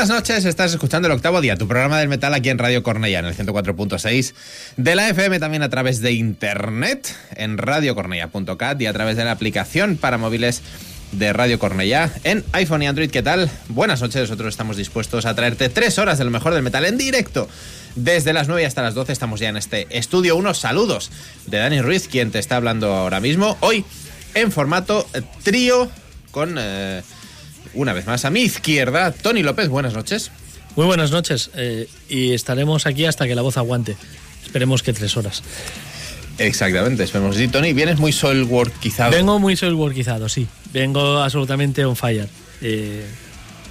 Buenas noches, estás escuchando el octavo día, tu programa del metal aquí en Radio Cornella, en el 104.6 de la FM, también a través de internet, en radiocornella.cat y a través de la aplicación para móviles de Radio Cornella en iPhone y Android. ¿Qué tal? Buenas noches, nosotros estamos dispuestos a traerte tres horas de lo mejor del metal en directo. Desde las 9 hasta las 12 estamos ya en este estudio. Unos saludos de Dani Ruiz, quien te está hablando ahora mismo. Hoy en formato trío con... Eh, una vez más a mi izquierda, Tony López, buenas noches. Muy buenas noches eh, y estaremos aquí hasta que la voz aguante. Esperemos que tres horas. Exactamente, esperemos. Y Tony, vienes muy soulworkizado. Vengo muy soulworkizado, sí. Vengo absolutamente on fire. Eh,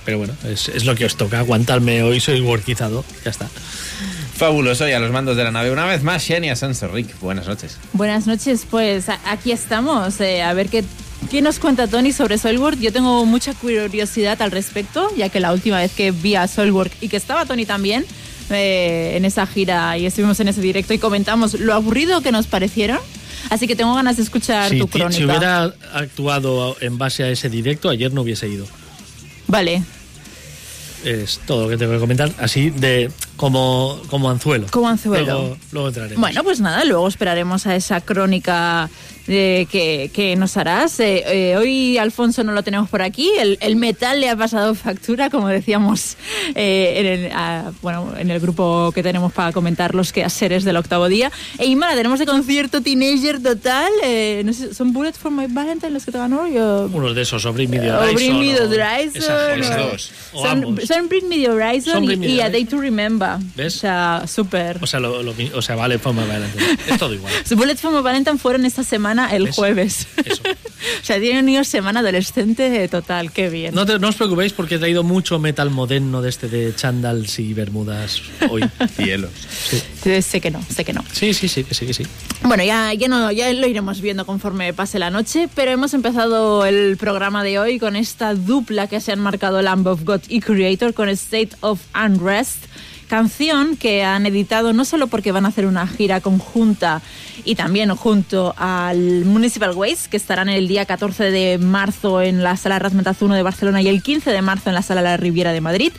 pero bueno, es, es, lo que os toca, aguantarme hoy soulworkizado. Ya está. Fabuloso, y a los mandos de la nave una vez más, Xenia Rick, Buenas noches. Buenas noches, pues aquí estamos, eh, a ver qué ¿Qué nos cuenta Tony sobre Soilwork? Yo tengo mucha curiosidad al respecto, ya que la última vez que vi a Soilwork y que estaba Tony también eh, en esa gira y estuvimos en ese directo y comentamos lo aburrido que nos parecieron. Así que tengo ganas de escuchar tu crónica. Si hubiera actuado en base a ese directo, ayer no hubiese ido. Vale. Es todo lo que tengo que comentar, así de como, como anzuelo. Como anzuelo. Luego, luego entraremos. Bueno, pues nada, luego esperaremos a esa crónica que, nos harás. Eh, eh, hoy Alfonso no lo tenemos por aquí. El, metal le ha pasado factura, como decíamos eh, en, el, bueno, en el grupo que tenemos para comentar los quehaceres del octavo día. E Imara, tenemos de concierto Teenager total. no sé, ¿Son Bullets for My Valentine los que te ganó? Yo... Unos de esos, o Bring Me The Horizon. O Bring Me The Horizon. Son, son Bring Me The Horizon y, A Day To Remember. ¿Ves? O sea, súper. O sea, lo, o sea, vale, for My Valentine. Es todo igual. Bullets for My Valentine fueron esta semana el jueves. o sea, tiene una semana adolescente total, qué bien. No, no os preocupéis porque he traído mucho metal moderno de este de chandals y bermudas hoy. Cielos. Sí. Sé que no, sé que no. Sí, sí, sí, que sí, que sí. Bueno, ya, ya, no, ya lo iremos viendo conforme pase la noche, pero hemos empezado el programa de hoy con esta dupla que se han marcado Lamb of God y Creator con State of Unrest canción que han editado no solo porque van a hacer una gira conjunta y también junto al Municipal Waste, que estarán el día 14 de marzo en la Sala Razmetas 1 de Barcelona y el 15 de marzo en la Sala La Riviera de Madrid.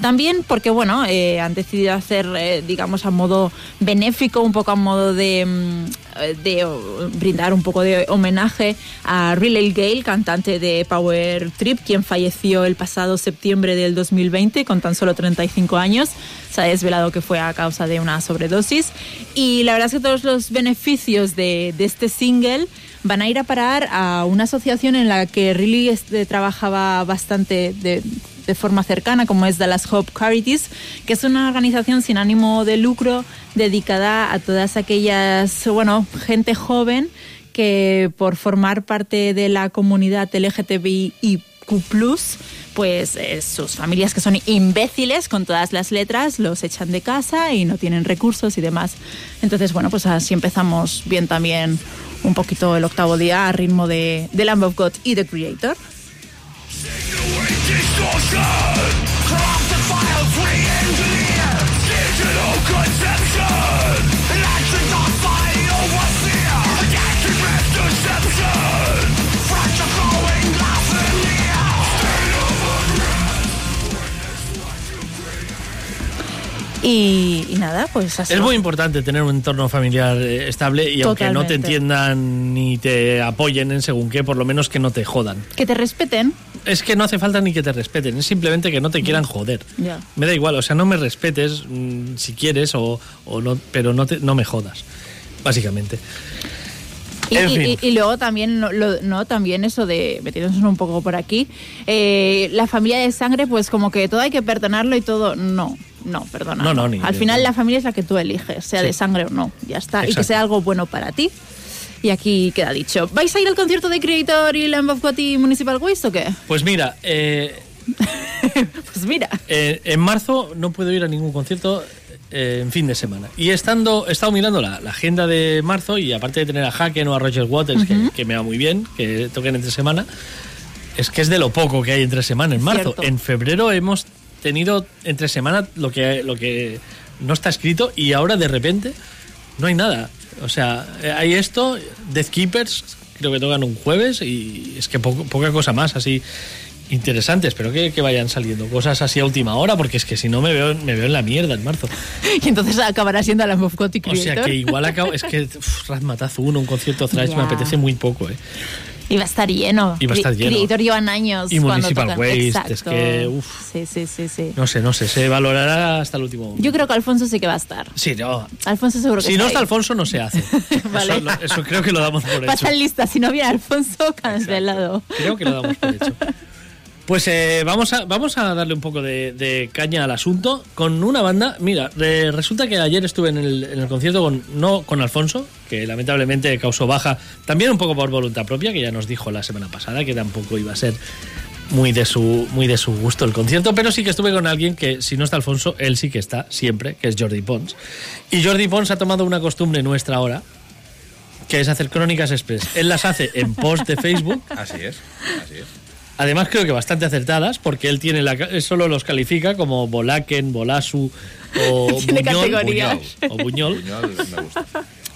También porque, bueno, eh, han decidido hacer, eh, digamos, a modo benéfico, un poco a modo de, mm, de brindar un poco de homenaje a Riley Gale, cantante de Power Trip, quien falleció el pasado septiembre del 2020 con tan solo 35 años. Se ha desvelado que fue a causa de una sobredosis. Y la verdad es que todos los beneficios de, de este single van a ir a parar a una asociación en la que Riley este, trabajaba bastante de de forma cercana, como es Dallas Hope Charities, que es una organización sin ánimo de lucro dedicada a todas aquellas, bueno, gente joven que por formar parte de la comunidad LGTBIQ+, pues eh, sus familias que son imbéciles con todas las letras los echan de casa y no tienen recursos y demás. Entonces, bueno, pues así empezamos bien también un poquito el octavo día a ritmo de The Lamb of God y The Creator. Y, nada, pues así. Es muy importante tener un entorno familiar eh, estable y aunque no te entiendan ni te apoyen en según qué, por lo menos que no te jodan. Que te respeten. Es que no hace falta ni que te respeten, es simplemente que no te quieran joder. Me da igual, o sea, no me respetes mm, si quieres, o, no, pero no, te, no me jodas, básicamente. Y, luego también, no, también eso de, metiéndonos un poco por aquí, eh, la familia de sangre, pues como que todo hay que perdonarlo y todo, no. No, perdona. No, no, Al final la familia es la que tú eliges, sea de sangre o no. Ya está. Y que sea algo bueno para ti. Y aquí queda dicho. ¿Vais a ir al concierto de Creator y Lamb of God y Municipal Waste o qué? Pues mira, eh, pues mira. Eh, en marzo no puedo ir a ningún concierto eh, en fin de semana. Y estando, he estado mirando la, agenda de marzo y aparte de tener a Haken o a Roger Waters, que, me va muy bien, que toquen entre semana, es que es de lo poco que hay entre semana en marzo. En febrero hemos tenido entre semana lo que, lo que no está escrito y ahora de repente no hay nada. O sea, hay esto, Death Keepers, creo que tocan un jueves y es que poca cosa más así. interesante. Espero que, que vayan saliendo cosas así a última hora, porque es que si no me veo, me veo en la mierda en marzo. Y entonces acabará siendo God y O sea que igual acabo. Es que Razmataz 1, un concierto thrash, me apetece muy poco, ¿eh? Y va a estar lleno. Va a estar lleno. Creator llevan años Y Municipal tocan. Waste, Exacto. es que, uf. Sí, sí, sí, sí. No sé, no sé, se valorará hasta el último momento. Yo creo que Alfonso sí que va a estar. Sí, no. Alfonso seguro que Si no está ahí. Alfonso, no se hace. Vale. eso, eso creo que lo damos por hecho. Pasa lista, si no viene Alfonso, cancelado. Creo que lo damos por hecho. Pues eh, vamos, a, vamos a darle un poco de, caña al asunto con una banda. Mira, re- resulta que ayer estuve en el, en el concierto con, no con Alfonso, que lamentablemente causó baja, también un poco por voluntad propia, que ya nos dijo la semana pasada que tampoco iba a ser muy de su, muy de su gusto el concierto, pero sí que estuve con alguien que, si no está Alfonso, él sí que está siempre, que es Jordi Pons. Y Jordi Pons ha tomado una costumbre nuestra ahora, que es hacer crónicas express. Él las hace en post de Facebook Así es, así es. Además creo que bastante acertadas, porque él tiene la, solo los califica como Bolaken, Bolasu o Tiene Buñol, categorías. o Buñol. Buñol me gusta.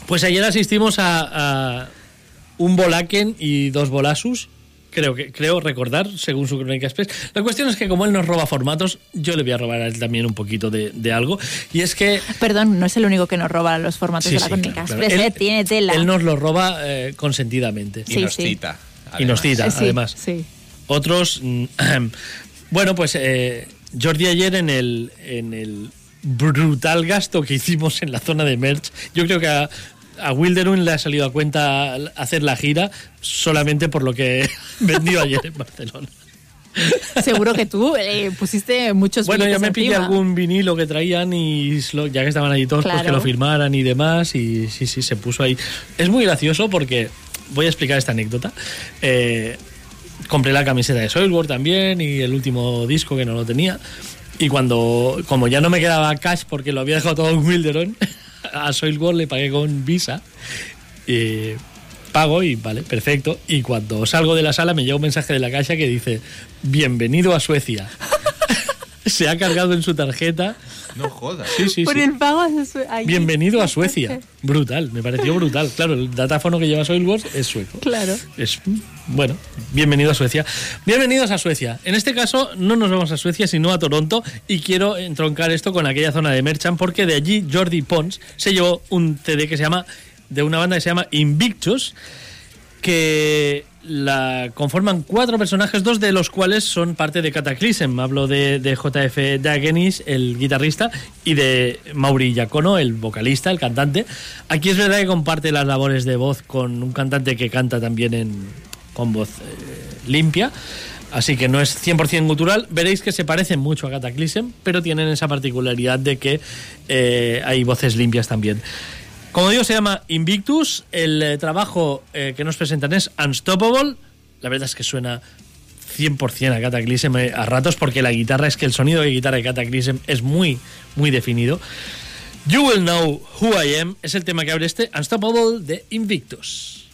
Pues ayer asistimos a, a un Bolaken y dos Bolasus. Creo que creo recordar, según su crónica express. La cuestión es que como él nos roba formatos, yo le voy a robar a él también un poquito de, de algo. Y es que Perdón, no es el único que nos roba los formatos Sí, de la sí, crónica. claro, claro. Express, Él- eh, tiene tela. él nos lo roba eh, consentidamente. Y nos sí. cita. Y nos cita, sí, además. Sí. Otros. mm, bueno, pues eh, Jordi ayer en el, en el brutal gasto que hicimos en la zona de merch, yo creo que a, a Wilderun le ha salido a cuenta hacer la gira solamente por lo que vendió ayer en Barcelona. Seguro que tú eh, pusiste muchos Bueno, ya billetes me pillé algún vinilo que traían y ya que estaban allí todos, pues que lo firmaran y demás. Y sí, sí, se puso ahí. Es muy gracioso porque voy a explicar esta anécdota. Eh, compré la camiseta de Soilwork también y el último disco que no lo tenía. Y cuando, como ya no me quedaba cash porque lo había dejado todo en Wilderon, a Soilwork le pagué con Visa. Pago y vale, perfecto. Y cuando salgo de la sala me llega un mensaje de la caja que dice, bienvenido a Suecia. Se ha cargado en su tarjeta. No jodas. Sí, sí, Por sí. el pago ay, Bienvenido a Suecia. Brutal, me pareció brutal. Claro, el datáfono que lleva Soilworks es sueco. Claro. Es, bueno, bienvenido a Suecia. Bienvenidos a Suecia. En este caso, no nos vamos a Suecia, sino a Toronto. Y quiero entroncar esto con aquella zona de Merchant, porque de allí Jordi Pons se llevó un CD que se llama, de una banda que se llama Invictus, que la conforman cuatro personajes, dos de los cuales son parte de Cataclysm. Hablo de, JF Dagenis, el guitarrista, y de Mauri Giacono, el vocalista, el cantante. Aquí es verdad que comparte las labores de voz con un cantante que canta también con voz eh, limpia. Así que no es 100% gutural. Veréis que se parecen mucho a Cataclysm, pero tienen esa particularidad de que eh, hay voces limpias también. Como digo, se llama Invictus. El eh, trabajo eh, que nos presentan es Unstoppable. La verdad es que suena 100% a Cataclysm eh, a ratos porque la guitarra es que el sonido de guitarra de Cataclysm es muy, muy definido. You Will Know Who I Am es el tema que abre este Unstoppable de Invictus.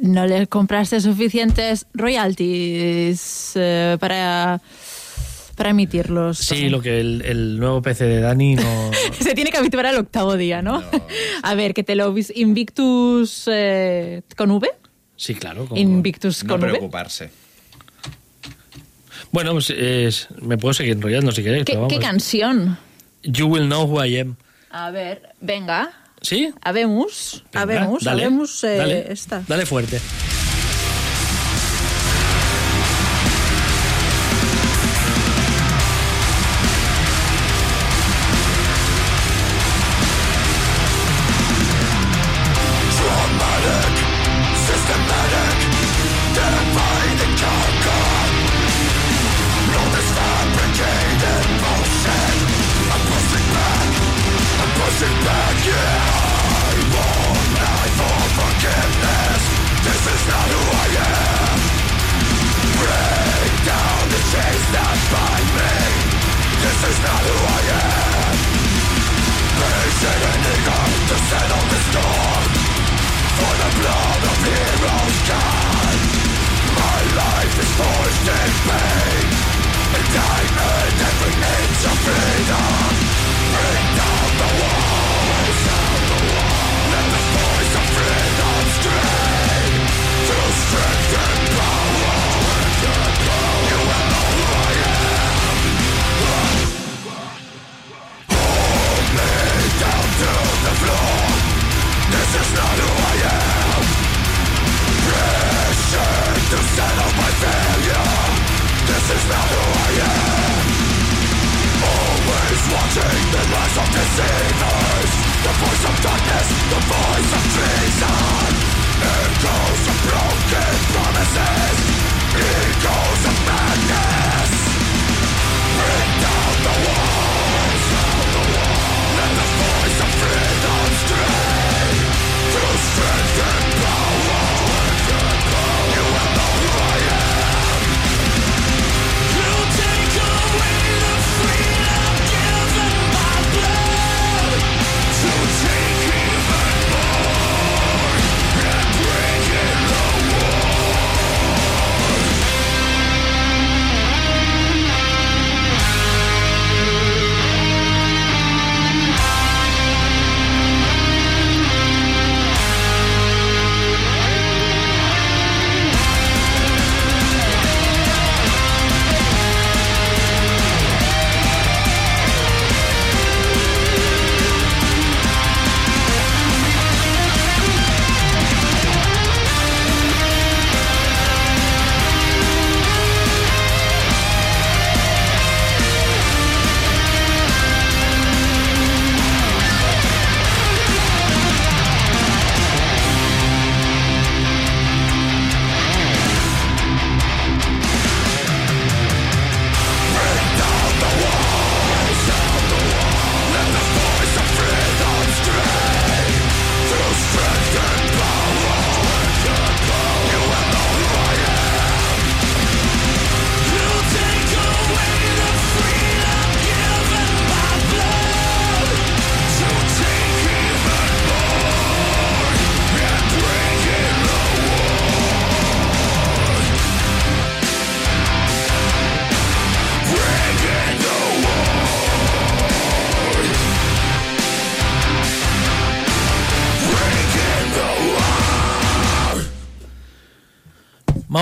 No le compraste suficientes royalties para, para emitirlos. Sí, lo que el, el nuevo PC de Dani no... Se tiene que habituar al octavo día, ¿no? A ver, que te lo vis- Invictus eh, con V. Sí, claro. como- Invictus No con V. preocuparse. Bueno, pues es- me puedo seguir enrollando si queréis. ¿Qué, pero qué vamos. canción? You Will Know Who I Am. A ver, venga. ¿Sí? Habemos, habemos, habemos eh, dale, esta. Dale fuerte.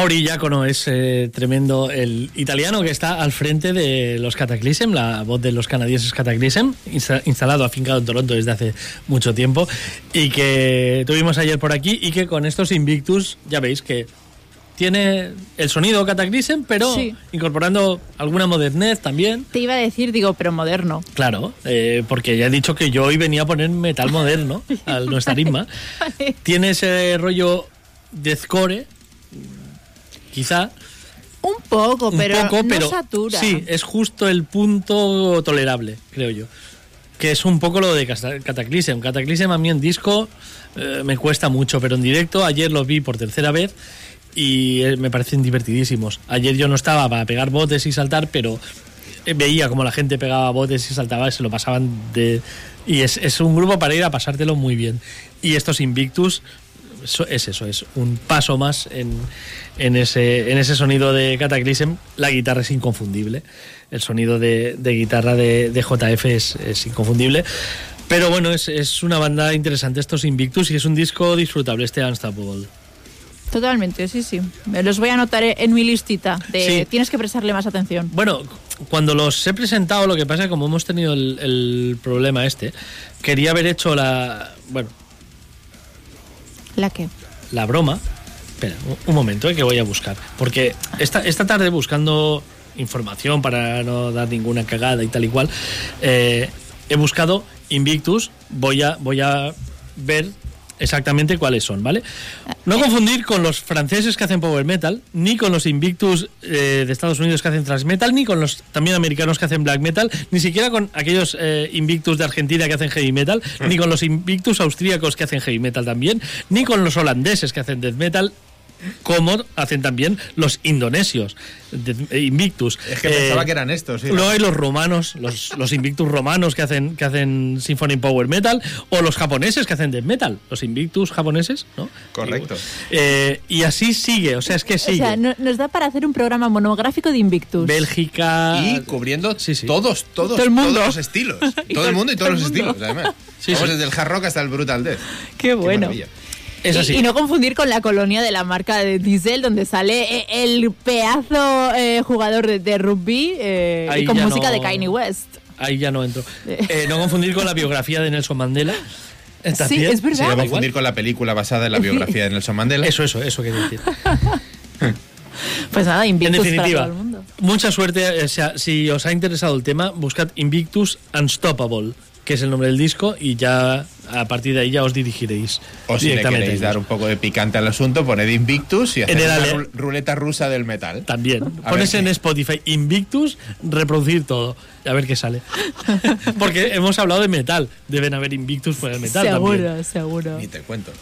Mauri Giacono es eh, tremendo, el italiano que está al frente de los Cataclysm, la voz de los canadienses Cataclysm, insta- instalado, afincado en Toronto desde hace mucho tiempo, y que tuvimos ayer por aquí, y que con estos Invictus, ya veis que tiene el sonido Cataclysm, pero Sí. incorporando alguna modernez también. Te iba a decir, digo, pero moderno. Claro, eh, porque ya he dicho que yo hoy venía a poner metal moderno al nuestra ritmo. Tiene ese rollo deathcore, quizá, Un poco, un pero poco, no pero satura. sí, es justo el punto tolerable, creo yo. Que es un poco lo de Cata- Cataclysm. Cataclysm a mí en disco eh, me cuesta mucho, pero en directo ayer los vi por tercera vez y eh, me parecen divertidísimos. Ayer yo no estaba para pegar botes y saltar, pero eh, veía como la gente pegaba botes y saltaba y se lo pasaban de... Y es, es un grupo para ir a pasártelo muy bien. Y estos Invictus eso- es eso, es un paso más en, en, ese, en ese sonido de Cataclysm. La guitarra es inconfundible. El sonido de, de guitarra de, de JF es, es inconfundible. Pero bueno, es, es una banda interesante estos Invictus y es un disco disfrutable este Unstoppable. Totalmente, sí, sí. Me los voy a anotar en mi listita. De, Sí. Tienes que prestarle más atención. Bueno, cuando los he presentado, lo que pasa es que como hemos tenido el, el problema este, quería haber hecho la... Bueno, ¿La qué? la broma. Espera, un- momento, eh, que voy a buscar. Porque esta, esta tarde buscando información para no dar ninguna cagada y tal y cual, eh, he buscado Invictus. Voy a, voy a ver exactamente cuáles son, ¿vale? No confundir con los franceses que hacen power metal, ni con los Invictus eh, de Estados Unidos que hacen thrash metal, ni con los también americanos que hacen black metal, ni siquiera con aquellos eh, Invictus de Argentina que hacen heavy metal, ni con los Invictus austríacos que hacen heavy metal también, ni con los holandeses que hacen death metal, como hacen también los indonesios, de- eh, Invictus. Es que Eh, pensaba que eran estos. sí, ¿no? Luego hay los romanos, los, los Invictus romanos que hacen, que hacen Symphony Power Metal, o los japoneses que hacen Death Metal, los Invictus japoneses, ¿no? Correcto. Y, eh, y así sigue, o sea, es que O sigue. sea, no- nos da para hacer un programa monográfico de Invictus. Bélgica. Y cubriendo Sí, sí. todos, todos, Todo el mundo. todos los estilos. Todo el mundo y todo todos los estilos, además. Sí, Vamos sí. desde el hard rock hasta el brutal death. Qué bueno. maravilla. Es Y- así. Y, no confundir con la colonia de la marca de Diesel, donde sale eh, el pedazo eh, jugador de, de rugby eh, con música no- de Kanye West. Ahí ya no entro. Eh, no confundir con la biografía de Nelson Mandela. Sí, es verdad. Se va a Igual. confundir con la película basada en la biografía de Nelson Mandela. Eso, eso, eso quería decir. Pues nada, En Invictus para definitiva, todo el mundo. mucha suerte. O sea, si os ha interesado el tema, buscad Invictus Unstoppable, que es el nombre del disco, y ya a partir de ahí ya os dirigiréis O si le queréis dar un poco de picante al asunto, poned Invictus y haced una ruleta rusa del metal. También. A Pones ver en qué- Spotify Invictus, reproducir todo. A ver qué sale. Porque hemos hablado de metal. Deben haber Invictus por el metal seguro, también. seguro. Ni te cuento.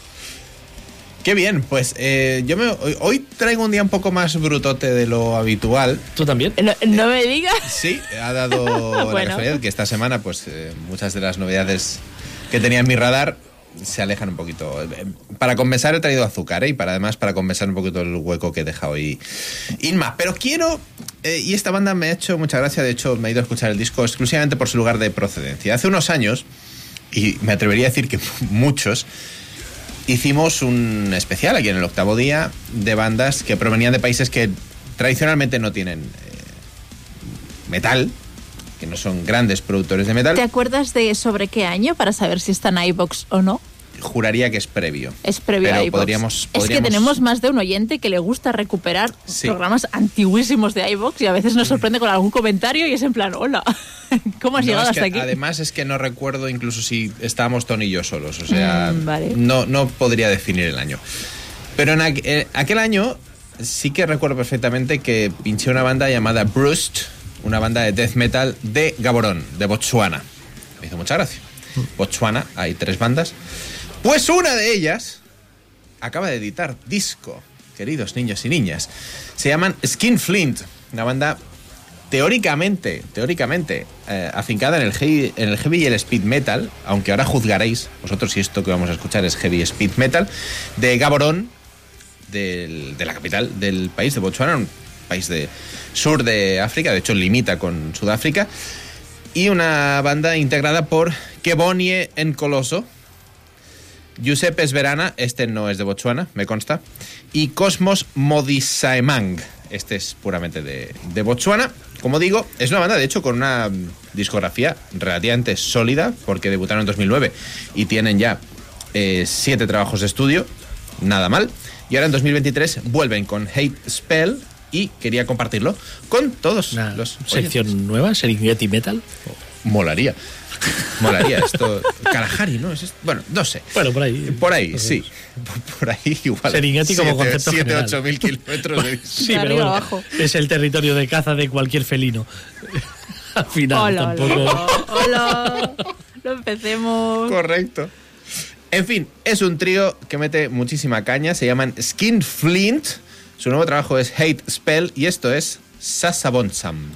Qué bien, pues eh, yo me, hoy, hoy traigo un día un poco más brutote de lo habitual. ¿Tú también? No, no me digas. Sí, ha dado la Bueno. casualidad que esta semana, pues eh, muchas de las novedades que tenía en mi radar se alejan un poquito. Eh, Para compensar he traído azúcar ¿eh? y para además para compensar un poquito el hueco que he dejado ahí Inma. Pero quiero, eh, y esta banda me ha hecho mucha gracia, de hecho me he ido a escuchar el disco exclusivamente por su lugar de procedencia. Hace unos años, y me atrevería a decir que muchos, hicimos un especial aquí en el octavo día de bandas que provenían de países que tradicionalmente no tienen eh, metal, que no son grandes productores de metal. ¿Te acuerdas de sobre qué año para saber si está en iBox o no? Juraría que es previo. Es previo Pero a iVoox. podríamos- Es que podríamos- tenemos más de un oyente que le gusta recuperar Sí. programas antiguísimos de iVox y a veces nos sorprende con algún comentario y es en plan, hola, ¿cómo has No, llegado es que hasta aquí? Además es que no recuerdo incluso si estábamos Tony y yo solos, o sea, Mm, vale. no, no podría definir el año. Pero en aqu- eh, aquel año sí que recuerdo perfectamente que pinché una banda llamada Brust, una banda de death metal de Gaborón, de Botswana. Me hizo mucha gracia. Botswana, hay tres bandas. Pues una de ellas acaba de editar disco, queridos niños y niñas. Se llaman Skin Flint, una banda teóricamente, teóricamente, eh, afincada en el, heavy, en el heavy y el speed metal, aunque ahora juzgaréis vosotros si esto que vamos a escuchar es heavy speed metal, de Gaborón, del- de la capital del país, de Botswana, un país de sur de África, de hecho limita con Sudáfrica, y una banda integrada por Kebonie Encoloso, Giuseppe Sverana, este no es de Botswana, me consta, y Cosmos Modisaemang, este es puramente de, de Botswana. Como digo, es una banda, de hecho, con una discografía relativamente sólida, porque debutaron en 2009 y tienen ya eh, siete trabajos de estudio, nada mal. Y ahora en 2023 vuelven con Hate Spell y quería compartirlo con todos Una los sección oyentes. nueva, Serengeti Metal. Molaría. Molaría esto. Kalahari, ¿no? Es esto? bueno, no sé. Bueno, por ahí. Por ahí, sí. Por, por ahí igual. Serengeti como concepto 7, general. 8 mil kilómetros de Sí, pero bueno, abajo. es el territorio de caza de cualquier felino. Al final, hola, tampoco. hola, hola. No empecemos. Correcto. En fin, es un trío que mete muchísima caña. Se llaman Skin Flint. Su nuevo trabajo es Hate Spell y esto es Sasabonsam.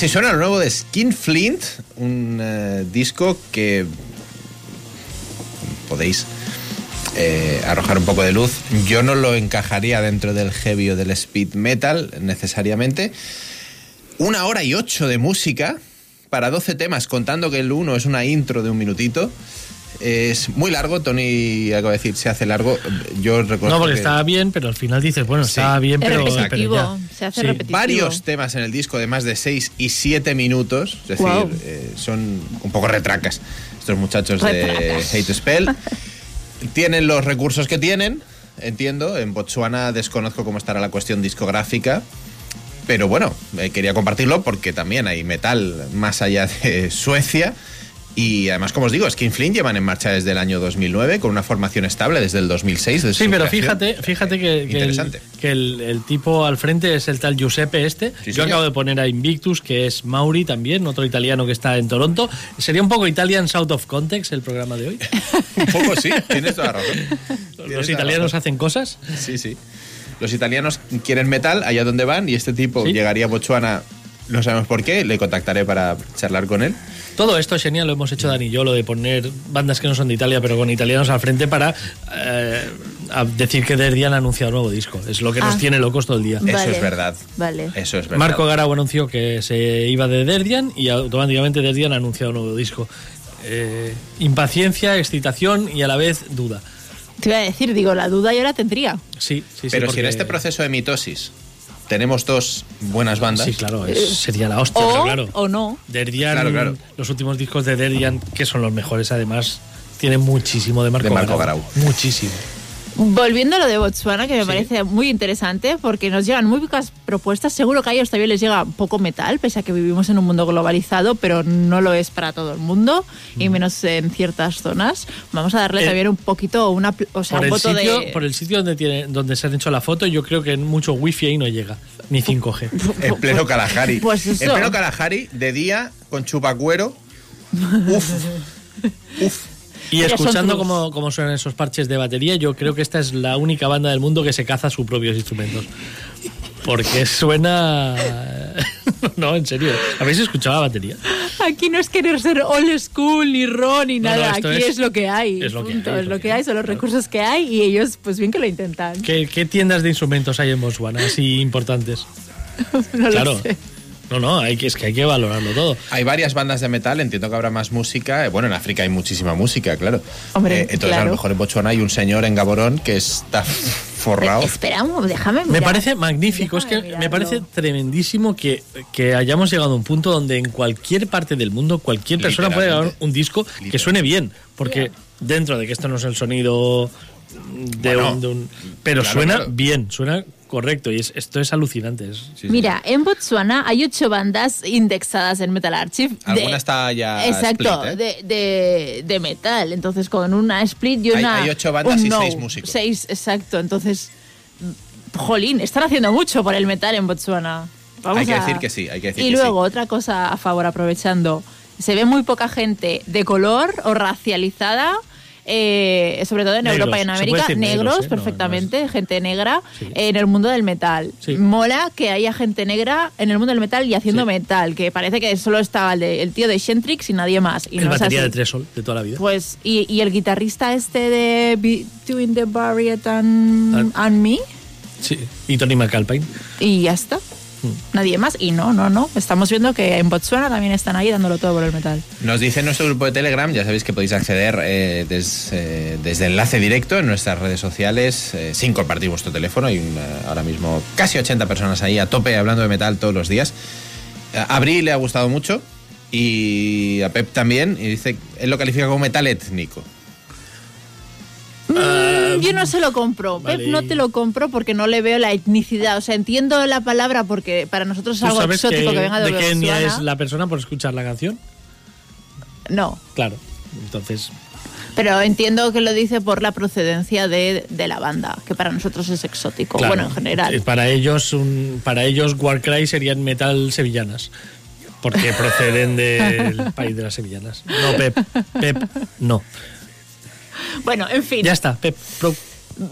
Así suena lo nuevo de Skin Flint, un eh, disco que podéis eh, arrojar un poco de luz. Yo no lo encajaría dentro del heavy o del speed metal necesariamente. Una hora y ocho de música para 12 temas, contando que el uno es una intro de un minutito. Es muy largo, Tony acaba de decir, se hace largo. Yo recuerdo No, porque que estaba bien, pero al final dices, bueno, Sí. está bien, Es pero, pero repetitivo, ya. Se hace Sí. repetitivo. varios temas en el disco de más de 6 y 7 minutos. Es decir, eh, son un poco retracas estos muchachos de. Hate Spell. tienen los recursos que tienen. entiendo. En Botswana desconozco cómo estará la cuestión discográfica. Pero bueno, eh, quería compartirlo porque también hay metal más allá de Suecia. Y además, como os digo, Skin Flint llevan en marcha desde el año 2009 con una formación estable desde el 2006. desde Sí, pero creación. fíjate, fíjate que, que el, que el- el tipo al frente es el tal Giuseppe este. Sí, Yo señor. acabo de poner a Invictus, que es Mauri también, otro italiano que está en Toronto. Sería un poco Italian South of Context el programa de hoy. Un poco sí, tienes toda la razón. Tienes Los italianos razón. hacen cosas. Sí, sí. Los italianos quieren metal allá donde van y este tipo Sí. llegaría a Botswana, no sabemos por qué, le contactaré para charlar con él. Todo esto es genial, lo hemos hecho Dani y yo, lo de poner bandas que no son de Italia, pero con italianos al frente para eh, a decir que Derdian ha anunciado nuevo disco. Es lo que nos Ah. tiene locos todo el día. Eso Vale. es verdad. Vale. Eso es verdad. Marco Garau anunció que se iba de Derdian y automáticamente Derdian ha anunciado un nuevo disco. Eh, impaciencia, excitación y a la vez duda. Te iba a decir, digo, la duda yo la tendría. Sí, sí, sí. Pero si en este proceso de mitosis tenemos dos buenas bandas, Sí, claro, es- sería la hostia, O, pero claro. o no. Derdian, Claro, claro. los últimos discos de Derdian, que son los mejores además, tienen muchísimo de Marco, De Marco Garau. Muchísimo. Volviendo a lo de Botswana, que me Sí. parece muy interesante, porque nos llegan muy pocas propuestas. Seguro que a ellos también les llega poco metal, pese a que vivimos en un mundo globalizado, pero no lo es para todo el mundo, y menos en ciertas zonas. Vamos a darle Mm. Eh, también un poquito, una, o sea, Por un el, voto sitio, de... por el sitio donde, tiene, donde se han hecho la foto, yo creo que mucho wifi ahí no llega, ni 5G. en pleno Kalahari. Pues eso. En pleno Kalahari, de día, con chupacuero. Uf. Uf. Y escuchando cómo, cómo suenan esos parches de batería, yo creo que esta es la única banda del mundo que se caza sus propios instrumentos. Porque suena... no, en serio. ¿Habéis escuchado la batería? Aquí no es querer ser old school ni ron ni No, no, nada, esto aquí es- es, lo que hay. es lo que punto, hay, es lo que hay, son los recursos que hay y ellos, pues bien que lo intentan. ¿Qué, qué tiendas de instrumentos hay en Botswana así importantes? No lo claro. sé. No, no, hay que, es que hay que valorarlo todo. Hay varias bandas de metal, entiendo que habrá más música. Eh, Bueno, en África hay muchísima música, claro. Hombre, Eh, entonces, a lo mejor en Botswana hay un señor en Gaborón que está forrado. Espera, un- déjame Me mirar. parece magnífico, es que me parece tremendísimo que, que hayamos llegado a un punto donde en cualquier parte del mundo cualquier persona puede grabar un disco que suene bien, porque dentro de que esto no es el sonido de, Bueno, un, de un- pero claro, suena claro. bien, suena correcto y es, esto es alucinante. es- Sí, sí. Mira, en Botswana hay ocho bandas indexadas en Metal Archive. de- Alguna está ya Exacto, split, ¿eh? de, de, de metal. Entonces, con una split y una. hay ocho bandas y no. seis músicos. Seis, exacto. Entonces, jolín, están haciendo mucho por el metal en Botswana. Vamos Hay que a- decir que sí, hay que decir Y que luego, sí. otra cosa a favor, aprovechando. Se ve muy poca gente de color o racializada. Eh, sobre todo en Negros, Europa y en América, negros, negros ¿eh? No, perfectamente, gente negra Sí. en el mundo del metal. Sí. Mola que haya gente negra en el mundo del metal y haciendo Sí. metal, que parece que solo estaba el, de- el tío de Shentrix y nadie más. Y el no batería de Tresol de toda la vida. Pues, y, y el guitarrista este de Between the Barrier and, Ah. and Me, Sí, y Tony McAlpine. y ya está. Hmm. Nadie más. Y no, no, no. Estamos viendo que en Botswana también están ahí dándolo todo por el metal. Nos dice nuestro grupo de Telegram, ya sabéis que podéis acceder eh, des- eh, desde enlace directo en nuestras redes sociales eh, sin compartir vuestro teléfono. Hay una- ahora mismo casi 80 personas ahí a tope hablando de metal todos los días. A Abril le ha gustado mucho y a Pep también. Y dice, él lo califica como metal étnico. Mm, Yo no se lo compro. vale. Pep no te lo compro porque no le veo la etnicidad. O sea, entiendo la palabra porque para nosotros es ¿Tú algo sabes exótico que, que- venga de, de qué etnia es la persona por escuchar la canción? No. Claro. Entonces, Pero entiendo que lo dice por la procedencia de, de la banda, que para nosotros es exótico. Claro. Bueno, en general. Eh, Para ellos, un, para ellos Warcry serían metal sevillanas. Porque proceden del país de las sevillanas. No, Pep. Pep, no. Bueno, en fin. Ya está, Pep. pro-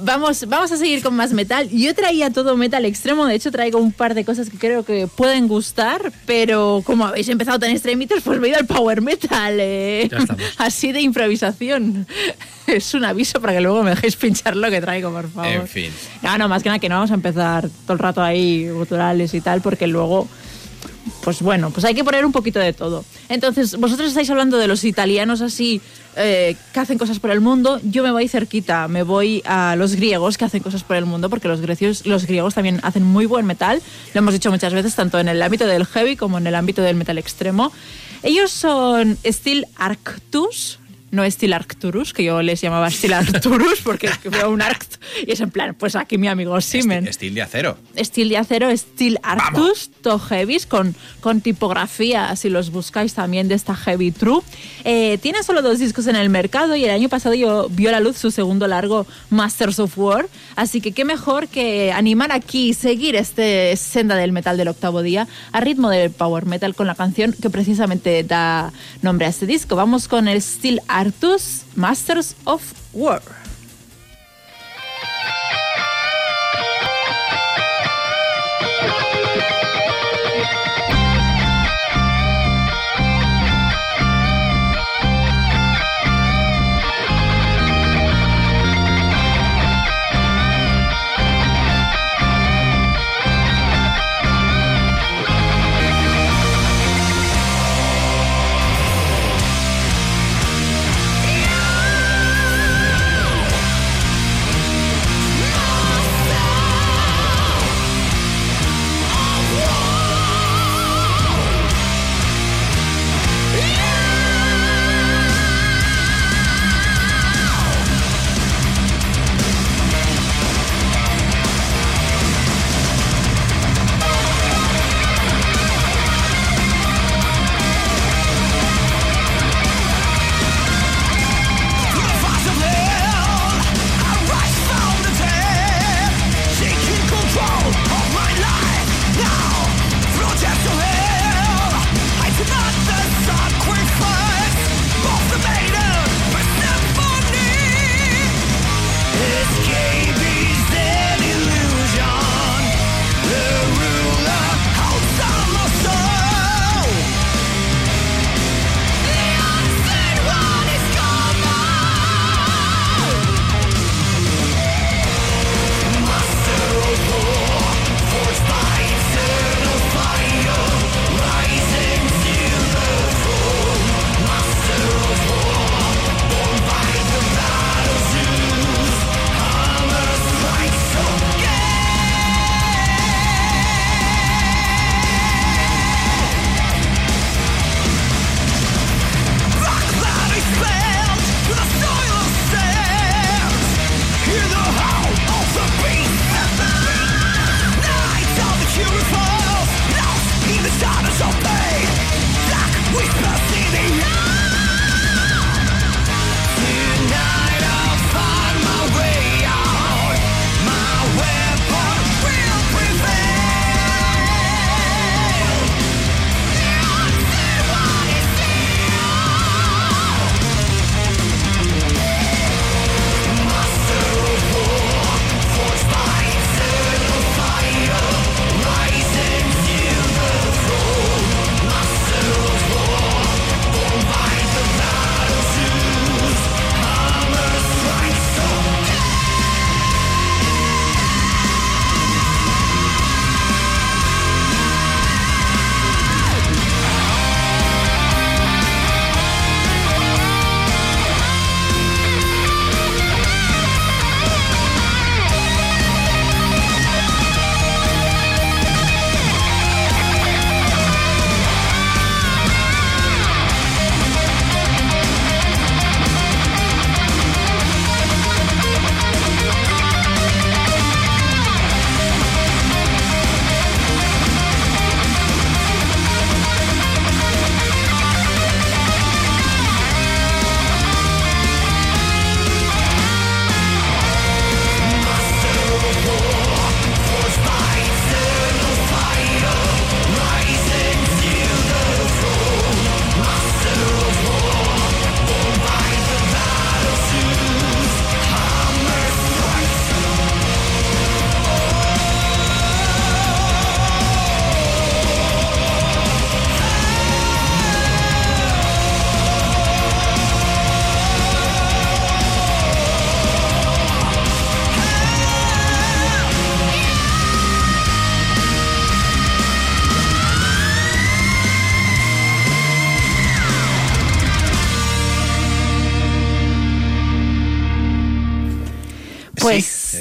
Vamos, vamos a seguir con más metal. Yo traía todo metal extremo, de hecho traigo un par de cosas que creo que pueden gustar, pero como habéis empezado tan extremitos, pues me he ido al power metal. eh. Ya. Así de improvisación. Es un aviso para que luego me dejéis pinchar lo que traigo, por favor. En fin. No, no, más que nada que no vamos a empezar todo el rato ahí guturales y tal, porque luego pues bueno, pues hay que poner un poquito de todo. Entonces, vosotros estáis hablando de los italianos así eh, que hacen cosas por el mundo. Yo me voy cerquita, me voy a los griegos que hacen cosas por el mundo, porque los griegos, los griegos también hacen muy buen metal. Lo hemos dicho muchas veces, tanto en el ámbito del heavy como en el ámbito del metal extremo. Ellos son Steel Arctus. No Steel Arcturus, que yo les llamaba Steel Arcturus porque veo un Arct y es en plan, pues aquí mi amigo Simen. Estilo de acero. Steel de acero, Steel Arctus, to Heavies, con, con tipografía, si los buscáis también de esta Heavy True. Eh, tiene solo dos discos en el mercado y el año pasado yo, vio la luz su segundo largo, Masters of War. Así que qué mejor que animar aquí y seguir este senda del metal del octavo día a ritmo del power metal con la canción que precisamente da nombre a este disco. Vamos con el Steel Arctus, Masters of War.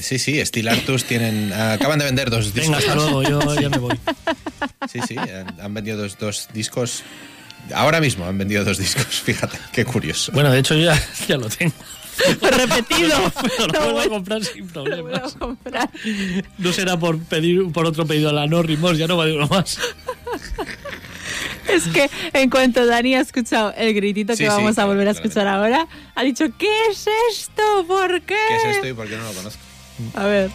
Sí, sí, Steel Artus tienen, acaban de vender dos discos. Venga, hasta luego, yo ya me voy. Sí, sí, han, han vendido dos, dos discos Ahora mismo han vendido dos discos, fíjate, qué curioso. Bueno, de hecho yo ya, ya lo tengo. Repetido. Lo Lo puedo vuelvo- comprar sin problemas. comprar. No será por pedir por otro pedido a la No Remorse, ya no va de uno más. Es que en cuanto Dani ha escuchado el gritito Sí, que sí, vamos a claro, volver a escuchar ahora, ha dicho, ¿qué es esto? ¿Por qué? ¿Qué es esto y por qué no lo conozco? A ver.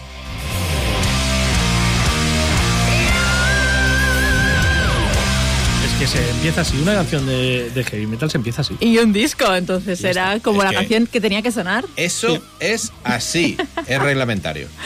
Es que se empieza así, una canción de, de heavy metal se empieza así. Y un disco, entonces Ya era está. como Es la que- canción que tenía que sonar. Eso es así, es reglamentario.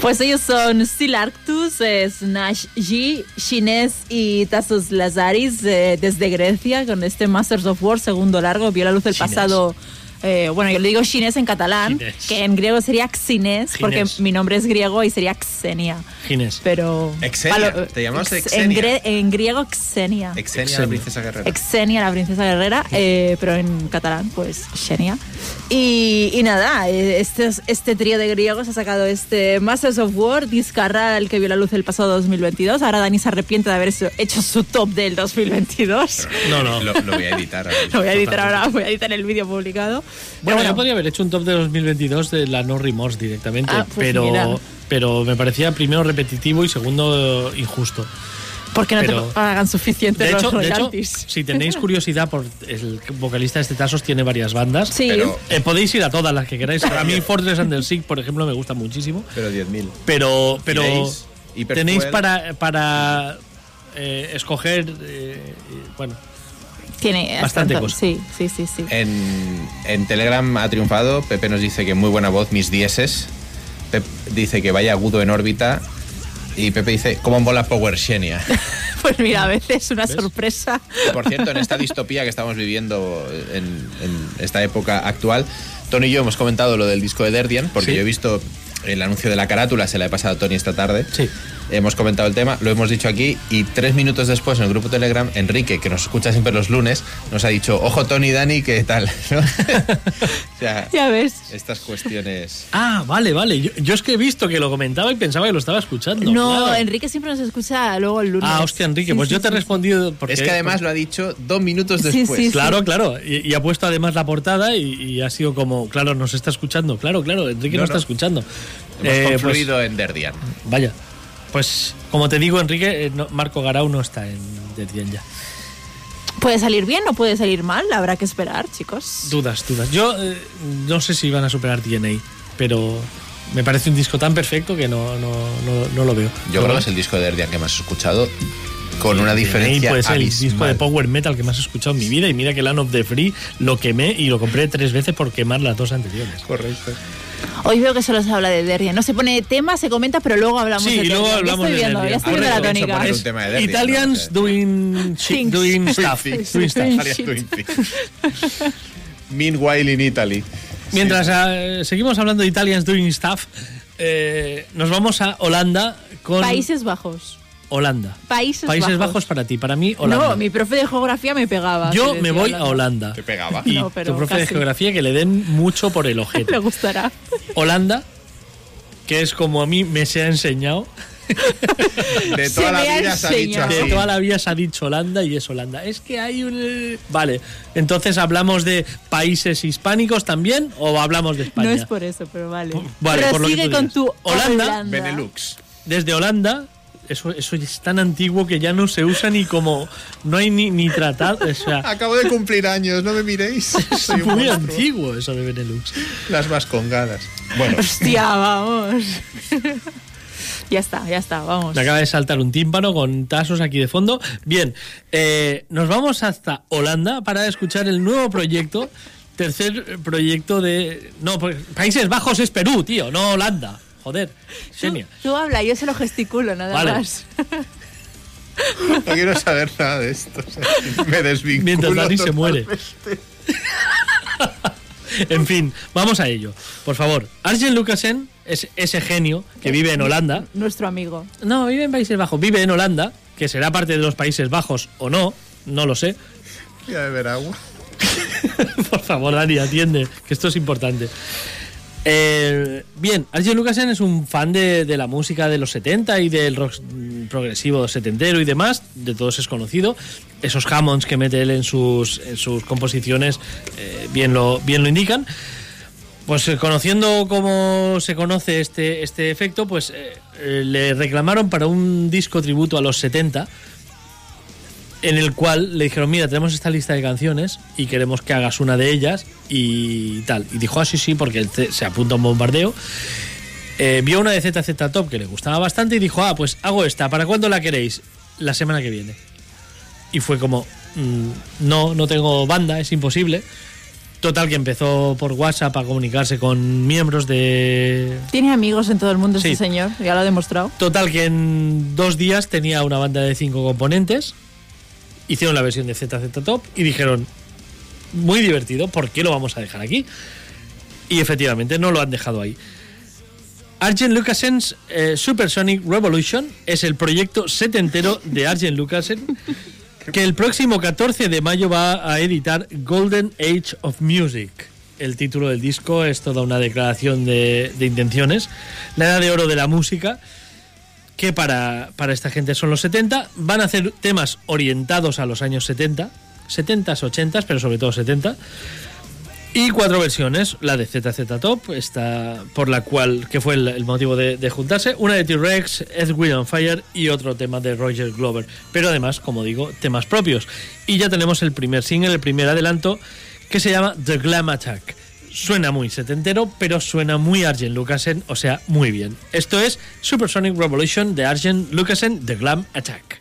Pues ellos son Steel Arctus, eh, Snash G, Shines y Tassos Lazaris eh, desde Grecia con este Masters of War segundo largo. Vio la luz el Shines. pasado. Eh, bueno, yo le digo Shines en catalán, Shines. que en griego sería Xines, porque Gines. mi nombre es griego y sería Xenia. Ginés. Pero. Exenia, Palo- te llamamos ex- Exenia. En, gre- en griego Xenia. Exenia, Exenia. la princesa guerrera. Exenia, la princesa guerrera, eh, pero en catalán, pues Xenia. Y, y nada, eh, este, este trío de griegos ha sacado este Masters of War, Discarra, el que vio la luz el pasado 2022. Ahora Dani se arrepiente de haber hecho- su top del 2022. No, no. Lo, lo voy a editar. ahora. Lo voy a editar ahora, voy a editar el vídeo publicado. Bueno, Pero yo podría haber hecho un top de 2022 de la No Remorse directamente, Ah, pues pero, mira. pero me parecía primero repetitivo y segundo injusto. porque no pero- te pagan suficiente De los hecho, de hecho, si tenéis curiosidad por el vocalista de este Tasos tiene varias bandas. Sí, Pero, Eh, podéis ir a todas las que queráis. A mí Fortress and the Sick, por ejemplo, me gusta muchísimo. pero 10.000. Pero, pero Tenéis tenéis para, para eh, escoger, eh, bueno, tiene bastante cosa. Sí, sí, sí, sí. En, en Telegram ha triunfado. Pepe nos dice que muy buena voz, mis dieces. Pep dice que vaya agudo en órbita. Y Pepe dice, ¿cómo mola Power Xenia? Pues mira, a veces una sorpresa. Por cierto, en esta distopía que estamos viviendo en, en esta época actual, Tony y yo hemos comentado lo del disco de Derdian, porque Sí. yo he visto el anuncio de la carátula, se la he pasado a Tony esta tarde. Sí. Hemos comentado el tema, lo hemos dicho aquí y tres minutos después en el grupo Telegram, Enrique, que nos escucha siempre los lunes, nos ha dicho, ojo Tony, Dani, ¿qué tal? ¿No? o sea, Ya ves. estas cuestiones... Ah, vale, vale. Yo, yo es que he visto que lo comentaba y pensaba que lo estaba escuchando. No, claro. Enrique siempre nos escucha luego el lunes. Ah, hostia, Enrique, Sí, pues sí, yo te he sí, respondido porque... Es que además lo ha dicho dos minutos después. sí, Claro, claro. Y, y ha puesto además la portada y, y ha sido como, claro, nos está escuchando. Claro, claro, Enrique No, nos está escuchando. Hemos Eh, pues, confluido en Derdian. vaya. Pues, como te digo, Enrique, eh, no- Marco Garau no está en Deadline ya. Puede salir bien o puede salir mal, habrá que esperar, chicos. Dudas, dudas. Yo eh, no sé si van a superar DNA, pero me parece un disco tan perfecto que no, no, no, no lo veo. Yo creo que es el disco de Derdian que más he escuchado, con una diferencia puede ser el disco de power metal que más he escuchado en mi vida y mira que Land of the Free lo quemé y lo compré tres veces por quemar las dos anteriores. Correcto. Hoy veo que solo se habla de Derrian. No se pone tema, se comenta, pero luego hablamos Sí, de y luego hablamos ya de estoy viendo, Derrian. ya estoy viendo la tónica. Es Italians doing, Things. doing stuff. Doing stuff. Meanwhile in Italy. Mientras eh, seguimos hablando de Italians doing stuff, eh, nos vamos a Holanda con Países Bajos. Holanda. Países, Países Bajos. Bajos para ti, para mí Holanda. No, mi profe de geografía me pegaba. Yo si me voy a Holanda. Te pegaba. Y No, pero tu profe de geografía que le den mucho por el ojete. Le gustará. Holanda, que es como a mí me se ha enseñado. De Se toda la ha vida se ha dicho enseñado. De así. toda la vida se ha dicho Holanda y es Holanda. Es que hay un... Vale, entonces hablamos de países hispánicos también o hablamos de España. No es por eso, pero vale. Vale, pero por lo que tú con tu Holanda, Benelux. Desde Holanda, eso, eso es tan antiguo que ya no se usa ni como... No hay ni, ni tratado. O sea, Acabo de cumplir años, no me miréis. es muy antiguo eso de Benelux. Las vascongadas. Bueno, Hostia, vamos. ya está, ya está, vamos. Me acaba de saltar un tímpano con tasos aquí de fondo. Bien, eh, nos vamos hasta Holanda para escuchar el nuevo proyecto. Tercer proyecto de. No, pues, Países Bajos es Perú, tío, no Holanda. Joder, Tú, Xenia. tú habla, yo se lo gesticulo, nada Vale. más. no quiero saber nada de esto. o sea, me desvinculo. Mientras Dani se muere. en fin, vamos a ello. Por favor, Arjen Lucasen es ese genio que vive en Holanda. Nuestro amigo. No, vive en Países Bajos. Vive en Holanda, que será parte de los Países Bajos o no, no lo sé. Voy a beber agua. Por favor, Dani, atiende, que esto es importante. Eh, bien, Arjen Lucasen es un fan de, la música de los 70 y del rock progresivo setentero y demás, de todos es conocido. Esos Hammonds que mete él en sus, composiciones eh, bien, lo, indican. Pues eh, conociendo cómo se conoce este, este efecto, pues eh, le reclamaron para un disco tributo a los 70 en el cual le dijeron, mira, tenemos esta lista de canciones y queremos que hagas una de ellas y tal. Y dijo, ah, sí, sí, porque él se apunta a un bombardeo. Eh, vio una de ZZ Top que le gustaba bastante y dijo, ah, pues hago esta, ¿para cuándo la queréis? La semana que viene. Y fue como, "Mm, no, no tengo banda, es imposible. Total, que empezó por WhatsApp a comunicarse con miembros de, Tiene amigos en todo el mundo Sí. este señor, ya lo ha demostrado. Total que en dos días tenía una banda de cinco componentes. Hicieron la versión de ZZ Top y dijeron, muy divertido, ¿por qué lo vamos a dejar aquí? Y efectivamente no lo han dejado ahí. Arjen Lucasen's eh, Supersonic Revolution es el proyecto setentero de Arjen Lucasen que el próximo 14 de mayo va a editar Golden Age of Music. El título del disco es toda una declaración de, de intenciones. La edad de oro de la música que para, para esta gente son los 70. Van a hacer temas orientados a los años 70, 70s, 80s, pero sobre todo 70. Y cuatro versiones, la de ZZ Top, esta por la cual, que fue el, motivo de, juntarse, una de T-Rex, Ed on Fire y otro tema de Roger Glover. Pero además, como digo, temas propios. Y ya tenemos el primer single, el primer adelanto, que se llama The Glam Attack. Suena muy setentero, pero suena muy Arjen Lucasen, o sea, muy bien. Esto es Supersonic Revolution de Arjen Lucasen, The Glam Attack.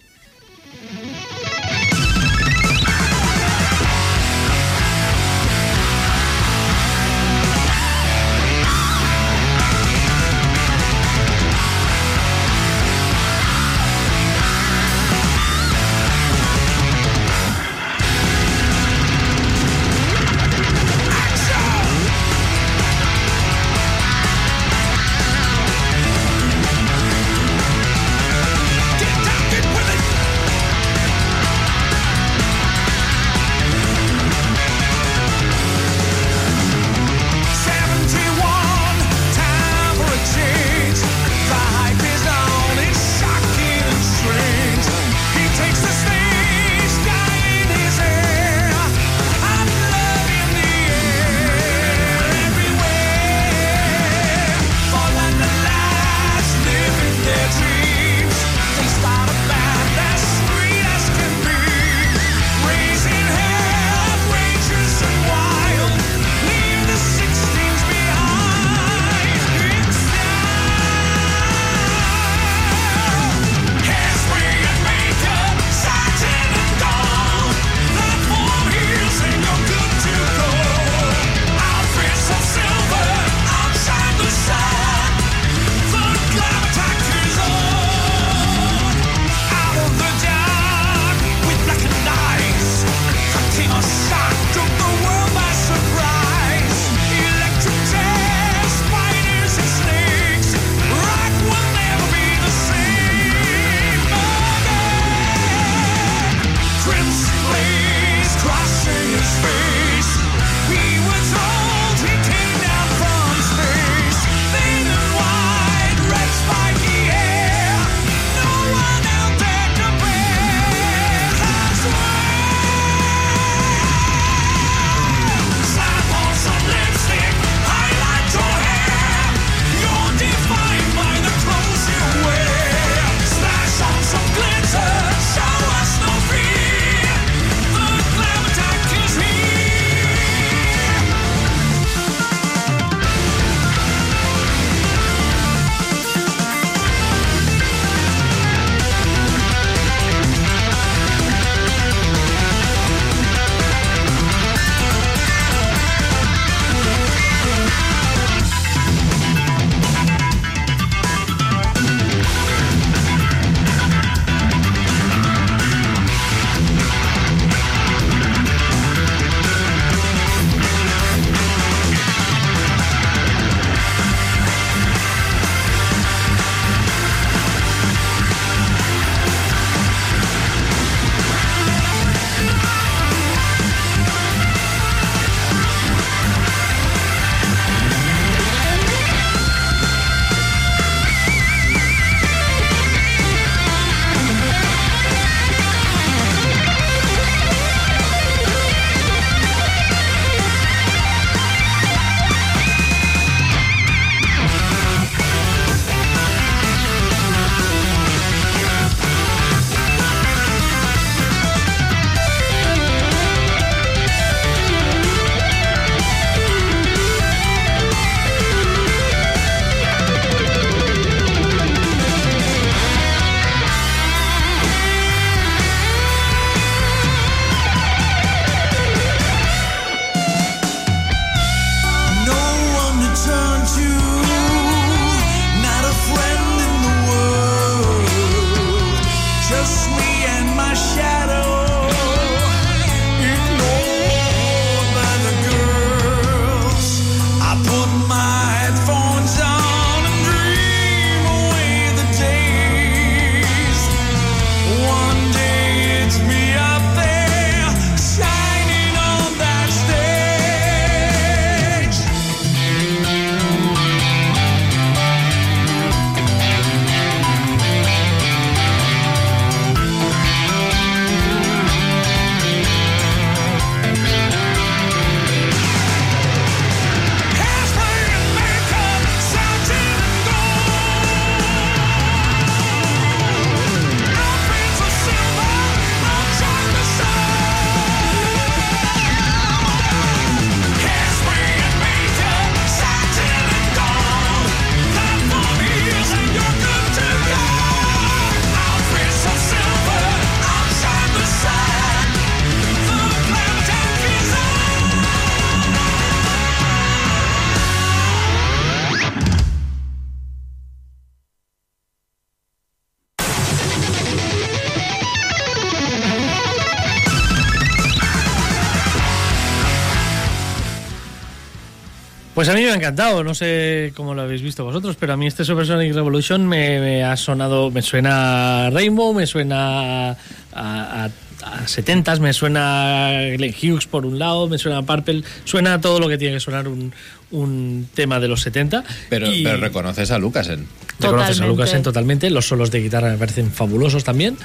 Pues a mí me ha encantado, no sé cómo lo habéis visto vosotros, pero a mí este Supersonic Revolution me, me ha sonado, me suena a Rainbow, me suena a, a, a 70s, me suena a Glenn Hughes por un lado, me suena a Purple, suena a todo lo que tiene que sonar un, un tema de los 70. Pero, y pero reconoces a Lucasen. reconoces a. Lucasen totalmente, los solos de guitarra me parecen fabulosos también.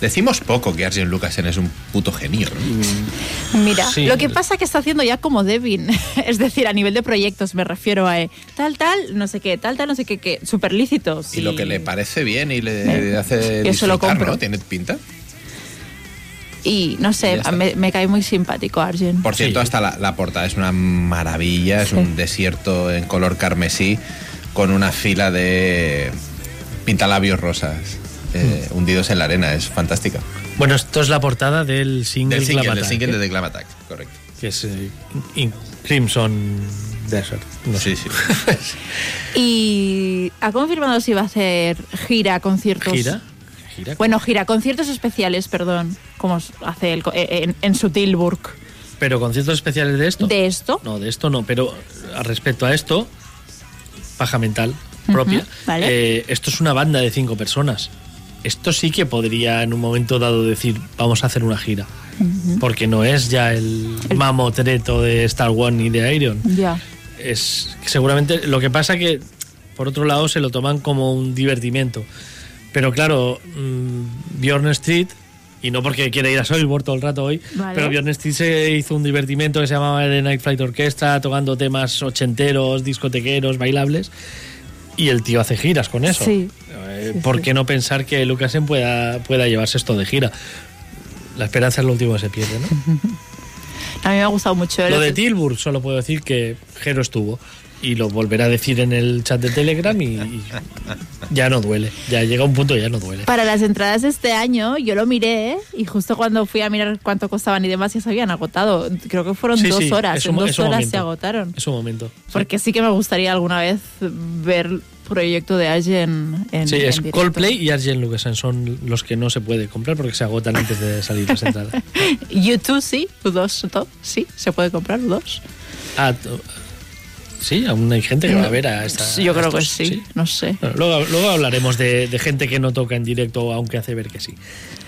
Decimos poco que Arjen Lucasen es un puto genio. ¿no? Mira, Sí. lo que pasa que está haciendo ya como Devin, es decir, a nivel de proyectos me refiero a eh, tal, tal, no sé qué, tal, tal, no sé qué, qué, súper lícitos. Y lo que le parece bien y le hace se lo disfrutar, compro. ¿no? Tiene pinta. Y no sé, me, me cae muy simpático Arjen. Por cierto, Sí. hasta la, la portada es una maravilla, es Sí. un desierto en color carmesí con una fila de pintalabios rosas eh, hundidos en la arena, es fantástica. Bueno, esto es la portada del single, Del single, Glam del Attack, single ¿eh? de The Glam Attack, correcto. que es eh, In- Crimson Desert. No sé. Sí, sí. Y ha confirmado si va a hacer gira, conciertos. Gira. Gira. Bueno, gira, conciertos especiales, perdón, como hace el, co- eh, en, en su Tilburg. Pero conciertos especiales de esto. De esto, No, de esto no, pero respecto a esto, paja mental propia. vale. eh, esto es una banda de cinco personas. Esto sí que podría en un momento dado decir, vamos a hacer una gira. Porque no es ya el, mamotreto de Star One ni de Iron. ya. Es seguramente lo que pasa que por otro lado se lo toman como un divertimento. Pero claro, mm, Bjorn Street y no porque quiera ir a Soilwork todo el rato hoy, Vale. pero Bjorn Street se hizo un divertimento que se llamaba The Night Flight Orchestra, tocando temas ochenteros, discotequeros, bailables, y el tío hace giras con eso. Sí. Eh, Sí, ¿Por sí. qué no pensar que Lucasen pueda, pueda llevarse esto de gira? La esperanza es lo último que se pierde, ¿no? A mí me ha gustado mucho. Lo de Tilburg solo puedo decir que Jero estuvo. Y lo volverá a decir en el chat de Telegram y, y ya no duele. Ya llega un punto y ya no duele. Para las entradas de este año, yo lo miré y justo cuando fui a mirar cuánto costaban y demás, ya se habían agotado. Creo que fueron Sí, dos sí, horas. es En un- dos un horas momento. se agotaron. Es un momento. Porque sí que me gustaría alguna vez ver proyecto de Arjen en, Sí, en es directo. Coldplay y Arjen Lucasen son los que no se puede comprar porque se agotan antes de salir las entradas. U2 sí, U2 todo, sí, se puede comprar U2. Ah, sí, aún hay gente que va a ver a esta. Sí, yo a creo que sí, no sé. Bueno, luego, luego hablaremos de, de gente que no toca en directo, aunque hace ver que sí.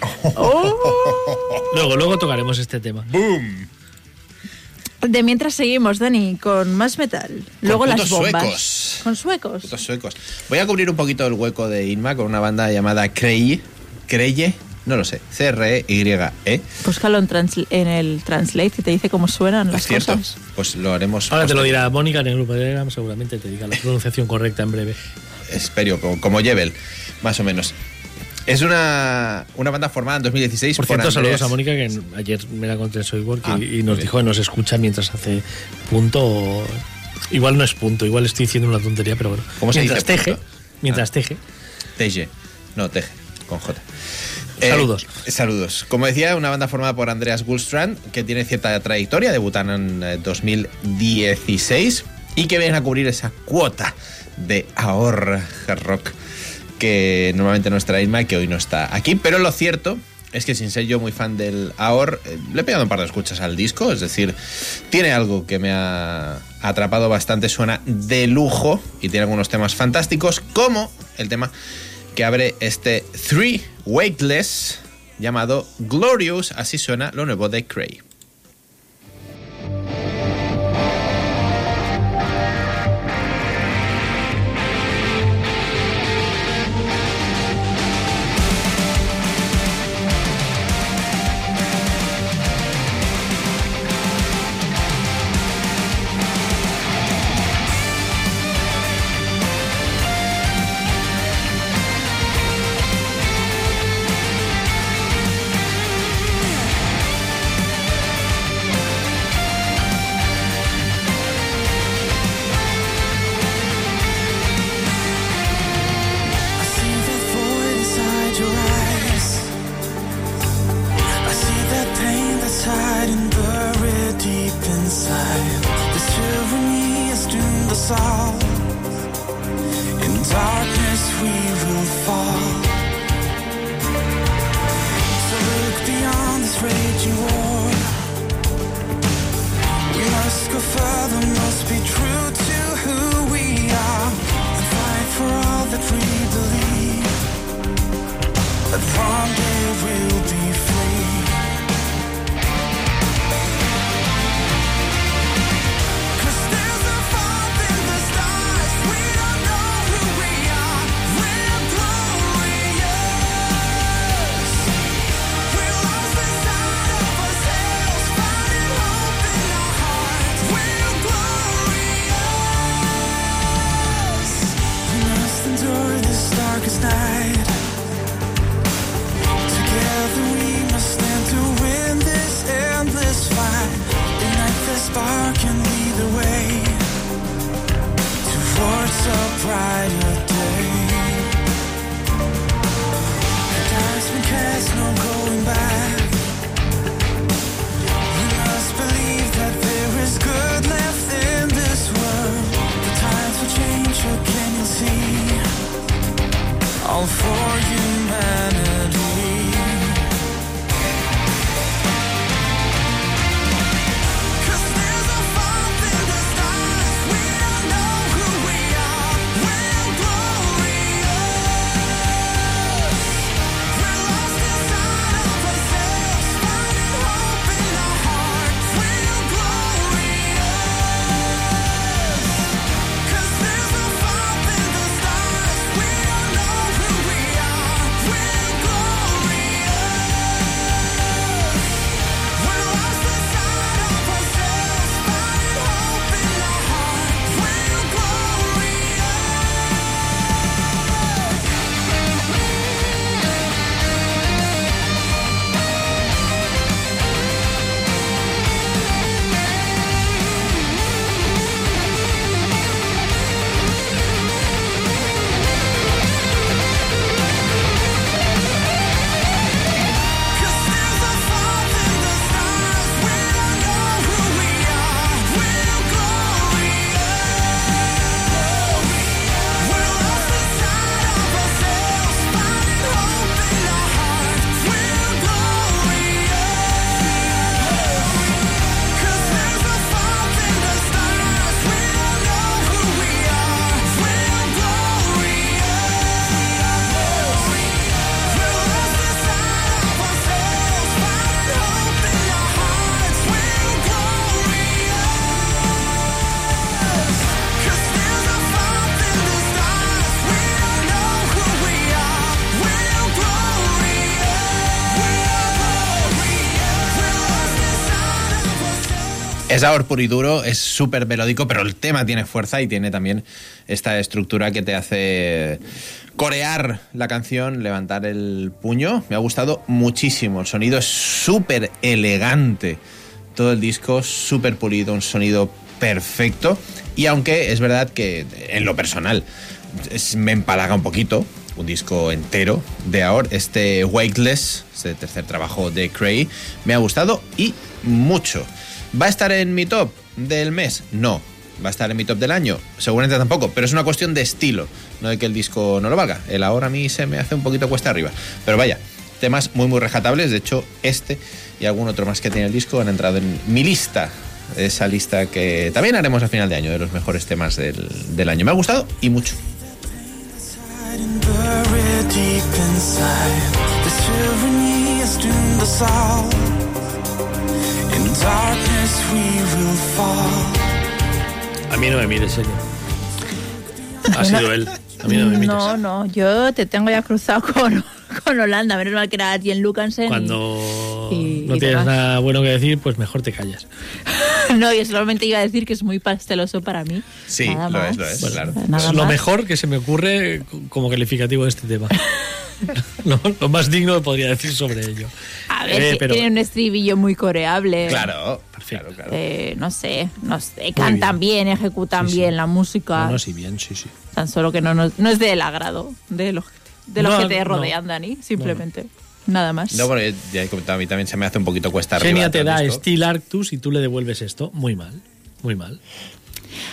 Luego, luego tocaremos este tema. ¡Boom! De mientras seguimos, Dani, con más metal. Luego las bombas. suecos. Con suecos. Putos suecos. Voy a cubrir un poquito el hueco de Inma con una banda llamada Creye. Creye, no lo sé. E C-R-E-Y-E. Búscalo en, transl- en el Translate y te dice cómo suenan las Es cierto. cosas. Pues lo haremos. Ahora te lo dirá Mónica en el grupo de Telegram, seguramente te diga la pronunciación correcta en breve. Espero, como, como Jebel, más o menos. Es una, una banda formada en 2016 Por cierto, saludos a Mónica, que ayer me la encontré en Soywork Ah, y, nos bien. dijo que nos escucha mientras hace punto. o- Igual no es punto, igual estoy diciendo una tontería, pero bueno. ¿Cómo se mientras dice teje, punto? mientras Ah. teje. Teje. No, Teje, con J. Saludos. Eh, saludos. Como decía, una banda formada por Andreas Gullstrand, que tiene cierta trayectoria, debutan en eh, 2016 y que vienen a cubrir esa cuota de ahorra rock que normalmente nos trae Irma, que hoy no está aquí. Pero lo cierto es que sin ser yo muy fan del AOR, eh, le he pegado un par de escuchas al disco, es decir, tiene algo que me ha atrapado bastante, suena de lujo y tiene algunos temas fantásticos, como el tema que abre este Three Weightless llamado Glorious, así suena lo nuevo de Cray. Es ahora puro y duro, es súper melódico, pero el tema tiene fuerza y tiene también esta estructura que te hace corear la canción, levantar el puño. Me ha gustado muchísimo. El sonido es súper elegante. Todo el disco súper pulido, un sonido perfecto. Y aunque es verdad que en lo personal es- me empalaga un poquito, un disco entero de Aor, este Wakeless, este tercer trabajo de Cray, me ha gustado y mucho. ¿Va a estar en mi top del mes? No. ¿Va a estar en mi top del año? Seguramente tampoco, pero es una cuestión de estilo, no de que el disco no lo valga. El ahora a mí se me hace un poquito cuesta arriba. Pero vaya, temas muy muy rescatables, de hecho este y algún otro más que tiene el disco han entrado en mi lista, esa lista que también haremos a final de año de los mejores temas del, del año. Me ha gustado y mucho. A mí no me mires, serio. Ha sido él. A mí no me mires. No, no, yo te tengo ya cruzado con, con Holanda. Menos mal que era Jen Lucansen. y- Cuando y- no y tienes nada bueno que decir, pues mejor te callas. no, y solamente iba a decir que es muy pasteloso para mí. Sí, Nada lo más. es, lo es, claro. Nada Es lo más. mejor que se me ocurre como calificativo de este tema. lo, lo más digno que podría decir sobre ello. A ver, Eh, pero- tiene un estribillo muy coreable. Claro, Perfecto. claro, claro. Eh, no sé, no sé, cantan bien. ejecutan Sí, sí. bien la música. No, no, sí, bien, sí, sí. Tan solo que no, no, no es del agrado de los, de los No, que te no. rodean, Dani, simplemente. Nada más. No, bueno, ya he comentado, a mí también se me hace un poquito cuesta arriba. Genia te da esto. Steel Arctus y tú le devuelves esto. Muy mal. Muy mal.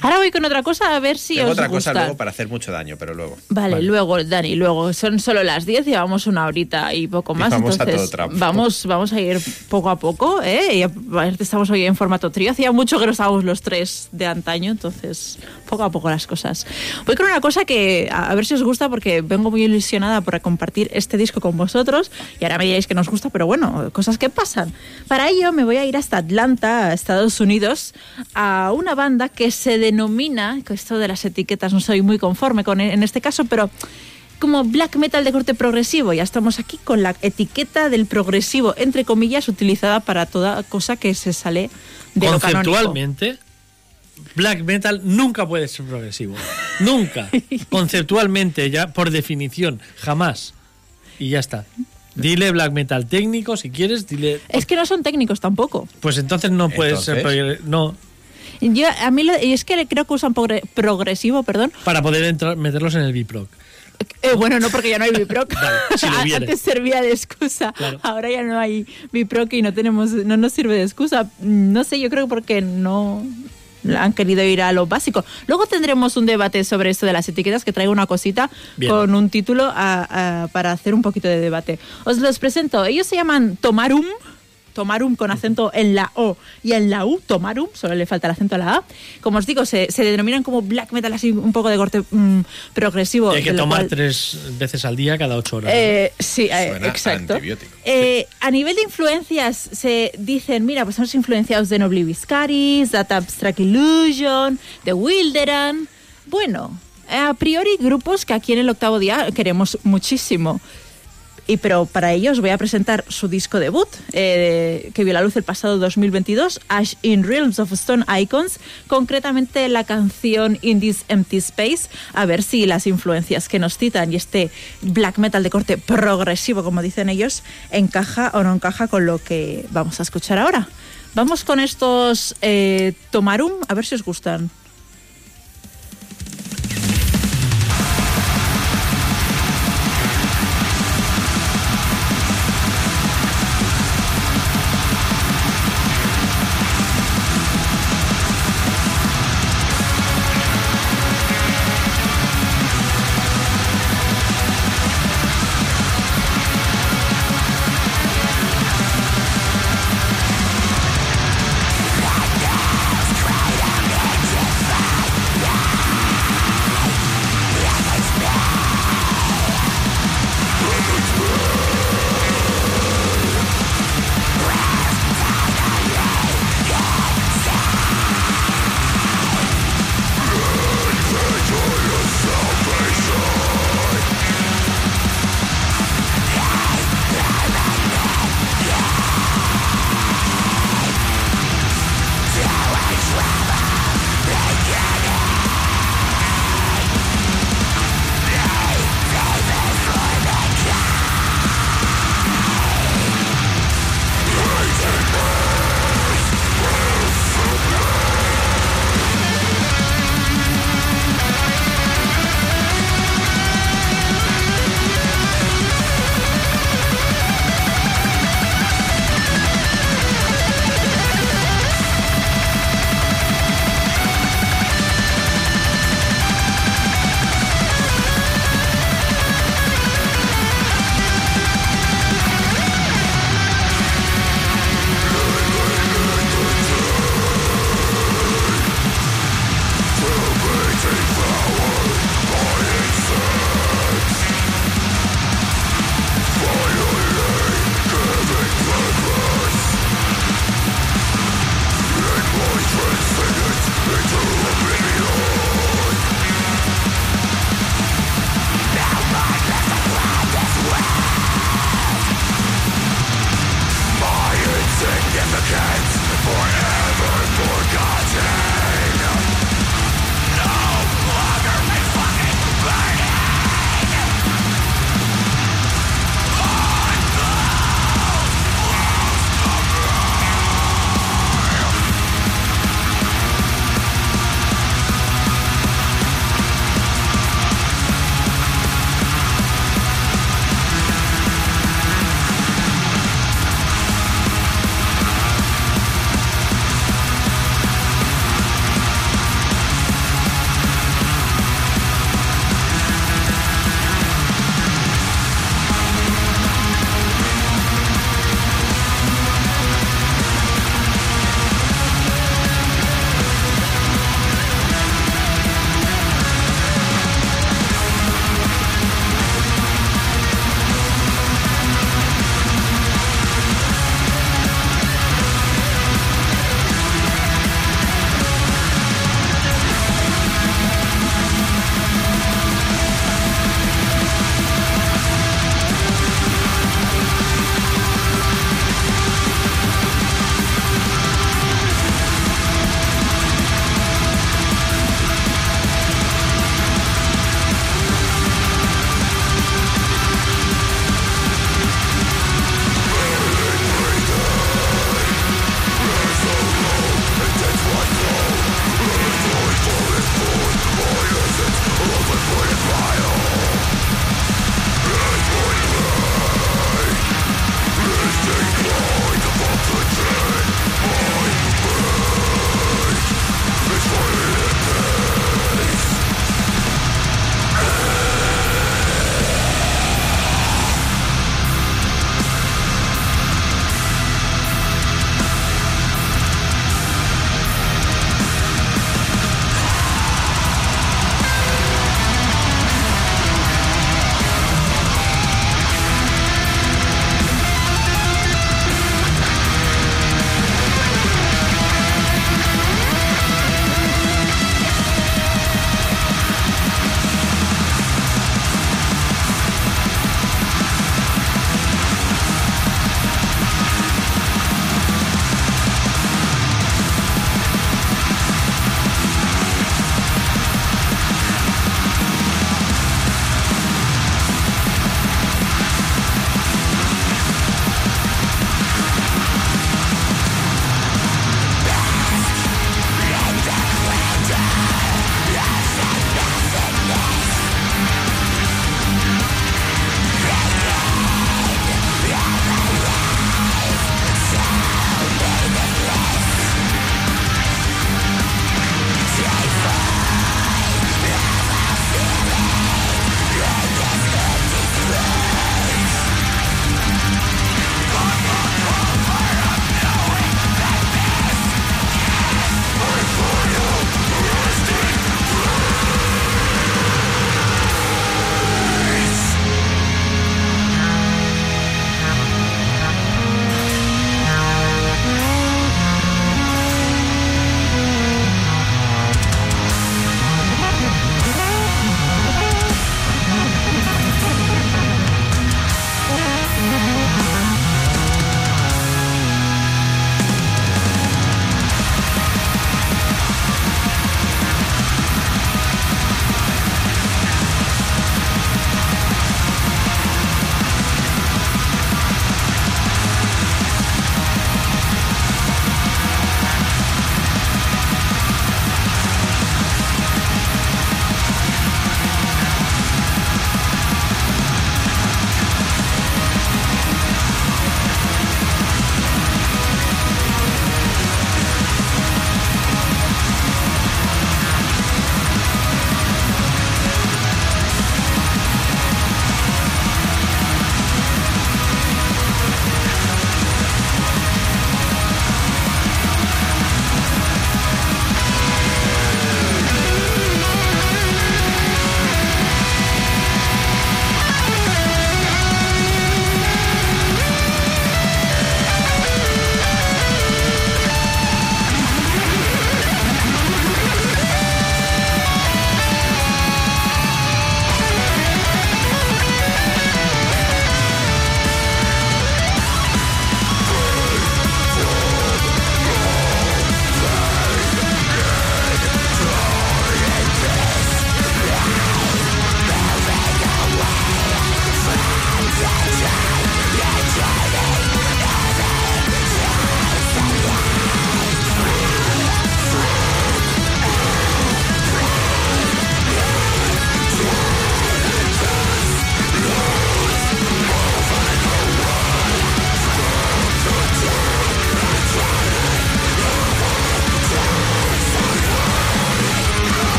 Ahora voy con otra cosa a ver si Tengo os otra gusta. cosa luego para hacer mucho daño, pero luego. Vale, Vale. luego, Dani, luego son solo las 10, llevamos una horita y poco Y más. vamos a entonces, todo trapo. vamos, vamos a ir poco a poco, ¿eh? Y estamos hoy en formato trío. Hacía mucho que no estábamos los tres de antaño, entonces poco a poco las cosas. Voy con una cosa que a, a ver si os gusta porque vengo muy ilusionada por compartir este disco con vosotros y ahora me diréis que nos gusta, pero bueno, cosas que pasan. Para ello me voy a ir hasta Atlanta, a Estados Unidos, a una banda que se denomina, que esto de las etiquetas no soy muy conforme con en este caso, pero como black metal de corte progresivo. Ya estamos aquí con la etiqueta del progresivo, entre comillas, utilizada para toda cosa que se sale de lo. Conceptualmente, black metal nunca puede ser progresivo. Nunca. Conceptualmente, ya por definición, jamás. Y ya está. Dile black metal técnico si quieres, dile. Es que no son técnicos tampoco. Pues entonces no puede ser. Entonces. No, Yo, a mí lo- y es que creo que usan progre- progresivo, perdón. para poder entrar, meterlos en el biproc. Eh, bueno, no, porque ya no hay Biproc. Vale. Antes servía de excusa. Claro. Ahora ya no hay Biproc y no tenemos, no nos sirve de excusa. Mm, No sé, yo creo porque no han querido ir a lo básico. Luego tendremos un debate sobre esto de las etiquetas, que traigo una cosita Bien. con un título a- a- para hacer un poquito de debate. Os los presento. Ellos se llaman Tomarum. Tomarum con acento en la O y en la U, Tomarum, solo le falta el acento a la A. Como os digo, se, se denominan como black metal así un poco de corte mm, progresivo. Y hay que tomar cual- tres veces al día cada ocho horas. eh, sí, eh, Suena exacto. antibiótico. Eh, a nivel de influencias, se dicen, mira, pues somos influenciados de Nobly Viscaris, Data Abstract Illusion, de Wilderan. Bueno, a priori grupos que aquí en el octavo día queremos muchísimo. Y pero para ello os voy a presentar su disco debut, eh, que vio la luz el pasado 2022, Ash in Realms of Stone Icons, concretamente la canción In This Empty Space, a ver si las influencias que nos citan y este black metal de corte progresivo, como dicen ellos, encaja o no encaja con lo que vamos a escuchar ahora. Vamos con estos eh, Tomarum, a ver si os gustan.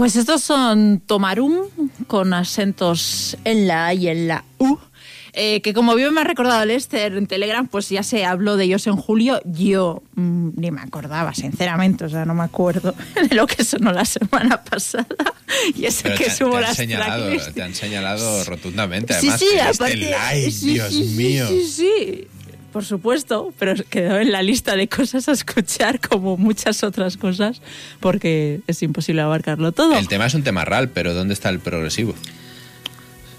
Pues estos son Tomarum con acentos en la A y en la U. eh, que como bien me ha recordado Lester en Telegram, pues ya se habló de ellos en julio. Yo mm, ni me acordaba, sinceramente, o sea, no me acuerdo de lo que sonó la semana pasada. Y ese Pero que te, subo te han las señalado, te han señalado rotundamente, Sí, además. sí, en aparte. este live, sí, Dios sí, sí, mío. Sí, sí, por supuesto, pero quedó en la lista de cosas a escuchar como muchas otras cosas porque es imposible abarcarlo todo. El tema es un tema real, pero ¿dónde está el progresivo?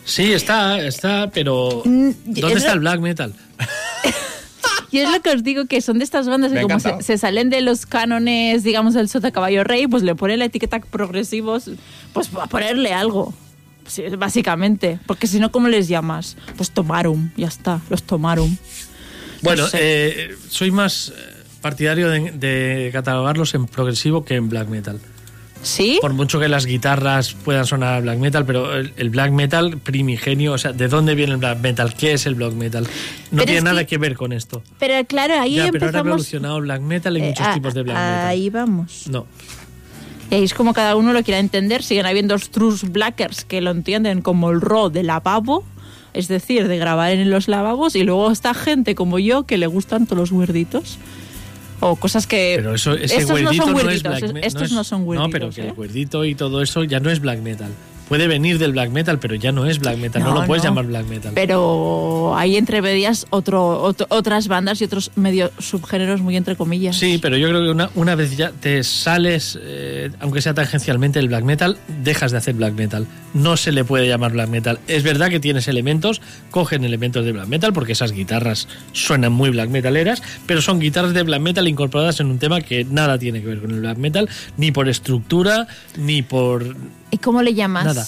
Sí, está, está, pero Mm, ¿dónde es está lo- el black metal? Y es lo que os digo, que son de estas bandas Me que como se, salen de los cánones, digamos, del Sota Caballo Rey, pues le ponen la etiqueta progresivos, pues a ponerle algo. Sí, básicamente. Porque si no, ¿cómo les llamas? Pues tomarum, ya está, los tomarum. Bueno, No sé. eh, soy más eh, partidario de, de catalogarlos en progresivo que en black metal. ¿Sí? Por mucho que las guitarras puedan sonar a black metal, pero el, el black metal primigenio, o sea, ¿de dónde viene el black metal? ¿Qué es el black metal? No Pero tiene nada que- que ver con esto. Pero claro, ahí ya, pero ahora ha empezamos... evolucionado el black metal, hay eh, muchos a- tipos de black metal. Ahí vamos. No. Y ahí es como cada uno lo quiera entender. Siguen habiendo true blackers que lo entienden como el ro de lavabo, es decir, de grabar en los lavabos, y luego está gente como yo que le gustan todos los weirditos. O cosas que. Pero eso, ese estos no son no es black metal. Estos no, son weirditos. No, pero que ¿eh? el weirdito y todo eso ya no es black metal. Puede venir del black metal, pero ya no es black metal. No, No, lo puedes no. llamar black metal. Pero hay entre medias otro, otro- otras bandas y otros medio subgéneros muy entre comillas. Sí, pero yo creo que una, una vez ya te sales, eh, aunque sea tangencialmente el black metal, dejas de hacer black metal. No se le puede llamar black metal. Es verdad que tienes elementos, cogen elementos de black metal, porque esas guitarras suenan muy black metaleras, pero son guitarras de black metal incorporadas en un tema que nada tiene que ver con el black metal, ni por estructura, ni por... ¿Y cómo le llamas? Nada.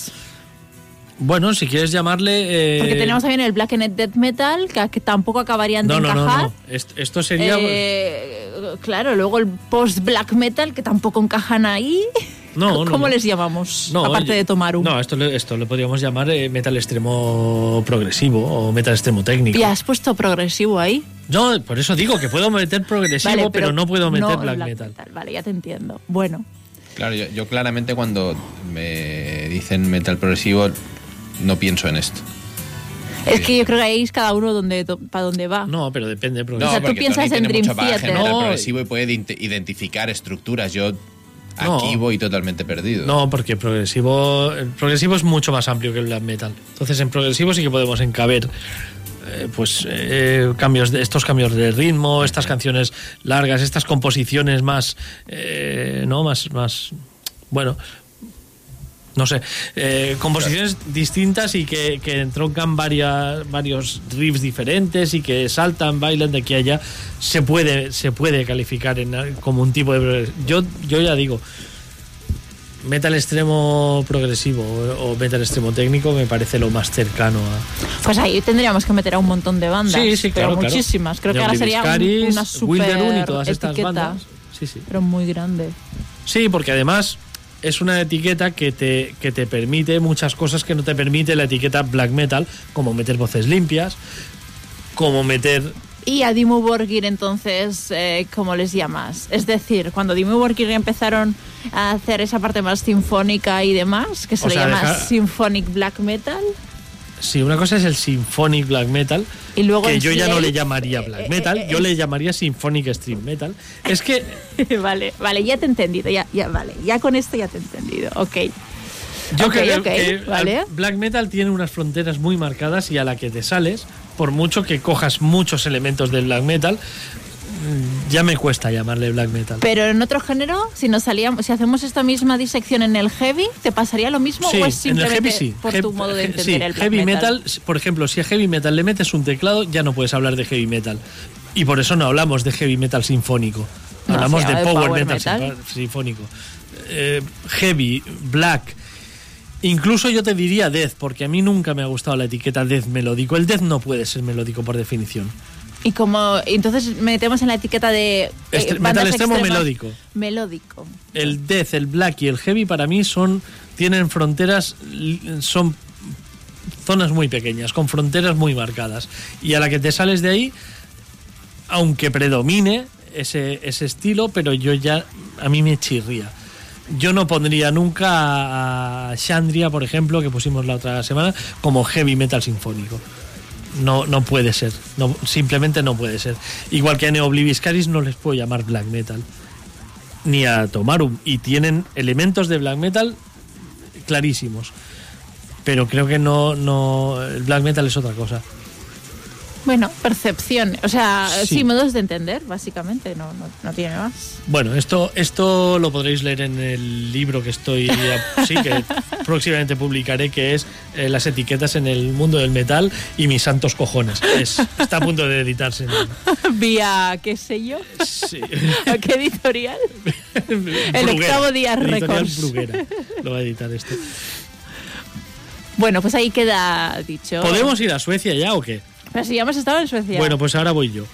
Bueno, si quieres llamarle... eh, Porque tenemos también el Black and Death Metal, que, que tampoco acabarían de No, no, no, encajar. no. Est- Esto sería... Eh, claro, luego el post-black metal, que tampoco encajan ahí. No, no, ¿Cómo no. les llamamos? No, aparte yo- de tomar un. No, esto, le- esto lo podríamos llamar eh, metal extremo progresivo o metal extremo técnico. ¿Y has puesto progresivo ahí? No, por eso digo que puedo meter progresivo, Vale, pero, no puedo meter no black, metal. Vale, ya te entiendo. Bueno, Claro, yo, yo claramente cuando me dicen metal progresivo no pienso en esto. es que yo creo que ahí es cada uno donde, para dónde va. No, pero depende de No, progresivo. sea, tú porque piensas Tony en Dream Theater. metal No. progresivo y puede ident- identificar estructuras. Yo No. aquí voy totalmente perdido. No, porque progresivo, el progresivo es mucho más amplio que el black metal. Entonces en progresivo sí que podemos encaber eh, pues eh, cambios de estos cambios de ritmo, estas canciones largas, estas composiciones más eh, no más más bueno no sé, eh, composiciones distintas y que, que entroncan varias, varios riffs diferentes y que saltan, bailan de aquí a allá, se puede, se puede calificar en, como un tipo de... Yo, yo ya digo, metal extremo progresivo o, metal extremo técnico me parece lo más cercano a... Pues ahí tendríamos que meter a un montón de bandas. Sí, sí, pero claro, claro. muchísimas. Creo que ahora sería una super y todas estas etiqueta, bandas. Sí, sí. Pero muy grande. Sí, porque además es una etiqueta que te, que te permite muchas cosas que no te permite la etiqueta black metal, como meter voces limpias, como meter... Y a Dimmu Borgir, entonces, eh, ¿cómo les llamas? Es decir, cuando Dimmu Borgir empezaron a hacer esa parte más sinfónica y demás, que se O le sea, llama Symphonic Black Metal, Sí, una cosa es el symphonic black metal, y luego que yo ya no le llamaría black metal, yo le llamaría symphonic stream metal. Es que vale, vale, ya te he entendido, ya, ya, vale, ya con esto ya te he entendido, ok. yo creo que vale. black metal tiene unas fronteras muy marcadas y a la que te sales, por mucho que cojas muchos elementos del black metal, ya me cuesta llamarle black metal. Pero en otro género, si nos salíamos, si hacemos esta misma disección en el heavy, ¿te pasaría lo mismo Sí, o es en el simplemente heavy sí. por tu modo de entender sí, el black heavy metal? metal, por ejemplo, si a heavy metal le metes un teclado, ya no puedes hablar de heavy metal. Y por eso no hablamos de heavy metal sinfónico. No, Hablamos de power, power metal, sinfónico. Eh, heavy, black. Incluso yo te diría death, porque a mí nunca me ha gustado la etiqueta death melódico. El death no puede ser melódico por definición. Y como entonces metemos en la etiqueta de eh, Este- metal extremo melódico. Melódico. El death, el black y el heavy para mí son tienen fronteras son zonas muy pequeñas, con fronteras muy marcadas. Y a la que te sales de ahí, aunque predomine ese, ese estilo, pero yo ya a mí me chirría. Yo no pondría nunca a Chandria, por ejemplo, que pusimos la otra semana, como heavy metal sinfónico. No, no puede ser. No, simplemente no puede ser. Igual que a Neobliviscaris no les puedo llamar black metal. Ni a Tomarum. Y tienen elementos de black metal clarísimos. Pero creo que no, no. El black metal es otra cosa. Bueno, percepción. O sea, Sí. sí, modos de entender, básicamente. No, no, no tiene más. Bueno, esto, esto lo podréis leer en el libro que estoy, sí, que próximamente publicaré, que es eh, las etiquetas en el mundo del metal y mis santos cojones. Es- está a punto de editarse. Vía, qué sé yo, Sí. ¿A qué editorial. El octavo día Records. Bruguera lo va a editar esto. Bueno, pues ahí queda dicho. ¿Podemos ir a Suecia ya o qué? Pero si ya hemos estado en Suecia. Bueno, pues ahora voy yo.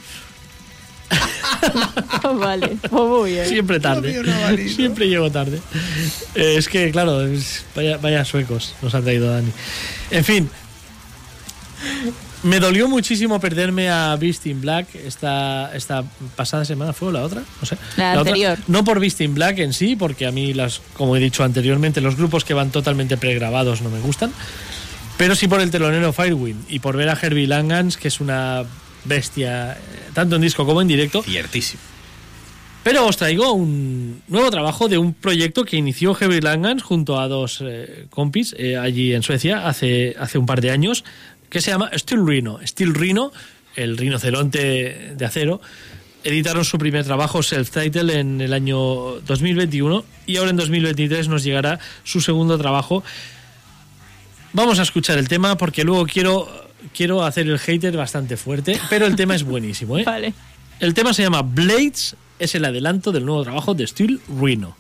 vale, pues muy bien. Siempre tarde. Siempre llego tarde. Eh, es que, claro, es- vaya, vaya suecos nos ha traído Dani. En fin. Me dolió muchísimo perderme a Beast in Black esta, esta pasada semana, ¿fue o la otra? No sé. La otra- anterior. no por Beast in Black en sí, porque a mí, las, como he dicho anteriormente, los grupos que van totalmente pregrabados no me gustan. Pero sí por el telonero Firewind y por ver a Herbie Langans, que es una bestia, eh, tanto en disco como en directo. Ciertísimo. Pero os traigo un nuevo trabajo de un proyecto que inició Heavy Langans junto a dos eh, compis eh, allí en Suecia hace, hace un par de años, que se llama Steel Rhino. Steel Rhino, el rinoceronte de acero, editaron su primer trabajo, Self-Title, en el año 2021 y ahora en 2023 nos llegará su segundo trabajo. Vamos a escuchar el tema porque luego quiero, quiero hacer el hater bastante fuerte, pero el tema es buenísimo. ¿eh? Vale. El tema se llama Blades, es el adelanto del nuevo trabajo de Steel Rhino.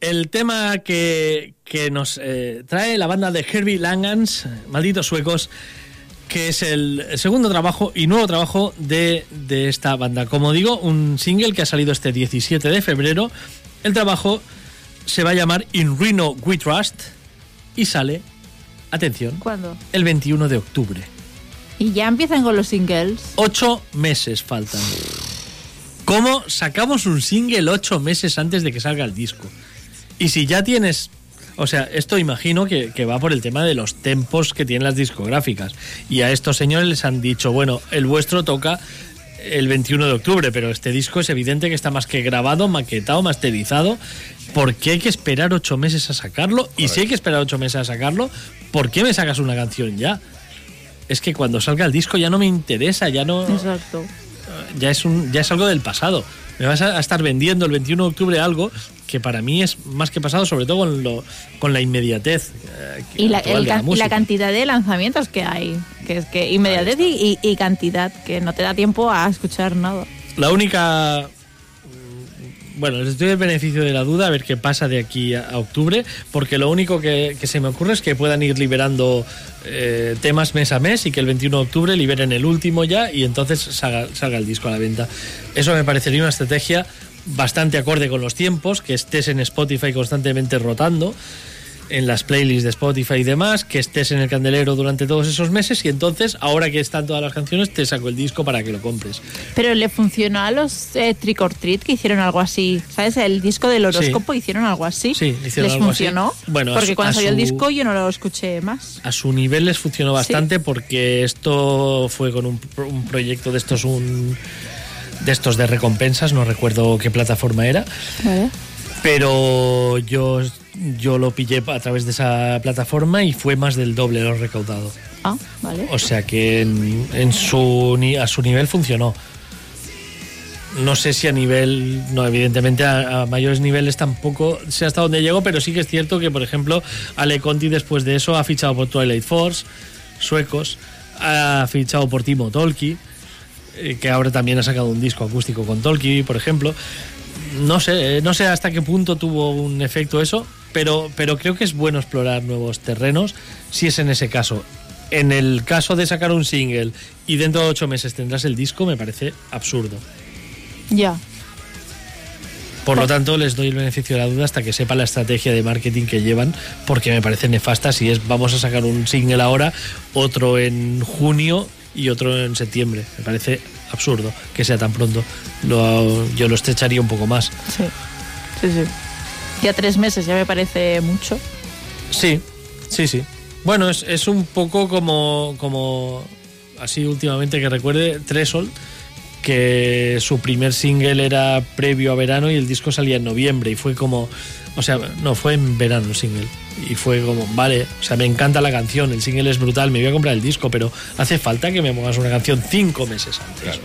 El tema que, que nos eh, trae la banda de Herbie Langans, malditos suecos, que es el segundo trabajo y nuevo trabajo de, de esta banda. Como digo, un single que ha salido este 17 de febrero. El trabajo se va a llamar In Rhino We Trust y sale, atención, ¿Cuándo? el 21 de octubre. Y ya empiezan con los singles. Ocho meses faltan. ¿Cómo sacamos un single ocho meses antes de que salga el disco? Y si ya tienes... O sea, esto imagino que, va por el tema de los tempos que tienen las discográficas. Y a estos señores les han dicho, bueno, el vuestro toca el 21 de octubre, pero este disco es evidente que está más que grabado, maquetado, masterizado. ¿Por qué hay que esperar ocho meses a sacarlo? Y si hay que esperar ocho meses a sacarlo, ¿por qué me sacas una canción ya? Es que cuando salga el disco ya no me interesa, ya no Exacto. Ya es un ya es algo del pasado. Me vas a a estar vendiendo el 21 de octubre algo que para mí es más que pasado, sobre todo con lo con la inmediatez. eh, Y la, el can- y la cantidad de lanzamientos que hay. Que es que inmediatez y, y- y cantidad, que no te da tiempo a escuchar nada. La única. Bueno, les doy el beneficio de la duda a ver qué pasa de aquí a, a octubre, porque lo único que, que se me ocurre es que puedan ir liberando eh, temas mes a mes y que el 21 de octubre liberen el último ya y entonces salga, salga el disco a la venta. Eso me parecería una estrategia bastante acorde con los tiempos, que estés en Spotify constantemente rotando en las playlists de Spotify y demás, que estés en el candelero durante todos esos meses y entonces, ahora que están todas las canciones, te saco el disco para que lo compres. Pero le funcionó a los eh, Trick or Treat que hicieron algo así. ¿Sabes? El disco del horóscopo hicieron algo así. Sí, hicieron ¿Les algo así. funcionó? Bueno, a Porque su- cuando salió el disco yo no lo escuché más. a su nivel les funcionó bastante porque esto fue con un, un proyecto de estos un de estos de recompensas, no recuerdo qué plataforma era, Vale. pero yo yo lo pillé a través de esa plataforma y fue más del doble lo recaudado. Ah, vale. O sea que en, en su a su nivel funcionó. No sé si a nivel, no, evidentemente a, a mayores niveles tampoco sé hasta dónde llegó, pero sí que es cierto que, por ejemplo, Ale Conti después de eso ha fichado por Twilight Force, suecos, ha fichado por Timo Tolki, eh, que ahora también ha sacado un disco acústico con Tolki, por ejemplo. No sé, eh, no sé hasta qué punto tuvo un efecto eso, pero, pero creo que es bueno explorar nuevos terrenos si es en ese caso. En el caso de sacar un single y dentro de ocho meses tendrás el disco, me parece absurdo. Ya. Por lo tanto, les doy el beneficio de la duda hasta que sepa la estrategia de marketing que llevan, porque me parece nefasta si es vamos a sacar un single ahora, otro en junio y otro en septiembre. Me parece absurdo que sea tan pronto. Lo- yo lo estrecharía un poco más. Sí. Sí, sí. Ya tres meses ya me parece mucho. Sí, sí, sí. Bueno, es, es un poco como, como así últimamente que recuerde Tresol, que su primer single era previo a verano y el disco salía en noviembre y fue como, o sea, no, fue en verano el single. Y fue como, vale, o sea, me encanta la canción, el single es brutal, me voy a comprar el disco, pero hace falta que me pongas una canción cinco meses antes.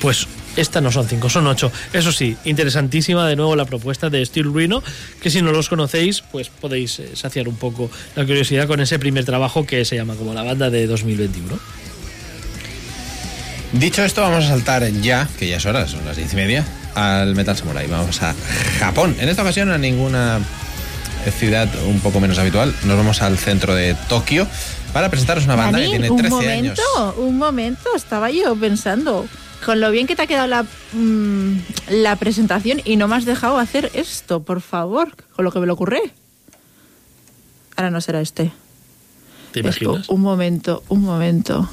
Pues esta no son cinco, son ocho. Eso sí, interesantísima de nuevo la propuesta de Steel Ruino, que si no los conocéis, pues podéis eh, saciar un poco la curiosidad con ese primer trabajo que se llama como la banda de 2021. Dicho esto, vamos a saltar ya, que ya es hora, son las diez y media, al Metal Samurai. Vamos a Japón. En esta ocasión a ninguna ciudad un poco menos habitual. Nos vamos al centro de Tokio para presentaros una banda Dani, que tiene un 13 momento, años. un momento, estaba yo pensando, con lo bien que te ha quedado la, mm, la presentación y no me has dejado hacer esto, por favor, con lo que me lo ocurre. Ahora no será este. ¿Te imaginas? un momento, un momento.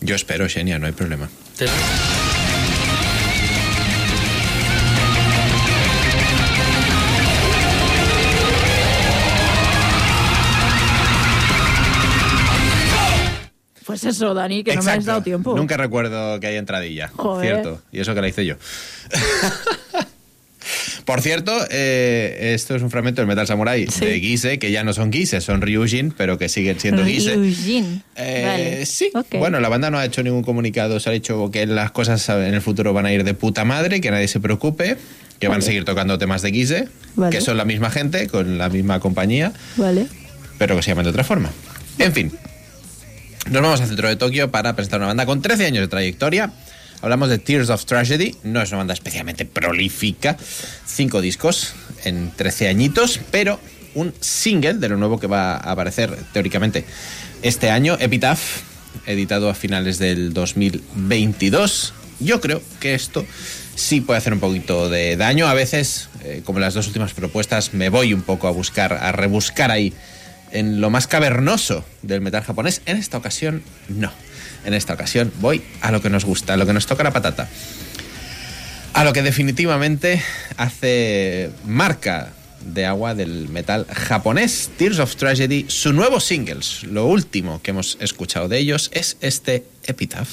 Yo espero, Xenia, no hay problema. Te- Pues eso, Dani, que no me has dado tiempo. Nunca recuerdo que haya entradilla. Joder. Cierto. Y eso que la hice yo. Por cierto, eh, esto es un fragmento del Metal Samurai Sí. de Gise, que ya no son Gise, son Ryujin, pero que siguen siendo Gise. Eugene. Eh, Vale. Sí, bueno, la banda no ha hecho ningún comunicado, se ha dicho que las cosas en el futuro van a ir de puta madre, que nadie se preocupe, que van a seguir tocando temas de Gise, Vale. que son la misma gente, con la misma compañía, Vale. pero que se llaman de otra forma. En fin, nos vamos al centro de Tokio para presentar una banda con 13 años de trayectoria. Hablamos de Tears of Tragedy, no es una banda especialmente prolífica, cinco discos en 13 añitos, pero un single de lo nuevo que va a aparecer teóricamente este año, Epitaph, editado a finales del 2022. Yo creo que esto sí puede hacer un poquito de daño. A veces, eh, como las dos últimas propuestas, me voy un poco a buscar, a rebuscar ahí en lo más cavernoso del metal japonés. En esta ocasión, no. En esta ocasión voy a lo que nos gusta, a lo que nos toca la patata. A lo que definitivamente hace marca de agua del metal japonés, Tears of Tragedy, su nuevo singles, lo último que hemos escuchado de ellos es este Epitaph.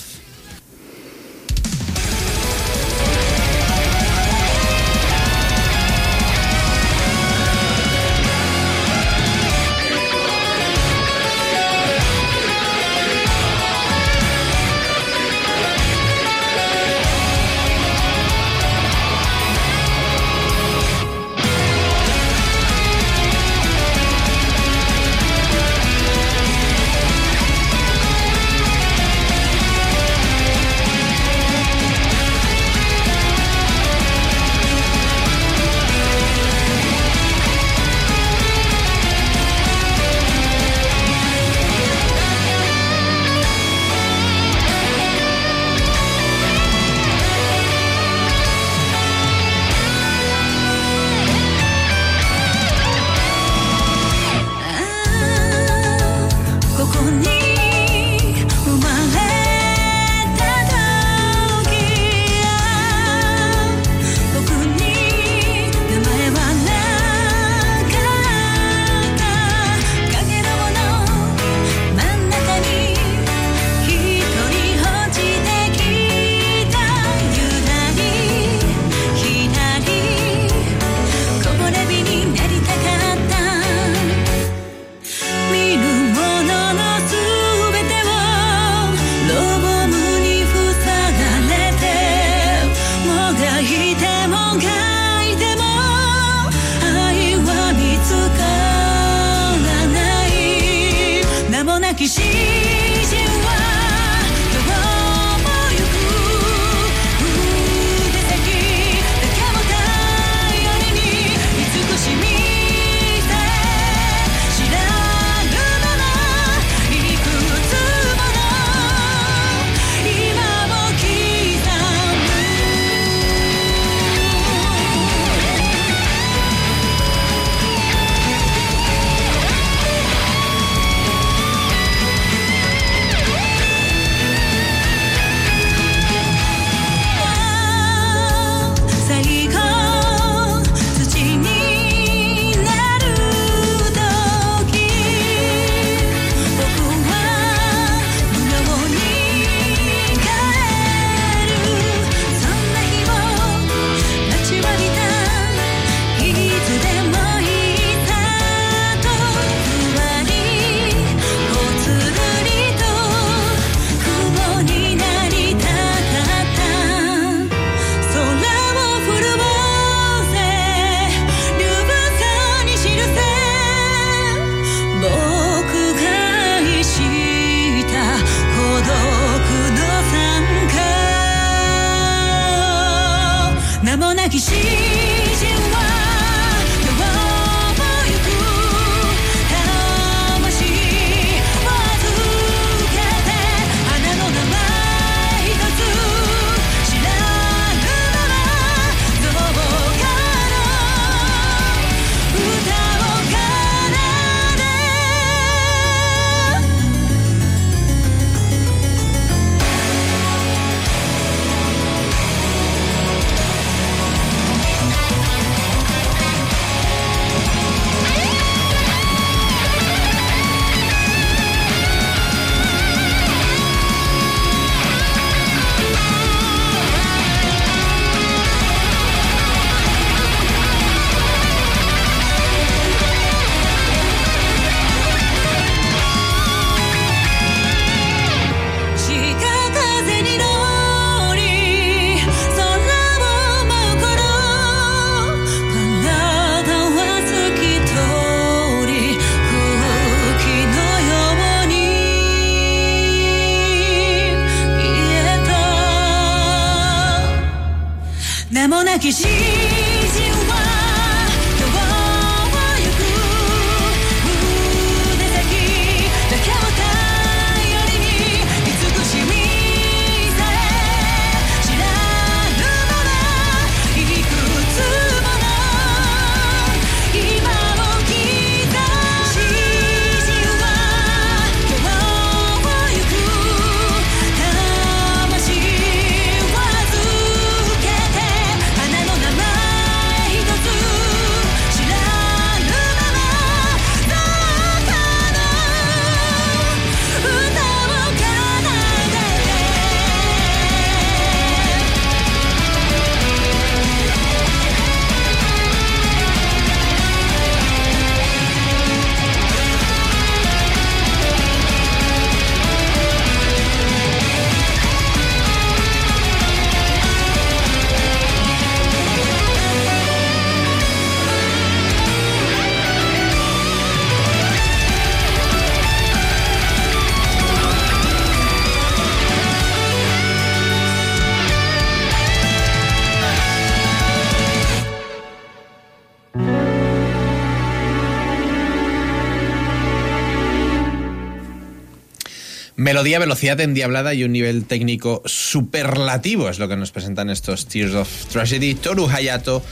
Melodía, velocidad endiablada y un nivel técnico superlativo es lo que nos presentan estos Tears of Tragedy, Toru Hayato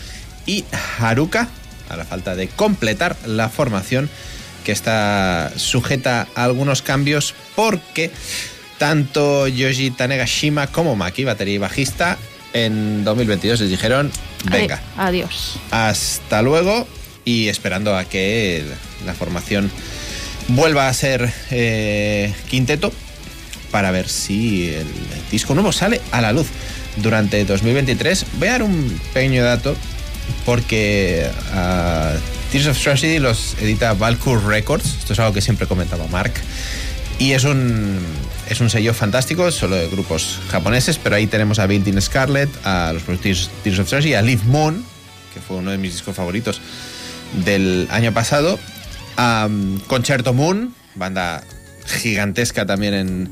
y Haruka, a la falta de completar la formación que está sujeta a algunos cambios porque tanto Yoshi Tanegashima como Maki, batería y bajista, en 2022 les dijeron, venga, Adiós. hasta luego y esperando a que la formación vuelva a ser eh, quinteto para ver si el disco nuevo sale a la luz durante 2023. Voy a dar un pequeño dato porque ah, Tears of Tragedy los edita Valcourt Records. Esto es algo que siempre comentaba Mark. Y es un, es un sello fantástico, solo de grupos japoneses, pero ahí tenemos a Built-in Scarlet, a los Tears, Tears of Tragedy, a Live Moon, que fue uno de mis discos favoritos del año pasado, a um, Concerto Moon, banda gigantesca también en,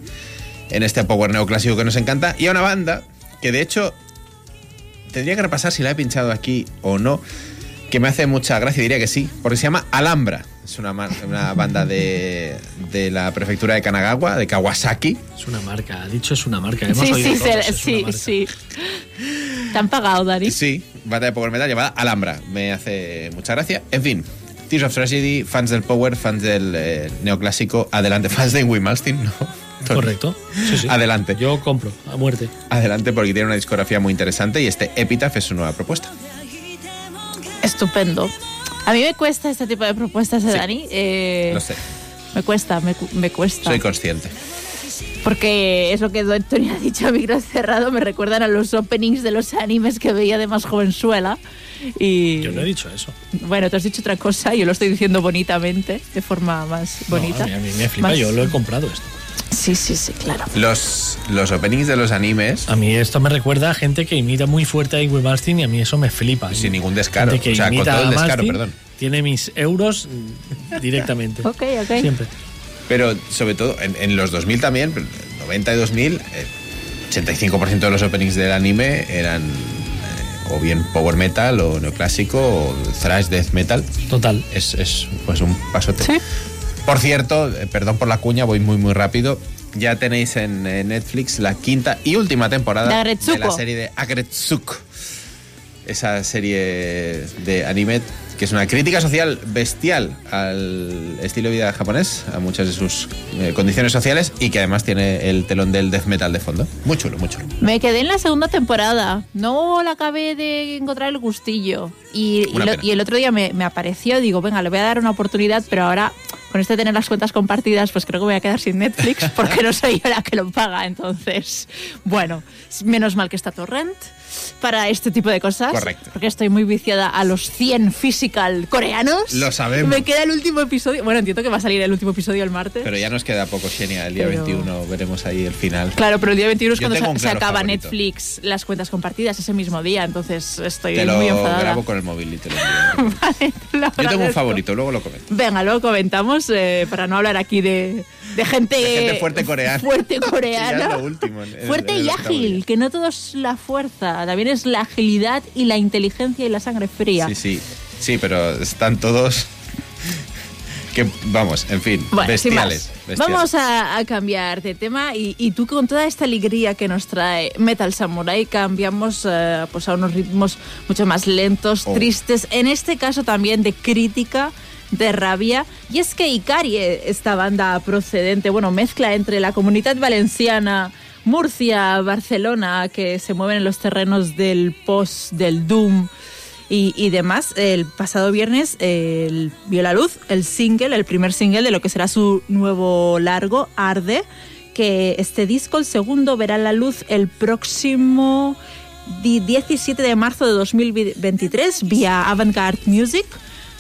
en este power neoclásico que nos encanta, y a una banda que de hecho tendría que repasar si la he pinchado aquí o no, que me hace mucha gracia, diría que sí, porque se llama Alhambra. Es una, una banda de, de la prefectura de Kanagawa, de Kawasaki. Es una marca, ha dicho es una marca. Hemos Sí, oído sí, todos, se- sí, sí. Te han pagado, Dani. Sí, banda de power metal llamada Alhambra. Me hace mucha gracia. En fin, Tears of Tragedy, fans del power, fans del eh, neoclásico. Adelante, fans de Ingrid Malmsteen, ¿no? Tony. Correcto. Sí, sí. Adelante. Yo compro, a muerte. Adelante porque tiene una discografía muy interesante y este Epitaph es su nueva propuesta. Estupendo. A mí me cuesta este tipo de propuestas de Sí. Dani. eh, Lo sé, Me cuesta, me, cu- me cuesta. soy consciente. Porque es lo que Tony ha dicho a micro cerrado, me recuerdan a los openings de los animes que veía de más jovenzuela. Y Yo no he dicho eso. bueno, tú has dicho otra cosa, yo lo estoy diciendo bonitamente, de forma más bonita. No, a, mí, a mí me flipa, Más- yo lo he comprado esto. Sí, sí, sí, claro. Los, los openings de los animes, A mí esto me recuerda a gente que imita muy fuerte a Ingrid Malmsteen y a mí eso me flipa. sin ningún descaro. Gente que O sea, con imita todo el descaro, Malmsteen perdón. Tiene mis euros directamente. Ok, ok. Siempre. Pero sobre todo en, en los 2000 también, pero 90 y 2000, eh, 85% de los openings del anime eran o bien power metal o neoclásico o thrash death metal. Total. Es, es, pues un pasote. Sí. Por cierto, eh, perdón por la cuña, voy muy muy rápido. Ya tenéis en Netflix la quinta y última temporada De la serie de Agretsuko. Esa serie de anime que es una crítica social bestial al estilo de vida japonés, a muchas de sus eh, condiciones sociales y que además tiene el telón del death metal de fondo. Muy chulo, muy chulo. Me quedé en la segunda temporada. No la acabé de encontrar el gustillo. Y, y lo- y el otro día me, me apareció. Digo, venga, le voy a dar una oportunidad, pero ahora con este tener las cuentas compartidas, pues creo que voy a quedar sin Netflix porque no soy yo la que lo paga. Entonces, bueno, menos mal que está Torrent para este tipo de cosas. Correcto. Porque estoy muy viciada a los 100 physical coreanos. Lo sabemos. Me queda el último episodio. Bueno, entiendo que va a salir el último episodio el martes. Pero ya nos queda poco, Xenia. El día Pero- 21 veremos ahí el final. Claro, pero el día 21 es Yo cuando se, claro acaba favorito. Netflix las cuentas compartidas ese mismo día, entonces estoy Te lo muy enfadada. grabo con el móvil y te lo envío. Vale, te lo Yo tengo un favorito, luego lo comento. Venga, luego comentamos eh, para no hablar aquí de, de gente, De gente fuerte coreana. Fuerte coreana. último fuerte el y ágil, que no todo es la fuerza, también es la agilidad y la inteligencia y la sangre fría. Sí, sí. Sí, pero están todos. Que, vamos, en fin, Bueno, bestiales. bestiales. Vamos a, a cambiar de tema y, y tú con toda esta alegría que nos trae Metal Samurai cambiamos eh, pues a unos ritmos mucho más lentos, Oh. tristes, en este caso también de crítica, de rabia. Y es que Icari, eh, esta banda procedente, bueno, mezcla entre la comunidad valenciana, Murcia, Barcelona, que se mueven en los terrenos del post, del doom y, y demás. El pasado viernes vio la luz el single, el primer single de lo que será su nuevo largo, Arde, que este disco, el segundo, verá la luz el próximo di- 17 de marzo de 2023 vía Avantgarde Music,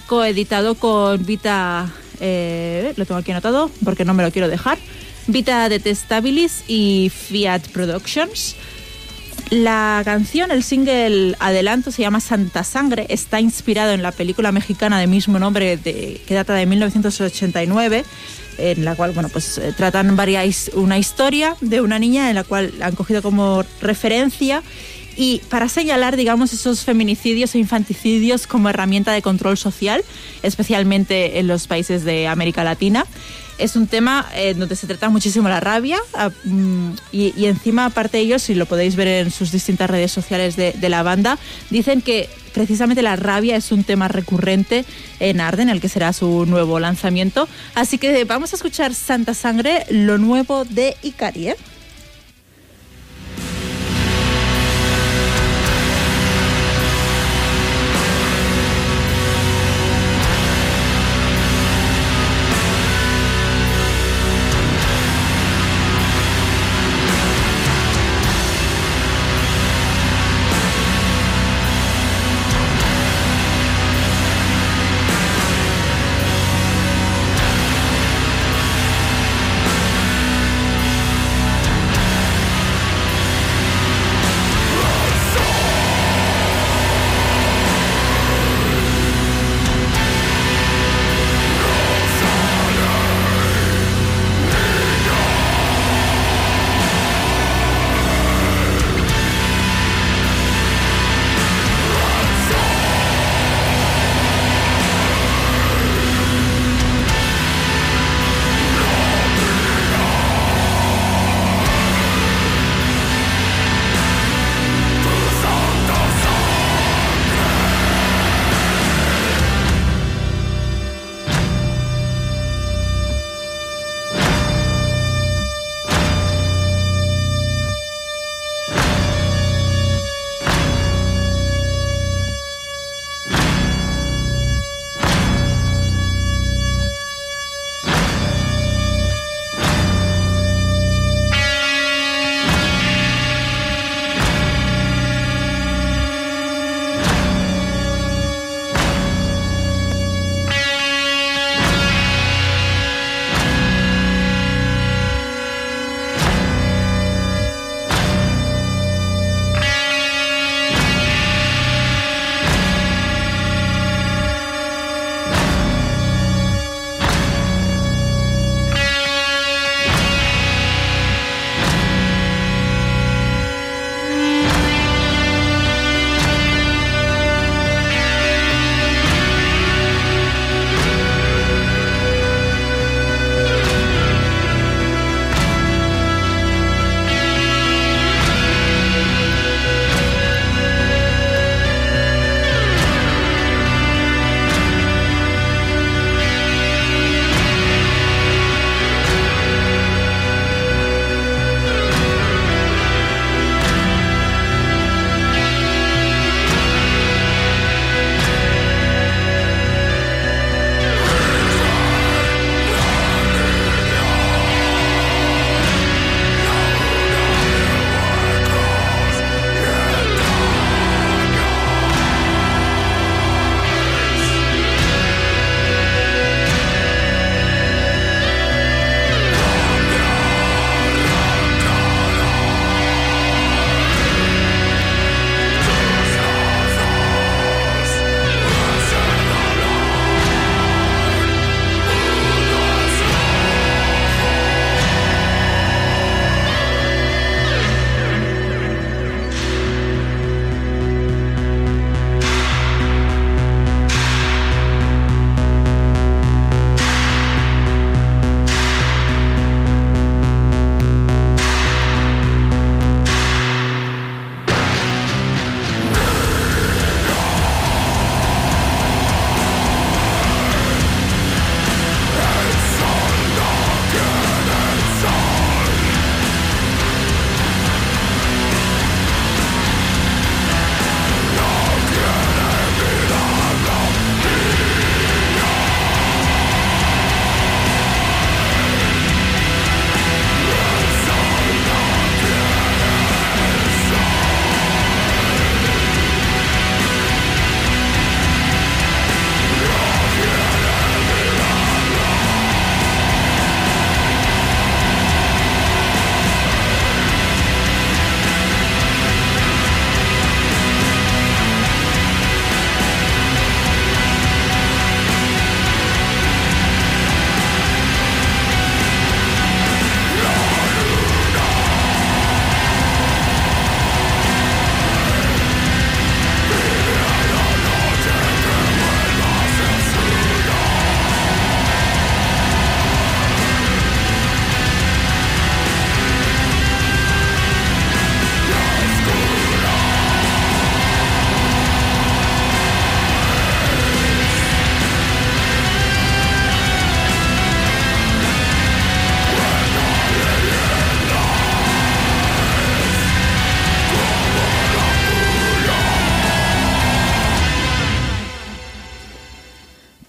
coeditado con Vita, eh, lo tengo aquí anotado porque no me lo quiero dejar, Vita Detestabilis y Fiat Productions. La canción, el single adelanto, se llama Santa Sangre. Está inspirado en la película mexicana de mismo nombre que data de 1989, en la cual bueno, pues, eh, tratan varias, una historia de una niña en la cual han cogido como referencia y para señalar, digamos, esos feminicidios e infanticidios como herramienta de control social, especialmente en los países de América Latina. Es un tema eh, donde se trata muchísimo la rabia ah, mm, y, encima, aparte de ellos, si lo podéis ver en sus distintas redes sociales de, de la banda, dicen que precisamente la rabia es un tema recurrente en Arden, el que será su nuevo lanzamiento. Así que vamos a escuchar Santa Sangre, lo nuevo de Icari.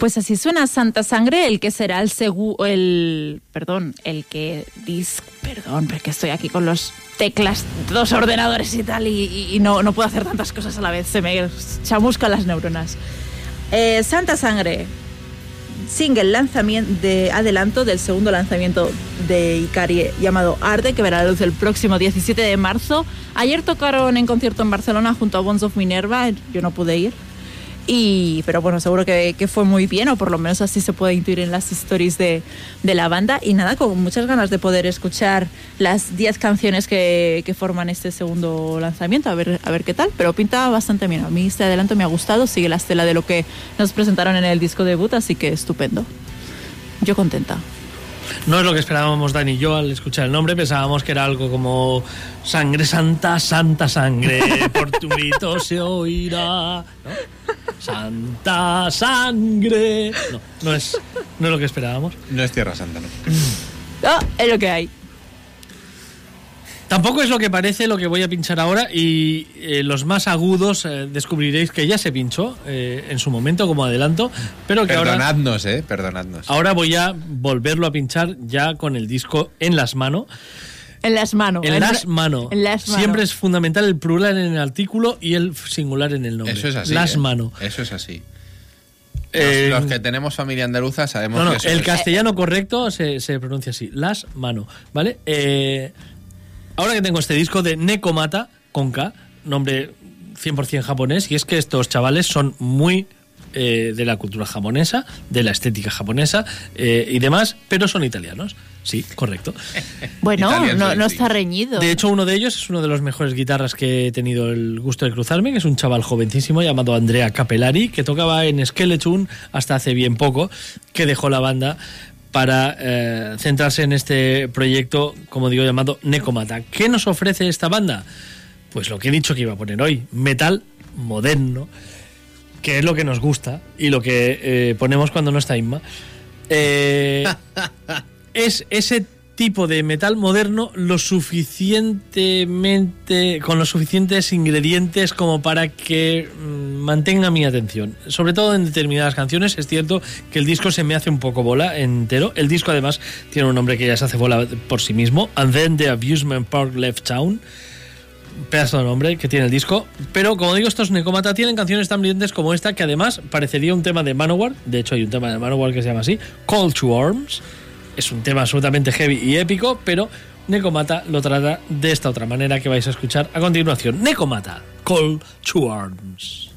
Pues así suena Santa Sangre, el que será el segu el perdón, el que dis perdón, porque estoy aquí con los teclas, dos ordenadores y tal, y, no, no puedo hacer tantas cosas a la vez, se me chamuscan las neuronas. Eh, Santa Sangre, single lanzamiento de adelanto del segundo lanzamiento de Icari llamado Arde, que verá la luz el próximo 17 de marzo. Ayer tocaron en concierto en Barcelona junto a Bones of Minerva, yo no pude ir. Y, pero bueno, seguro que, que fue muy bien, o por lo menos así se puede intuir en las stories de, de la banda. Y nada, con muchas ganas de poder escuchar las 10 canciones que, que forman este segundo lanzamiento, a ver, a ver qué tal. Pero pinta bastante bien. A mí este adelanto me ha gustado, sigue la estela de lo que nos presentaron en el disco debut, así que estupendo. Yo contenta. No es lo que esperábamos Dani y yo al escuchar el nombre, pensábamos que era algo como sangre santa, santa sangre, por tu grito se oirá. ¿no? Santa sangre. No, no es, no es lo que esperábamos. No es Tierra Santa, ¿no? Ah, es lo que hay. Tampoco es lo que parece lo que voy a pinchar ahora y eh, los más agudos eh, descubriréis que ya se pinchó eh, en su momento como adelanto, pero que ahora, Perdonadnos, eh, perdonadnos. ahora voy a volverlo a pinchar ya con el disco en las manos. En las manos. En las manos. En las manos. Siempre es fundamental el plural en el artículo y el singular en el nombre. Eso es así. Las eh. manos. Eso es así. Eh, los, los que tenemos familia andaluza sabemos No, no, que eso el es. castellano correcto se, se pronuncia así, las mano, ¿vale? Eh, ahora que tengo este disco de Nekomata, con K, nombre 100% japonés, y es que estos chavales son muy eh, de la cultura japonesa, de la estética japonesa eh, y demás, pero son italianos. Sí, correcto. Bueno, Italian no, está reñido. De hecho, uno de ellos es uno de los mejores guitarras que he tenido el gusto de cruzarme, que es un chaval jovencísimo llamado Andrea Capellari, que tocaba en Skeleton hasta hace bien poco, que dejó la banda para eh, centrarse en este proyecto, como digo, llamado Necomata. ¿Qué nos ofrece esta banda? Pues lo que he dicho que iba a poner hoy, metal moderno, que es lo que nos gusta y lo que eh, ponemos cuando no está Inma. Eh, es ese tipo de metal moderno lo suficientemente con los suficientes ingredientes como para que mm, mantenga mi atención sobre todo en determinadas canciones es cierto que el disco se me hace un poco bola entero el disco además tiene un nombre que ya se hace bola por sí mismo and then the abusement park left town pedazo de nombre que tiene el disco. Pero como digo, estos Necomata tienen canciones tan brillantes como esta, que además parecería un tema de Manowar. De hecho, hay un tema de Manowar que se llama así: Call to Arms. Es un tema absolutamente heavy y épico, pero Necomata lo trata de esta otra manera que vais a escuchar a continuación. Necomata, Call to Arms.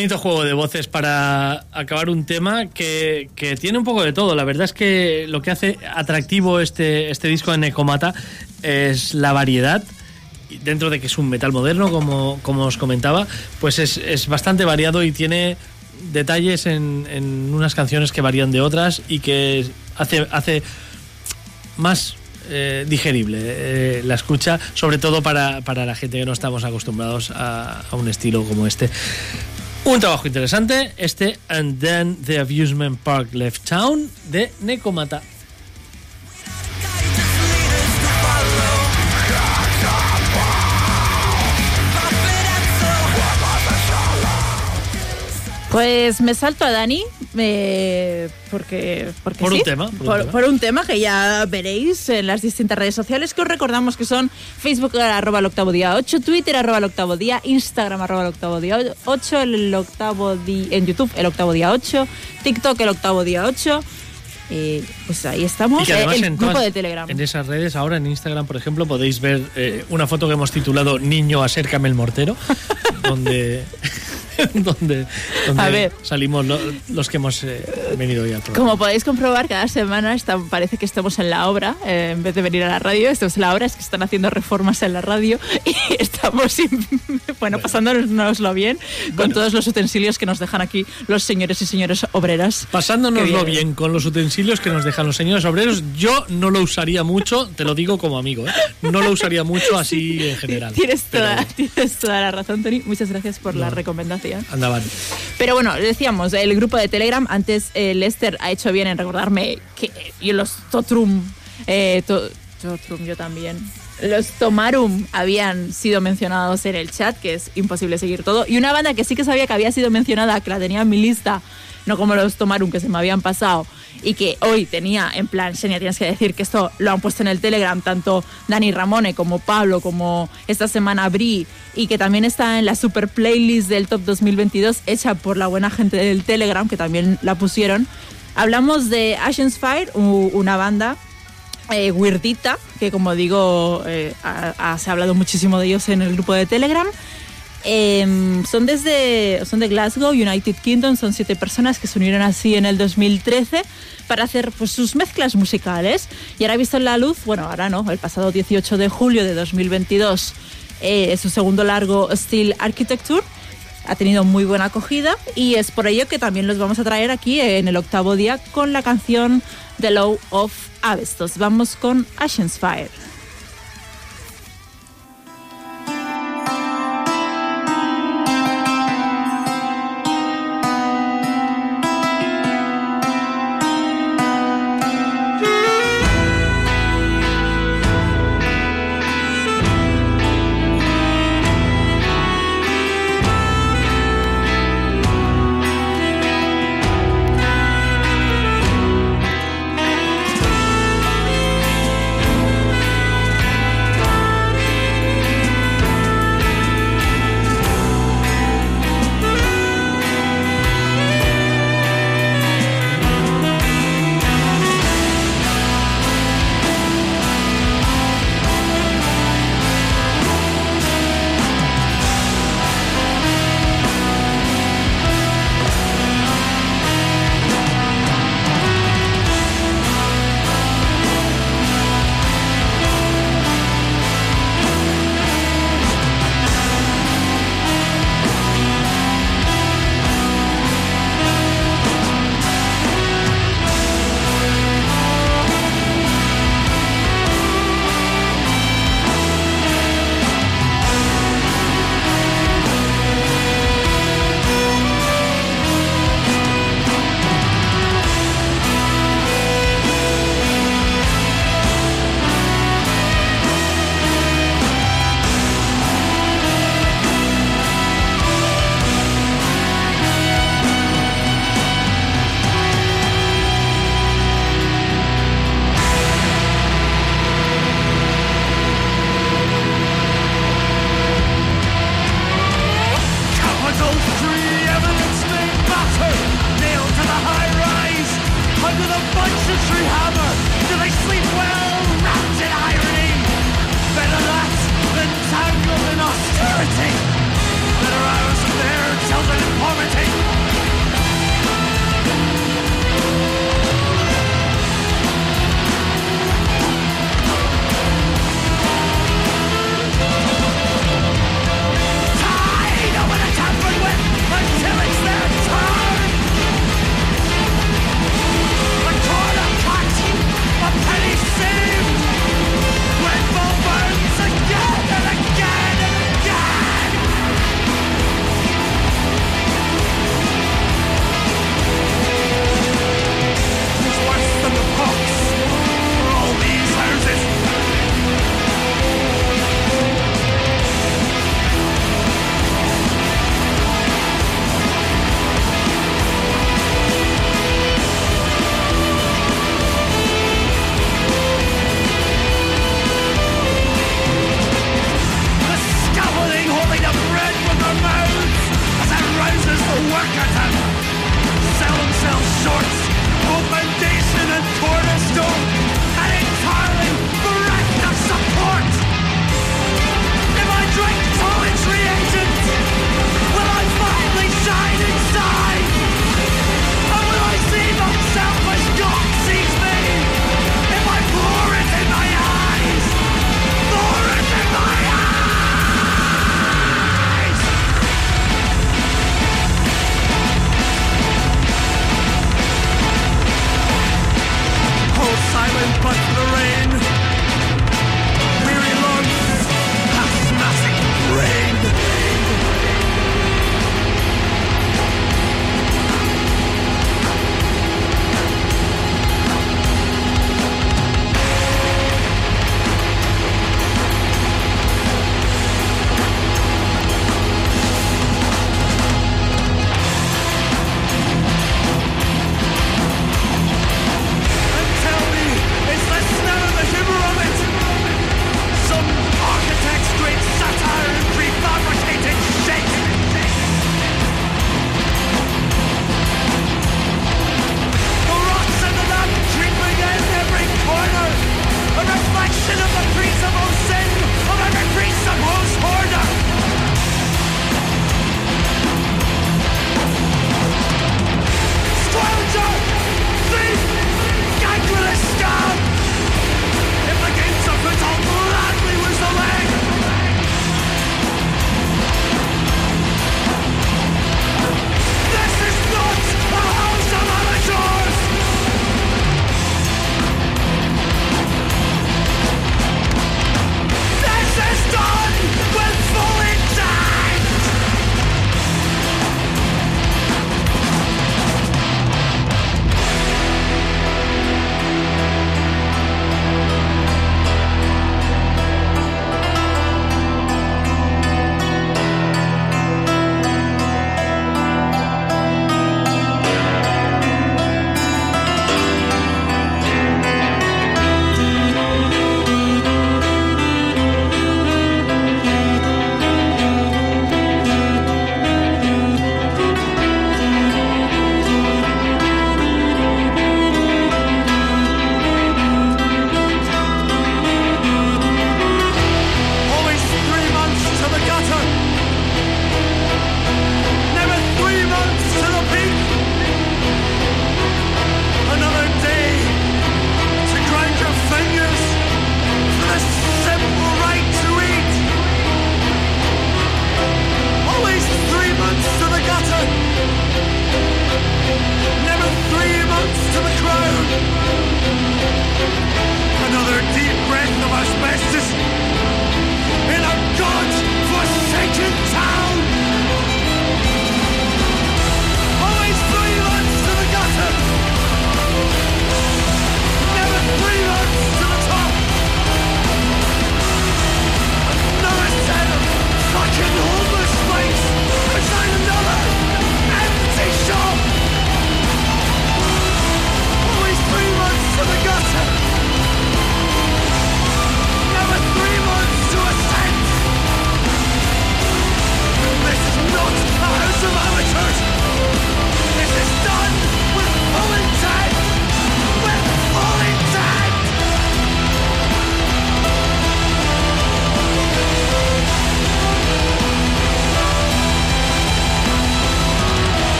Bonito juego de voces para acabar un tema que, que tiene un poco de todo. La verdad es que lo que hace atractivo este, este disco de Necomata es la variedad. Dentro de que es un metal moderno, como, como os comentaba, pues es, es bastante variado y tiene detalles en, en unas canciones que varían de otras y que hace, hace más eh, digerible eh, la escucha, sobre todo para, para la gente que no estamos acostumbrados a, a un estilo como este. Un trabajo interesante, este And Then the Amusement Park Left Town de Necomata. Pues me salto a Dani, eh, porque, porque Por un tema, por un tema. por un tema que ya veréis en las distintas redes sociales, que os recordamos que son Facebook arroba el octavo día 8, Twitter arroba el octavo día, Instagram arroba el octavo día 8, el octavo día, en YouTube el octavo día 8, TikTok el octavo día 8. eh, pues ahí estamos, Y que eh, además el en, grupo todas- de Telegram. en esas redes, ahora en Instagram, por ejemplo, podéis ver eh, una foto que hemos titulado Niño, acércame el mortero, donde, donde, donde A ver. salimos lo- los que hemos eh, venido hoy al programa. Como podéis comprobar, cada semana está- parece que estamos en la obra, eh, en vez de venir a la radio, estamos en la obra, es que están haciendo reformas en la radio y estamos, sin- bueno, pasándonoslo bien con todos los utensilios que nos dejan aquí los señores y señores obreras. Pasándonoslo bien. con los utensilios que nos dejan los señores obreros, yo no lo usaría mucho, te lo digo como amigo, ¿eh? no lo usaría mucho así en general. Tienes pero toda, tienes toda la razón, Tony. Muchas gracias por la recomendación. Andaban. Pero bueno, decíamos, el grupo de Telegram, antes eh, Lester ha hecho bien en recordarme que yo los Totrum, eh, to- Totrum yo también, los Tomarum habían sido mencionados en el chat, que es imposible seguir todo, y una banda que sí que sabía que había sido mencionada, que la tenía en mi lista, no como los Tomarum que se me habían pasado, y que hoy tenía en plan, Xenia, tienes que decir que esto lo han puesto en el Telegram, tanto Dani Ramone como Pablo, como esta semana Bri, y que también está en la super playlist del Top 2022, hecha por la buena gente del Telegram, que también la pusieron. Hablamos de Ashen's Fire, una banda eh, weirdita, que como digo, eh, se ha hablado muchísimo de ellos en el grupo de Telegram. Em, son desde son de Glasgow, United Kingdom, son siete personas que se unieron así en el 2013 para hacer pues, sus mezclas musicales. Y ahora ha visto la luz, bueno, ahora no, el pasado 18 de julio de 2022, eh, su segundo largo Steel Architecture. Ha tenido muy buena acogida y es por ello que también los vamos a traer aquí en el octavo día con la canción The Law of Avestos. Vamos con Ashen's Fire.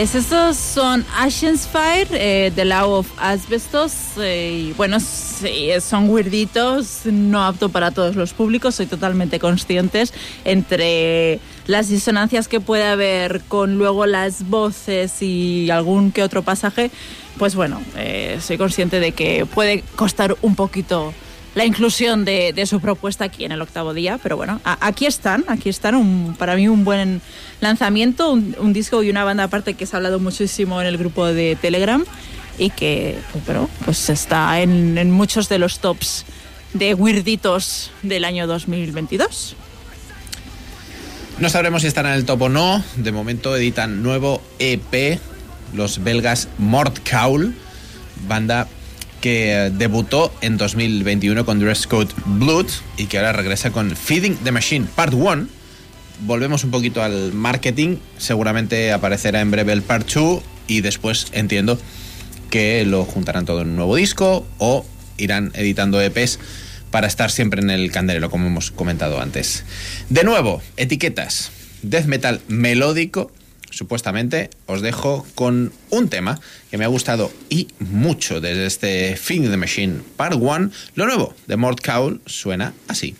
Pues estos son Ashen's Fire, eh, The Law of Asbestos. eh, y bueno, sí, son weirditos, no apto para todos los públicos, soy totalmente conscientes entre las disonancias que puede haber con luego las voces y algún que otro pasaje. Pues bueno, eh, soy consciente de que puede costar un poquito la inclusión de, su propuesta aquí en el octavo día, pero bueno, aquí están, aquí están, para mí un buen lanzamiento, un, disco y una banda aparte que se ha hablado muchísimo en el grupo de Telegram y que, pues, bueno, pues está en, en muchos de los tops de weirditos del año 2022. No sabremos si estará en el top o no. De momento editan nuevo EP, los belgas Mordkaul, banda que debutó en 2021 con Dress Code Blood y que ahora regresa con Feeding the Machine Part 1. Volvemos un poquito al marketing, seguramente aparecerá en breve el Part 2 y después entiendo que lo juntarán todo en un nuevo disco o irán editando EPs para estar siempre en el candelero, como hemos comentado antes. De nuevo, etiquetas. Death metal melódico, supuestamente. Os dejo con un tema que me ha gustado y mucho desde este Feed the Machine Part 1. Lo nuevo de Mort Cowl suena así.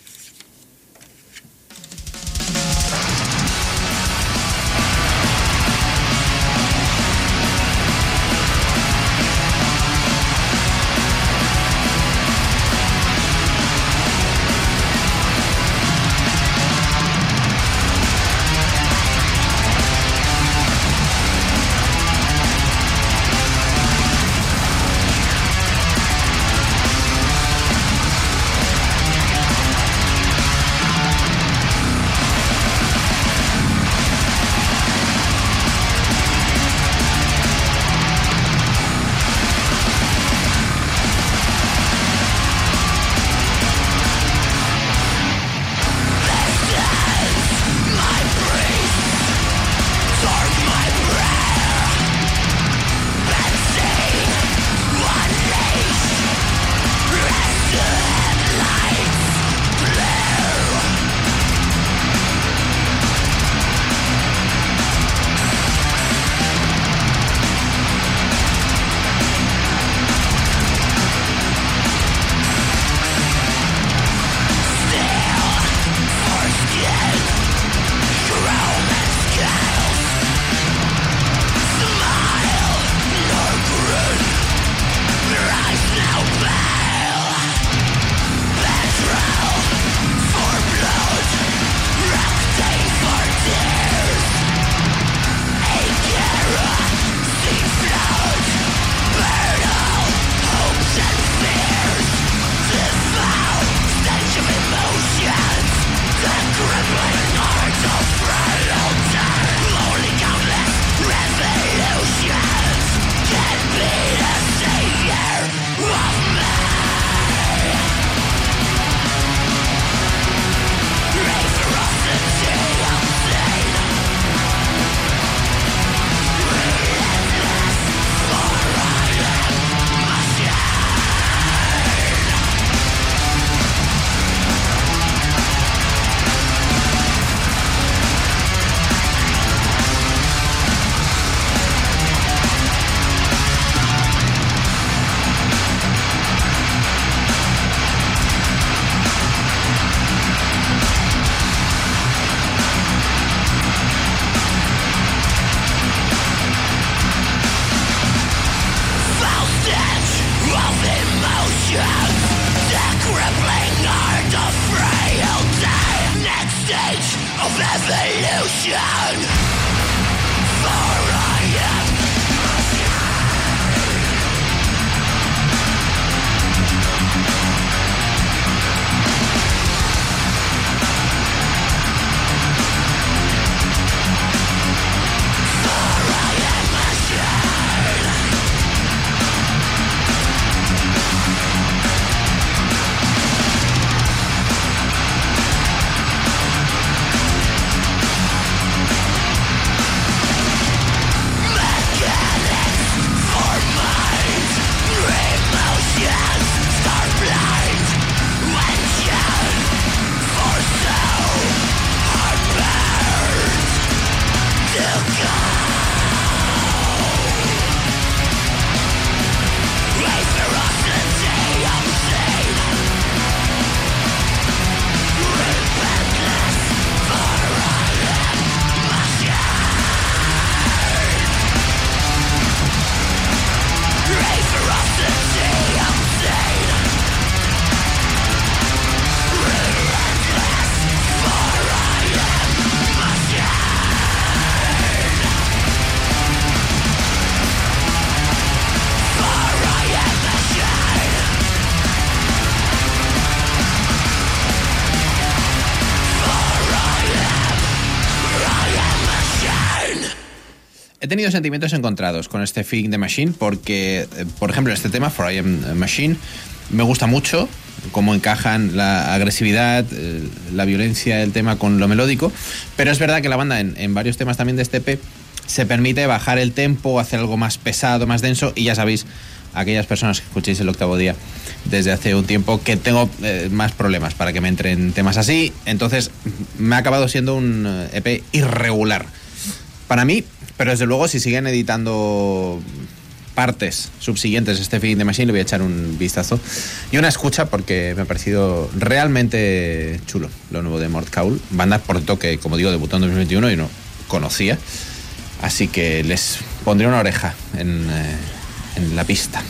Tenido sentimientos encontrados con este Feeding the Machine porque, eh, por ejemplo, este tema, For I Am Machine, me gusta mucho cómo encajan la agresividad, eh, la violencia del tema con lo melódico, pero es verdad que la banda en, varios temas también de este EP se permite bajar el tempo, hacer algo más pesado, más denso y ya sabéis, aquellas personas que escuchéis el octavo día desde hace un tiempo que tengo eh, más problemas para que me entren temas así, entonces me ha acabado siendo un EP irregular. Para mí, pero desde luego si siguen editando partes subsiguientes de este Feeding the Machine le voy a echar un vistazo. Y una escucha porque me ha parecido realmente chulo lo nuevo de Mort Kaul, banda por cierto que como digo debutó en 2021 y no conocía. Así que les pondré una oreja en, eh, en la pista.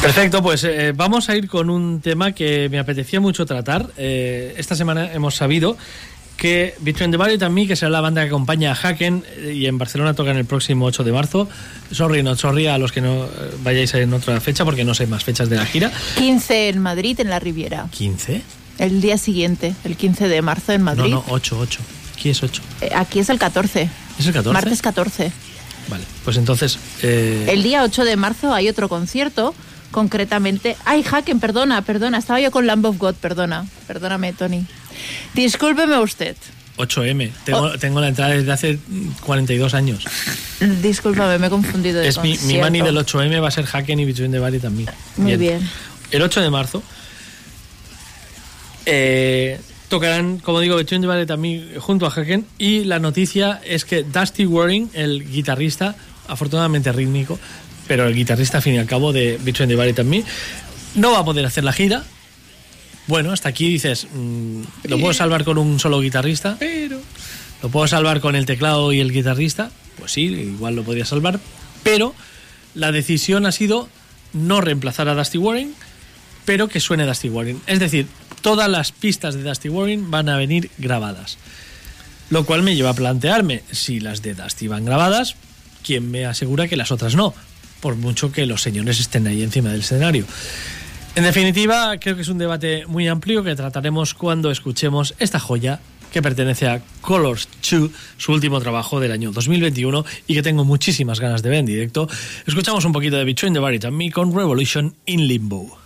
Perfecto, pues eh, vamos a ir con un tema que me apetecía mucho tratar. Eh, esta semana hemos sabido que the Barrier and Me, que será la banda que acompaña a Haken eh, y en Barcelona tocan el próximo 8 de marzo. Sorry, no sorry a los que no eh, vayáis en otra fecha porque no sé más fechas de la gira. 15 en Madrid, en la Riviera. ¿15? El día siguiente, el 15 de marzo en No, Madrid. no, 8, 8. Aquí es 8. Eh, Aquí es el 14. ¿Es el 14? Martes 14. Vale, pues entonces... eh, El día 8 de marzo hay otro concierto, concretamente... Ay, Haken, perdona, perdona, estaba yo con Lamb of God, perdona. Perdóname, Tony. Discúlpeme usted. 8M. Tengo, Oh. tengo la entrada desde hace 42 años. Discúlpame, me he confundido de Es mi, mi money del 8M va a ser Haken y Between the and Me. Muy bien. El 8 de marzo eh, tocarán, como digo, Between the and Me junto a Haken y la noticia es que Dusty Waring, el guitarrista, afortunadamente rítmico, pero el guitarrista, al fin y al cabo, de Between the Barrier and Me, no va a poder hacer la gira. Bueno, hasta aquí dices, mm, ¿lo puedo salvar con un solo guitarrista? Pero... ¿Lo puedo salvar con el teclado y el guitarrista? Pues sí, igual lo podría salvar, pero la decisión ha sido no reemplazar a Dusty Warren, pero que suene Dusty Warren. Es decir, todas las pistas de Dusty Warren van a venir grabadas. Lo cual me lleva a plantearme, si las de Dusty van grabadas, ¿quién me asegura que las otras no? Por mucho que los señores estén ahí encima del escenario. En definitiva, creo que es un debate muy amplio que trataremos cuando escuchemos esta joya que pertenece a Colors 2, su último trabajo del año 2021 y que tengo muchísimas ganas de ver en directo. Escuchamos un poquito de Between the Barrier and Me con Revolution in Limbo.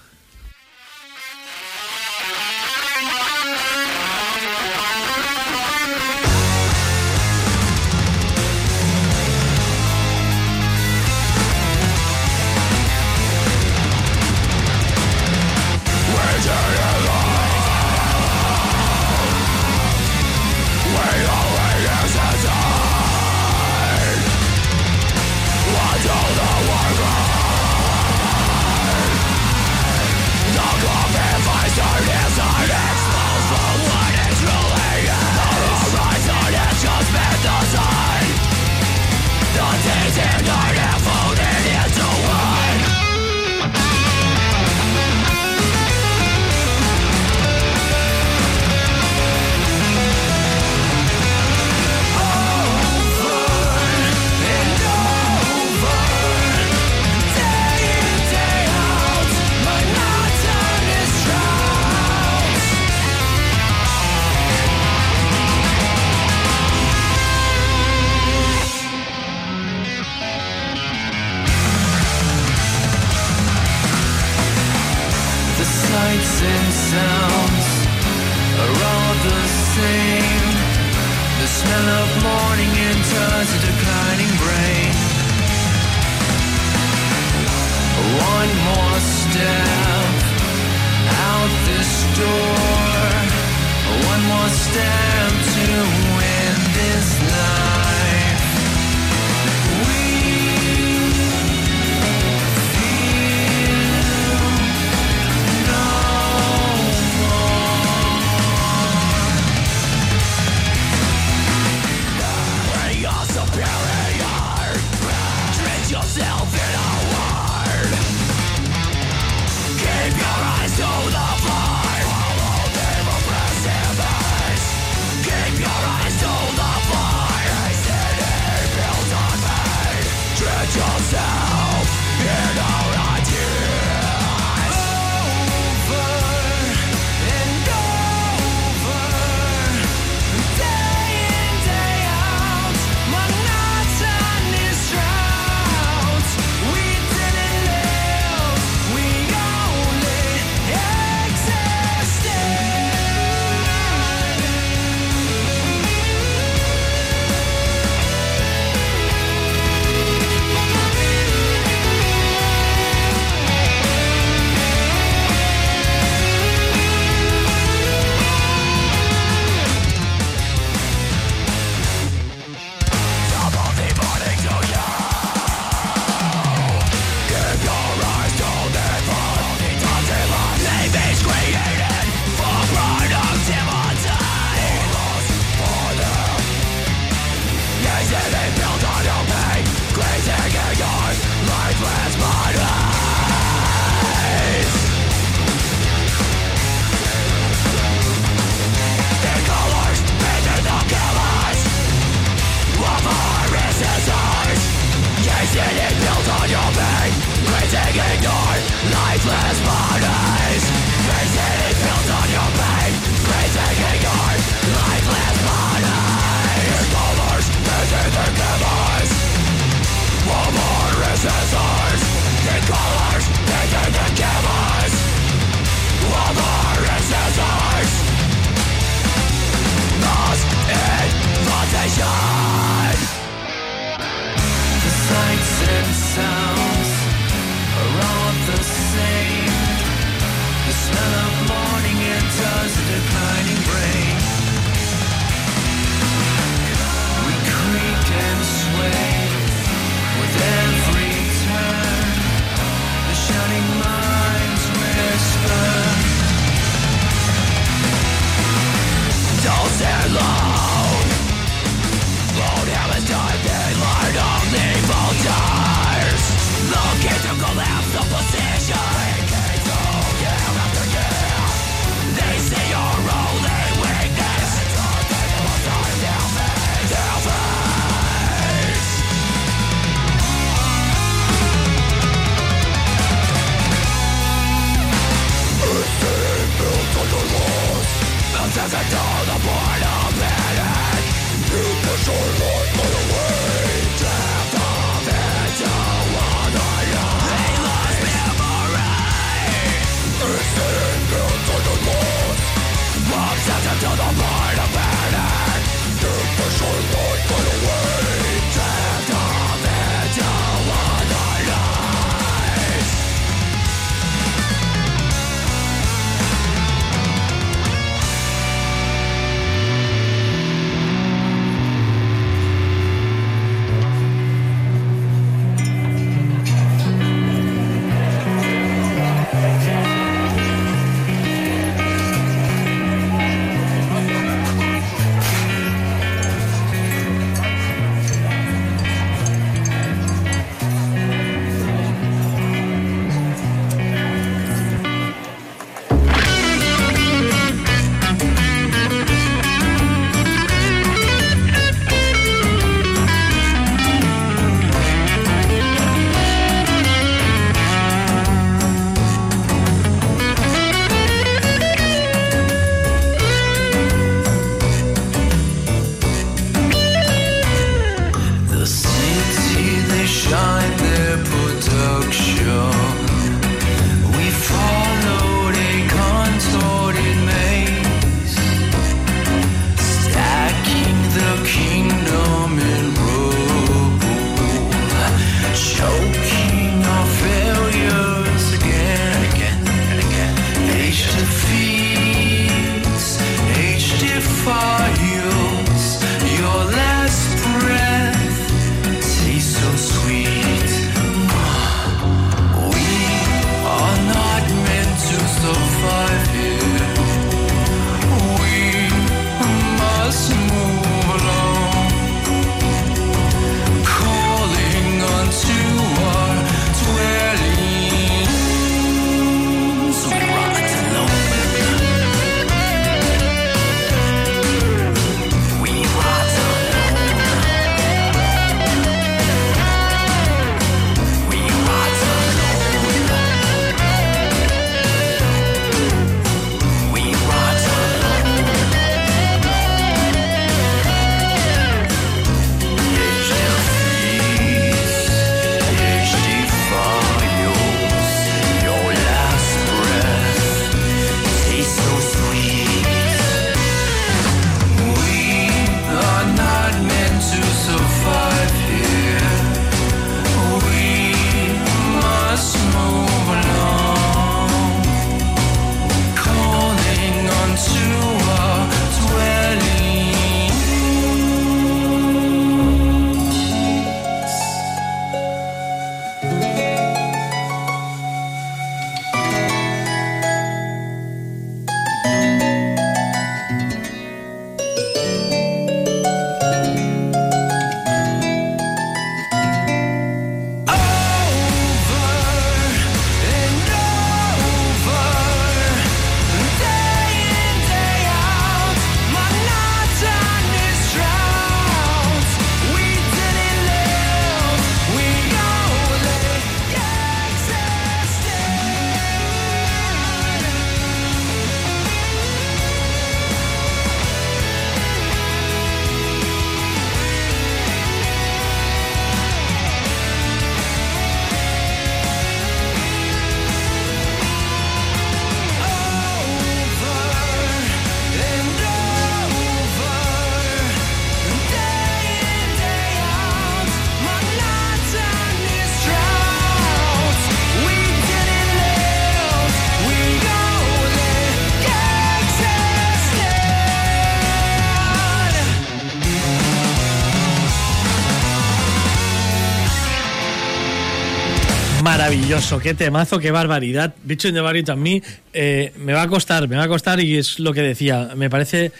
Maravilloso, qué temazo, qué barbaridad. Bicho in the Barrio a mí eh, me va a costar, me va a costar y es lo que decía. Me parece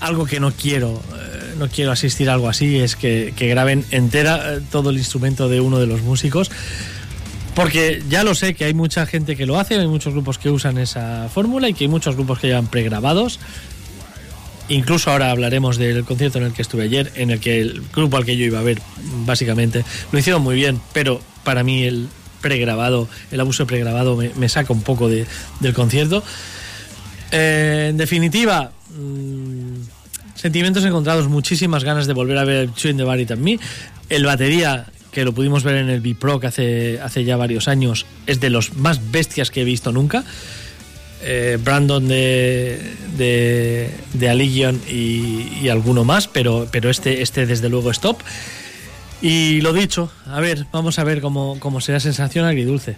algo que no quiero, eh, no quiero asistir a algo así, es que, que graben entera eh, todo el instrumento de uno de los músicos. Porque ya lo sé que hay mucha gente que lo hace, hay muchos grupos que usan esa fórmula y que hay muchos grupos que llevan pregrabados. Incluso ahora hablaremos del concierto en el que estuve ayer, en el que el grupo al que yo iba a ver, básicamente, lo hicieron muy bien, pero para mí el pregrabado, el abuso pregrabado me, me saca un poco de- del concierto. Eh, en definitiva, mm, sentimientos encontrados, muchísimas ganas de volver a ver Chewing the Bar and Me. El batería, que lo pudimos ver en el B-Pro que hace, hace ya varios años, es de los más bestias que he visto nunca. Eh, Brandon de, de, de Allegion y, y alguno más, pero, pero este, este desde luego es top. Y lo dicho, a ver, vamos a ver cómo, cómo será sensación agridulce.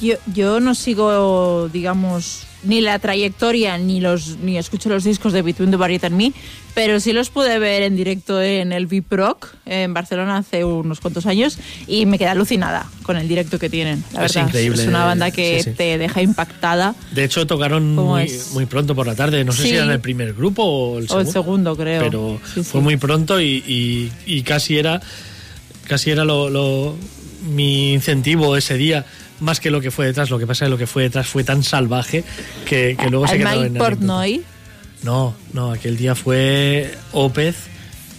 Yo, yo no sigo, digamos, ni la trayectoria ni los ni escucho los discos de Between the Barrier and Me, pero sí los pude ver en directo en el Viproc en Barcelona hace unos cuantos años y me quedé alucinada con el directo que tienen. La Es verdad, increíble, es una banda que sí, sí. te deja impactada. De hecho, tocaron ¿Cómo muy, muy pronto por la tarde. No sé Sí. si era el primer grupo o el O segundo. el segundo, creo. Pero fue muy pronto y, y- y casi era casi era lo, lo- mi incentivo ese día más que lo que fue detrás. Lo que pasa es que lo que fue detrás fue tan salvaje que, que luego se quedó en. Portnoy, No, no, aquel día fue Opeth,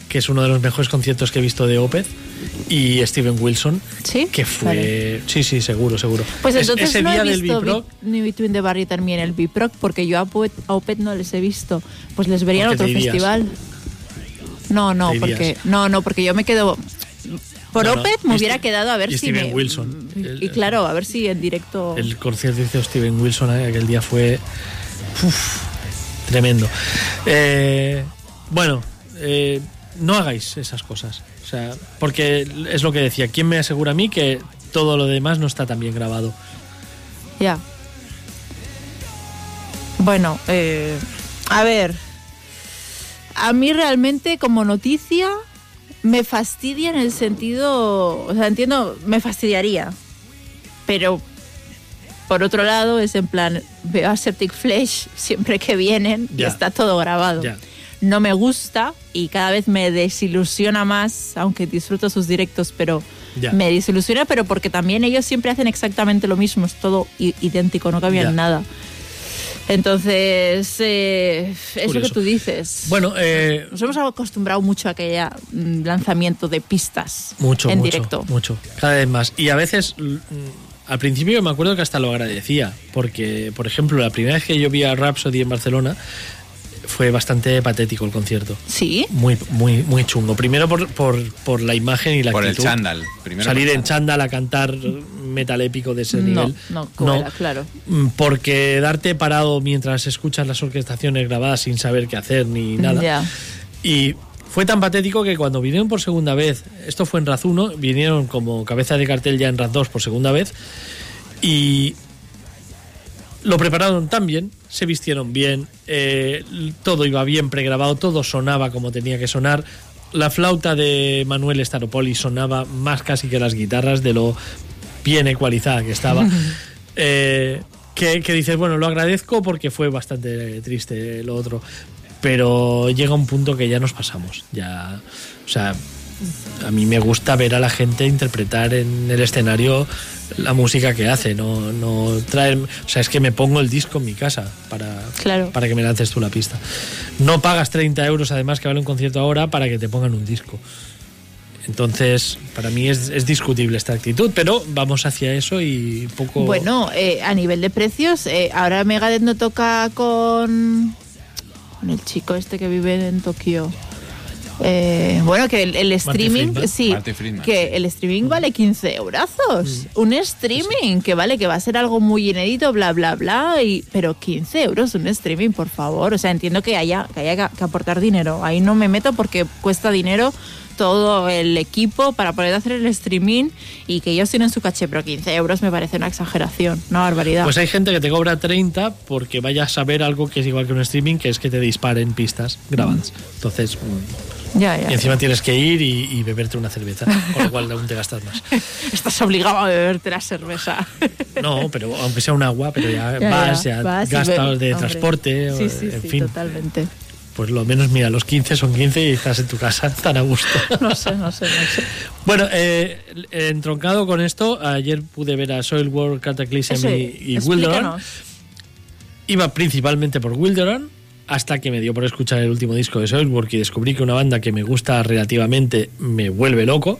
que es uno de los mejores conciertos que he visto de Opeth, y Steven Wilson, ¿sí? que fue... Vale. Sí, sí, seguro, seguro. Pues Es- entonces ese no día he visto ni Between the Me en el Biproc porque yo a Opet, a Opet no les he visto. Pues les vería en otro festival. No, no, porque no, no, porque yo me quedo por No, no, Opet me y hubiera quedado a ver y si Steven me- Wilson. y, claro, a ver si en directo el concierto de Steven Wilson aquel día fue uf, tremendo. Eh, bueno, eh, no hagáis esas cosas. O sea, porque es lo que decía. ¿Quién me asegura a mí que todo lo demás no está tan bien grabado? Ya. Bueno, eh, a ver. A mí realmente como noticia me fastidia en el sentido, o sea, entiendo, me fastidiaría. Pero por otro lado es en plan, veo a Septic Flesh siempre que vienen y Ya. está todo grabado. No me gusta y cada vez me desilusiona más, aunque disfruto sus directos, pero me desilusiona, pero porque también ellos siempre hacen exactamente lo mismo, es todo idéntico, no cambia Ya. en nada. Entonces, eh, es lo que tú dices. Bueno, eh, Nos hemos acostumbrado mucho a aquel mm, lanzamiento de pistas Mucho, en mucho, directo. mucho. Cada vez más. Y a veces, mm, al principio me acuerdo que hasta lo agradecía, porque, por ejemplo, la primera vez que yo vi a Rhapsody en Barcelona fue bastante patético el concierto. Sí, Muy, muy, muy chungo. Primero por, por, por la imagen y la Por el actitud. chándal. Primero Salir por el en chándal a cantar metal épico de ese no, nivel. no, como era, claro. Mm, Porque darte parado mientras escuchas las orquestaciones grabadas sin saber qué hacer ni nada. Ya. Y fue tan patético que cuando vinieron por segunda vez, esto fue en Raz 1, vinieron como cabeza de cartel ya en Raz 2 por segunda vez, y lo prepararon tan bien, se vistieron bien, eh, todo iba bien pregrabado, todo sonaba como tenía que sonar. La flauta de Manuel Staropoli sonaba más casi que las guitarras de lo bien ecualizada que estaba. Eh, que, que dices, bueno, lo agradezco porque fue bastante triste lo otro. Pero llega un punto que ya nos pasamos. Ya, o sea, a mí me gusta ver a la gente interpretar en el escenario la música que hace, no, no traer, o sea, es que me pongo el disco en mi casa para, Claro. para que me lances tú la pista. No pagas 30 euros además que vale un concierto ahora para que te pongan un disco. Entonces, para mí es, es discutible esta actitud, pero vamos hacia eso y poco... Bueno, eh, a nivel de precios, eh, ahora Megadeth no toca con, con el chico este que vive en Tokio. Eh, bueno, que el, el streaming, Friedman. sí, Friedman, que sí. el streaming vale 15 eurazos. Un streaming que vale, que va a ser algo muy inédito, bla, bla, bla. Y, pero 15 euros un streaming, por favor. O sea, entiendo que haya, que haya que aportar dinero. Ahí no me meto porque cuesta dinero todo el equipo para poder hacer el streaming y que ellos tienen su caché, pero 15 euros me parece una exageración, una barbaridad. Pues hay gente que te cobra 30 porque vayas a ver algo que es igual que un streaming, que es que te disparen pistas grabadas. Entonces, mm, ya, ya. y encima tienes que ir y, y beberte una cerveza, con lo cual aún te gastas más. Estás obligado a beberte la cerveza. No, pero aunque sea un agua, pero ya, vas, ya, vas gastas de Hombre. transporte, Sí, o- sí, en sí, fin. totalmente. Pues lo menos, mira, los 15 son 15 y estás en tu casa tan a gusto. No sé, no sé, no sé. Bueno, eh, entroncado con esto, ayer pude ver a Soilwork, Cataclysm y, y Wilderon. Iba principalmente por Wilderon, hasta que me dio por escuchar el último disco de Soilwork y descubrí que una banda que me gusta relativamente me vuelve loco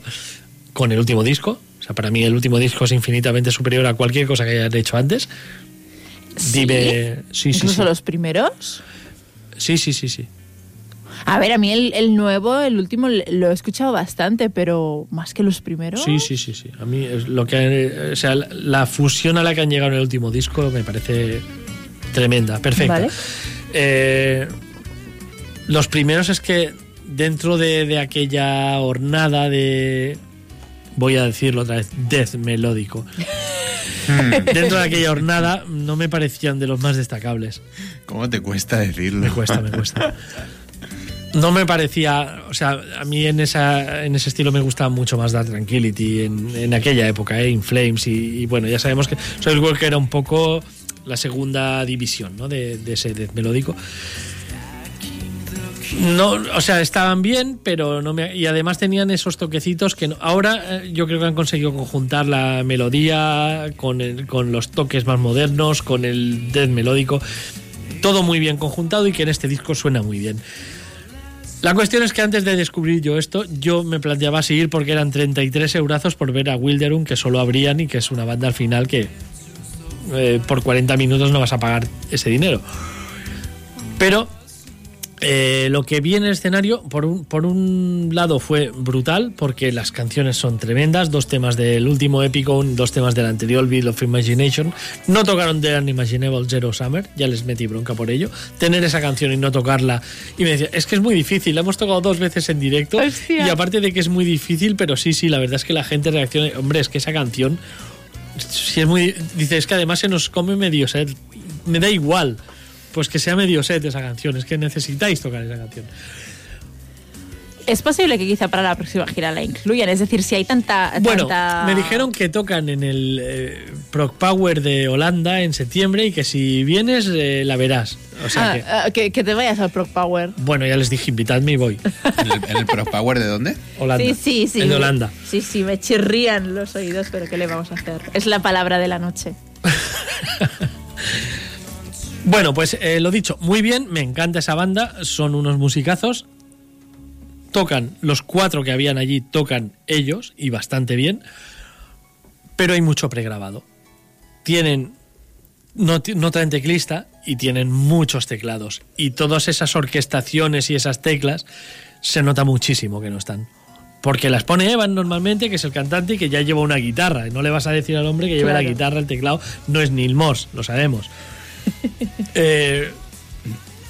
con el último disco. O sea, para mí el último disco es infinitamente superior a cualquier cosa que hayan hecho antes. Dime. Sí, sí, Incluso sí. los primeros. Sí, sí, sí, sí. A ver, a mí el, el nuevo, el último, lo he escuchado bastante, pero más que los primeros. Sí, sí, sí, sí. A mí es lo que, o sea, la- la fusión a la que han llegado en el último disco me parece tremenda, perfecta. Vale. Eh, los primeros es que dentro de, de aquella hornada de, voy a decirlo otra vez, death melódico. dentro de aquella hornada no me parecían de los más destacables. ¿Cómo te cuesta decirlo? Me cuesta, me cuesta. No me parecía, o sea, a mí en, esa, en ese estilo me gustaba mucho más Dark Tranquility en, en aquella época, ¿eh? In Flames y, y bueno, ya sabemos que Soilwork era un poco la segunda división ¿no? de, de ese death melódico. No, o sea, estaban bien, pero no me, y además tenían esos toquecitos que no- ahora eh, yo creo que han conseguido conjuntar la melodía con, el- con los toques más modernos, con el death melódico, todo muy bien conjuntado y que en este disco suena muy bien. La cuestión es que antes de descubrir yo esto, yo me planteaba seguir porque eran 33 eurazos por ver a Wilderun, que solo abrían y que es una banda al final que eh, por 40 minutos no vas a pagar ese dinero. Pero eh, lo que vi en el escenario, por un, por un lado, fue brutal, porque las canciones son tremendas, dos temas del último épico, dos temas del anterior, Bill of Imagination. No tocaron The Unimaginable Zero Summer, ya les metí bronca por ello. Tener esa canción y no tocarla, y me decía, es que es muy difícil, la hemos tocado dos veces en directo, Hostia. y aparte de que es muy difícil, pero sí, sí, la verdad es que la gente reacciona, hombre, es que esa canción, si es muy, dice, es que además se nos come medio set, me da igual pues que sea medio set esa canción, es que necesitáis tocar esa canción. Es posible que quizá para la próxima gira la incluyan. Es decir, si hay tanta. Bueno, tanta- me dijeron que tocan en el eh, Proc Power de Holanda en septiembre y que si vienes eh, la verás. O sea Ah, que, ah, que, que te vayas al Proc Power. bueno, ya les dije, invitadme y voy. ¿En el, en el Pro Power de dónde? Holanda. Sí, sí, sí. El de Holanda. Sí, sí, me chirrían los oídos, pero ¿qué le vamos a hacer? Es la palabra de la noche. Bueno, pues eh, lo dicho, muy bien, me encanta esa banda, son unos musicazos. Tocan, los cuatro que habían allí tocan ellos y bastante bien, pero hay mucho pregrabado. Tienen, no, no traen teclista y tienen muchos teclados. Y todas esas orquestaciones y esas teclas se nota muchísimo que no están. Porque las pone Evan normalmente, que es el cantante y que ya lleva una guitarra. Y no le vas a decir al hombre que lleve la guitarra, el teclado. No es Neil Morse, lo sabemos. Eh,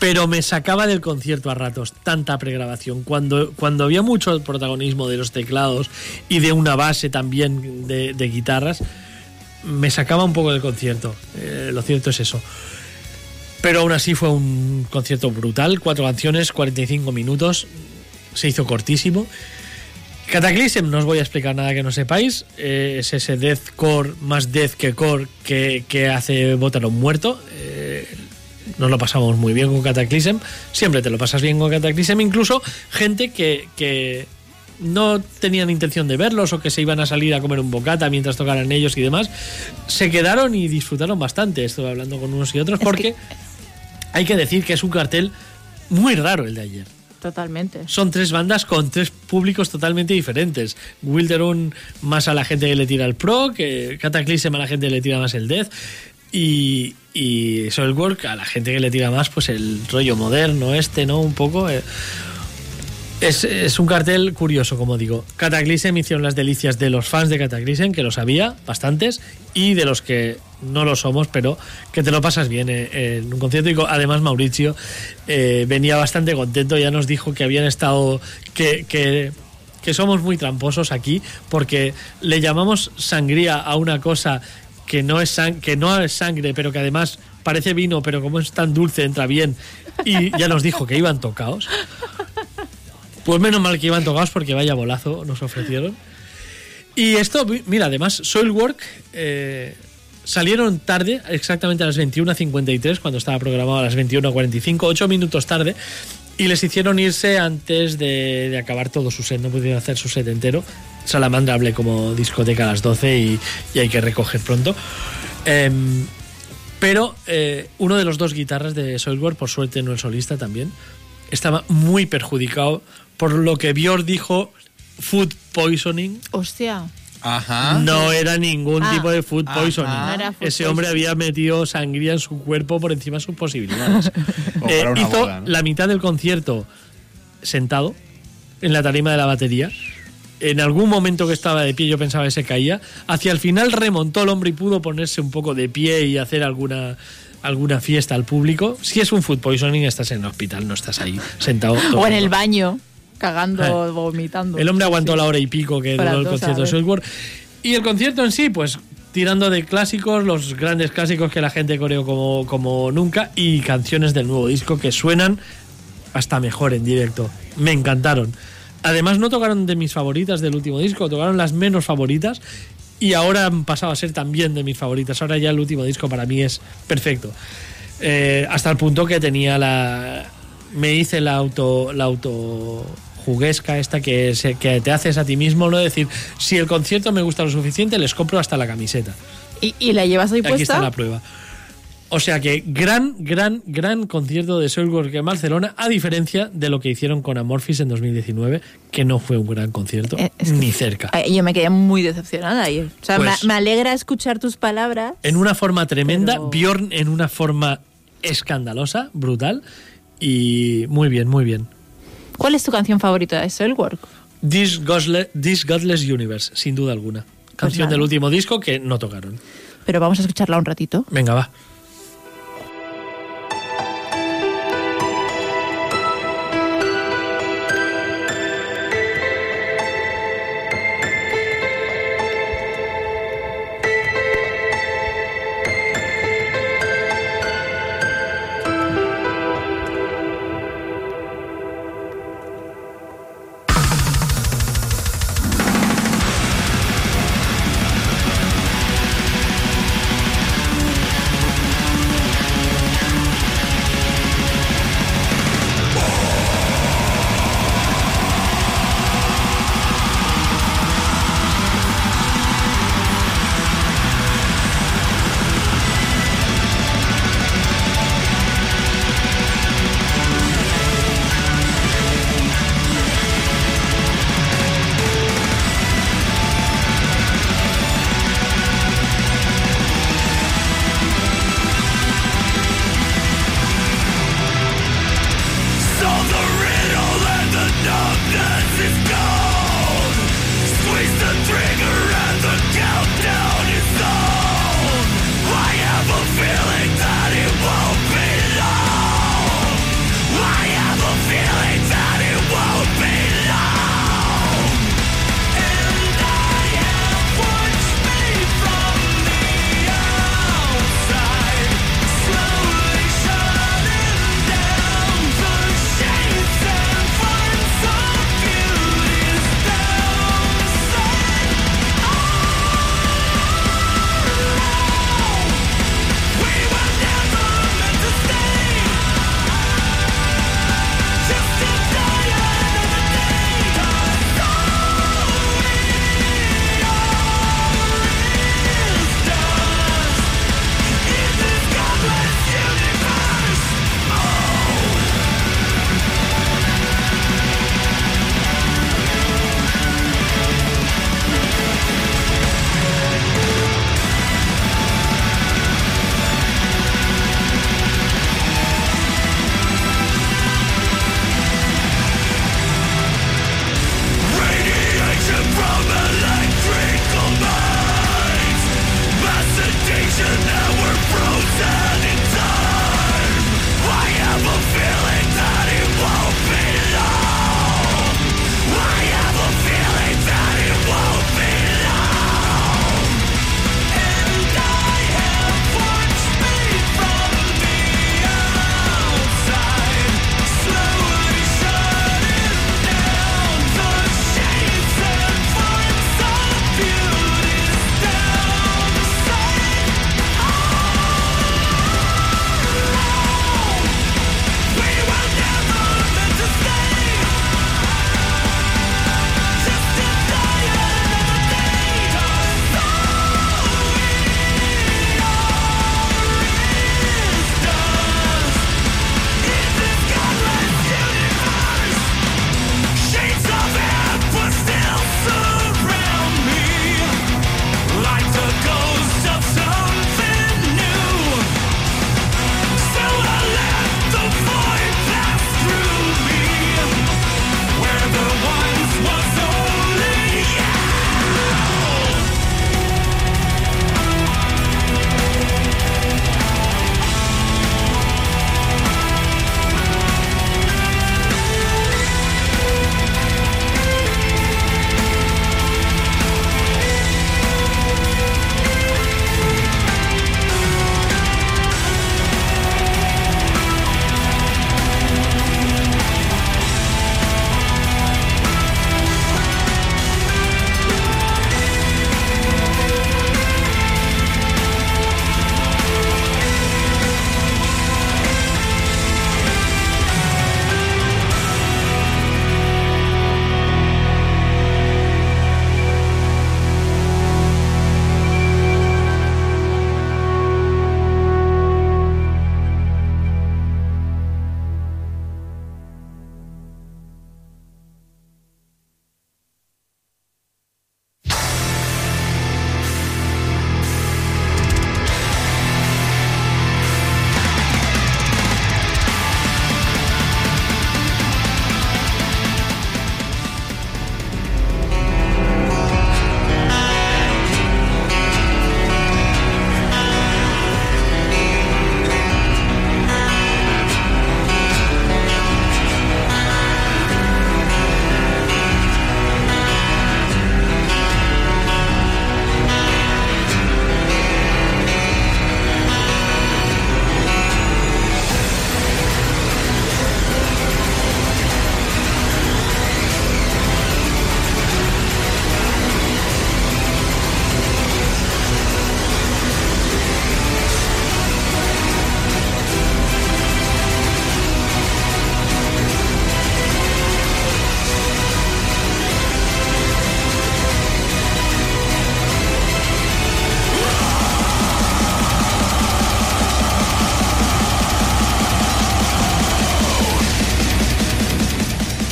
pero me sacaba del concierto a ratos tanta pregrabación. Cuando, cuando había mucho protagonismo de los teclados y de una base también de, guitarras, me sacaba un poco del concierto. Eh, lo cierto es eso. Pero aún así fue un concierto brutal. Cuatro canciones, 45 minutos. Se hizo cortísimo. Cataclysm, no os voy a explicar nada que no sepáis. Eh, es ese deathcore más death que core que, que hace un muerto. Nos lo pasamos muy bien con Cataclysm. Siempre te lo pasas bien con Cataclysm. Incluso gente que, que no tenían intención de verlos o que se iban a salir a comer un bocata mientras tocaran ellos y demás, se quedaron y disfrutaron bastante. Estuve hablando con unos y otros Es porque hay que decir que es un cartel muy raro el de ayer Totalmente. son tres bandas con tres públicos totalmente diferentes. Wilderun más a la gente que le tira el pro, que Cataclysm a la gente que le tira más el death y, y Soilwork a la gente que le tira más pues el rollo moderno este, ¿no? Un poco... eh. Es, es un cartel curioso, como digo. Cataclysm hicieron las delicias de los fans de Cataclysm, que los había, bastantes, y de los que no lo somos, pero que te lo pasas bien eh, en un concierto. Y además Mauricio eh, venía bastante contento, ya nos dijo que habían estado, que, que, que somos muy tramposos aquí, porque le llamamos sangría a una cosa que no es, que no es sangre, pero que además parece vino, pero como es tan dulce entra bien. Y ya nos dijo que iban tocados. Pues menos mal que iban tocados porque vaya bolazo nos ofrecieron. Y esto, mi- mira, además, Soilwork eh, salieron tarde, exactamente a las 21.53, cuando estaba programado a las 21.45, ocho minutos tarde, y les hicieron irse antes de, acabar todo su set, no pudieron hacer su set entero. Salamandra hablé como discoteca a las 12 y, y hay que recoger pronto. Em, pero eh, uno de los dos guitarras de Soilwork, por suerte no el solista también, estaba muy perjudicado por lo que Björk dijo food poisoning. Hostia. Ajá. No era ningún Ah. tipo de food poisoning. Ese hombre había metido sangría en su cuerpo por encima de sus posibilidades. Eh, hizo boda, ¿no? la mitad del concierto sentado en la tarima de la batería. En algún momento que estaba de pie yo pensaba que se caía. Hacia el final remontó el hombre y pudo ponerse un poco de pie y hacer alguna alguna fiesta al público. Si es un food poisoning estás en el hospital, no estás ahí sentado. O en el baño, cagando, Eh. vomitando. El hombre aguantó Sí. la hora y pico que duró el concierto de. Soilwork. Y el concierto en sí, pues tirando de clásicos, los grandes clásicos que la gente coreó como, como nunca y canciones del nuevo disco que suenan hasta mejor en directo. Me encantaron. Además no tocaron de mis favoritas del último disco, tocaron las menos favoritas y ahora han pasado a ser también de mis favoritas. Ahora ya el último disco para mí es perfecto. Eh, hasta el punto que tenía la... Me hice la auto... La auto juguesca esta que, se- que te haces a ti mismo, no decir, si el concierto me gusta lo suficiente, les compro hasta la camiseta. ¿Y, y la llevas ahí Aquí puesta? está la prueba. O sea que gran, gran, gran concierto de Soilwork en Barcelona, a diferencia de lo que hicieron con Amorphis en 2019, que no fue un gran concierto, Eh, es que- ni cerca. Ay, Yo me quedé muy decepcionada ayer. O sea, Pues- me, me alegra escuchar tus palabras. En una forma tremenda, Pero- Bjorn en una forma escandalosa, brutal, y muy bien, muy bien. ¿Cuál es tu canción favorita de Soilwork? This, This Godless Universe, sin duda alguna. Canción nada. del último disco que no tocaron. Pero vamos a escucharla un ratito. Venga, va.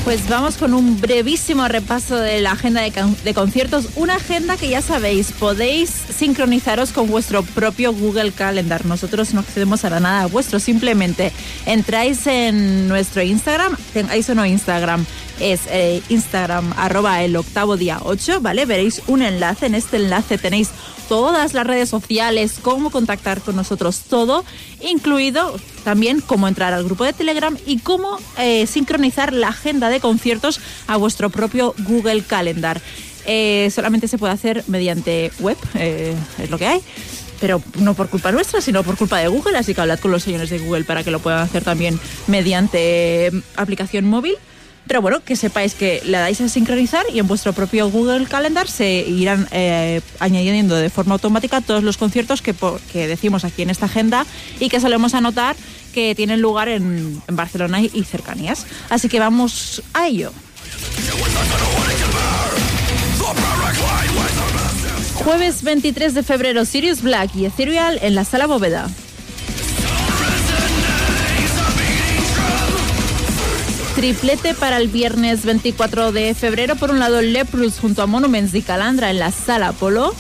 Pues vamos con un brevísimo repaso de la agenda de, con- de conciertos. Una agenda que ya sabéis, podéis sincronizaros con vuestro propio Google Calendar. Nosotros no accedemos a nada vuestro, simplemente entráis en nuestro Instagram, tengáis o no Instagram, es eh, Instagram arroba el octavo día 8, ¿vale? Veréis un enlace, en este enlace tenéis todas las redes sociales, cómo contactar con nosotros, todo, incluido también cómo entrar al grupo de Telegram y cómo eh, sincronizar la agenda de conciertos a vuestro propio Google Calendar. Eh, solamente se puede hacer mediante web, eh, es lo que hay. Pero no por culpa nuestra, sino por culpa de Google, así que hablad con los señores de Google para que lo puedan hacer también mediante aplicación móvil. Pero bueno, que sepáis que le dais a sincronizar y en vuestro propio Google Calendar se irán eh, añadiendo de forma automática todos los conciertos que, que decimos aquí en esta agenda y que solemos anotar que tienen lugar en, en Barcelona y, y cercanías. Así que vamos a ello. Jueves 23 de febrero, Sirius Black y Ethereal en la Sala Bóveda. Triplete para el viernes 24 de febrero. Por un lado, Leprus junto a Monuments y Calandra en la Sala Polo.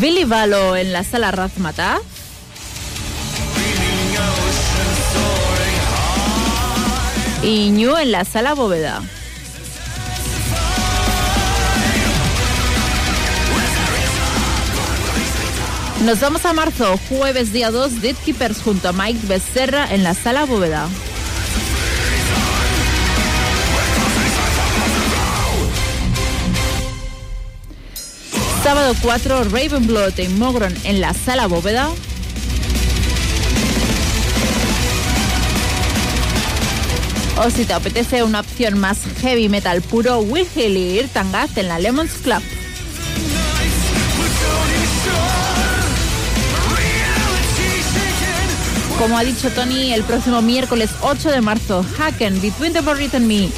Billy Valo en la Sala Razmataz. Y Ñu en la Sala Bóveda. Nos vamos a marzo, jueves día 2, Dead Keepers junto a Mike Becerra en la Sala Bóveda. Sábado 4, Ravenblood y Mogron en la Sala Bóveda. O si te apetece una opción más heavy metal puro, Will Hill y Irtangaz en la Lemons Club. Como ha dicho Tony, el próximo miércoles 8 de marzo, Haken, Between the Buried and Me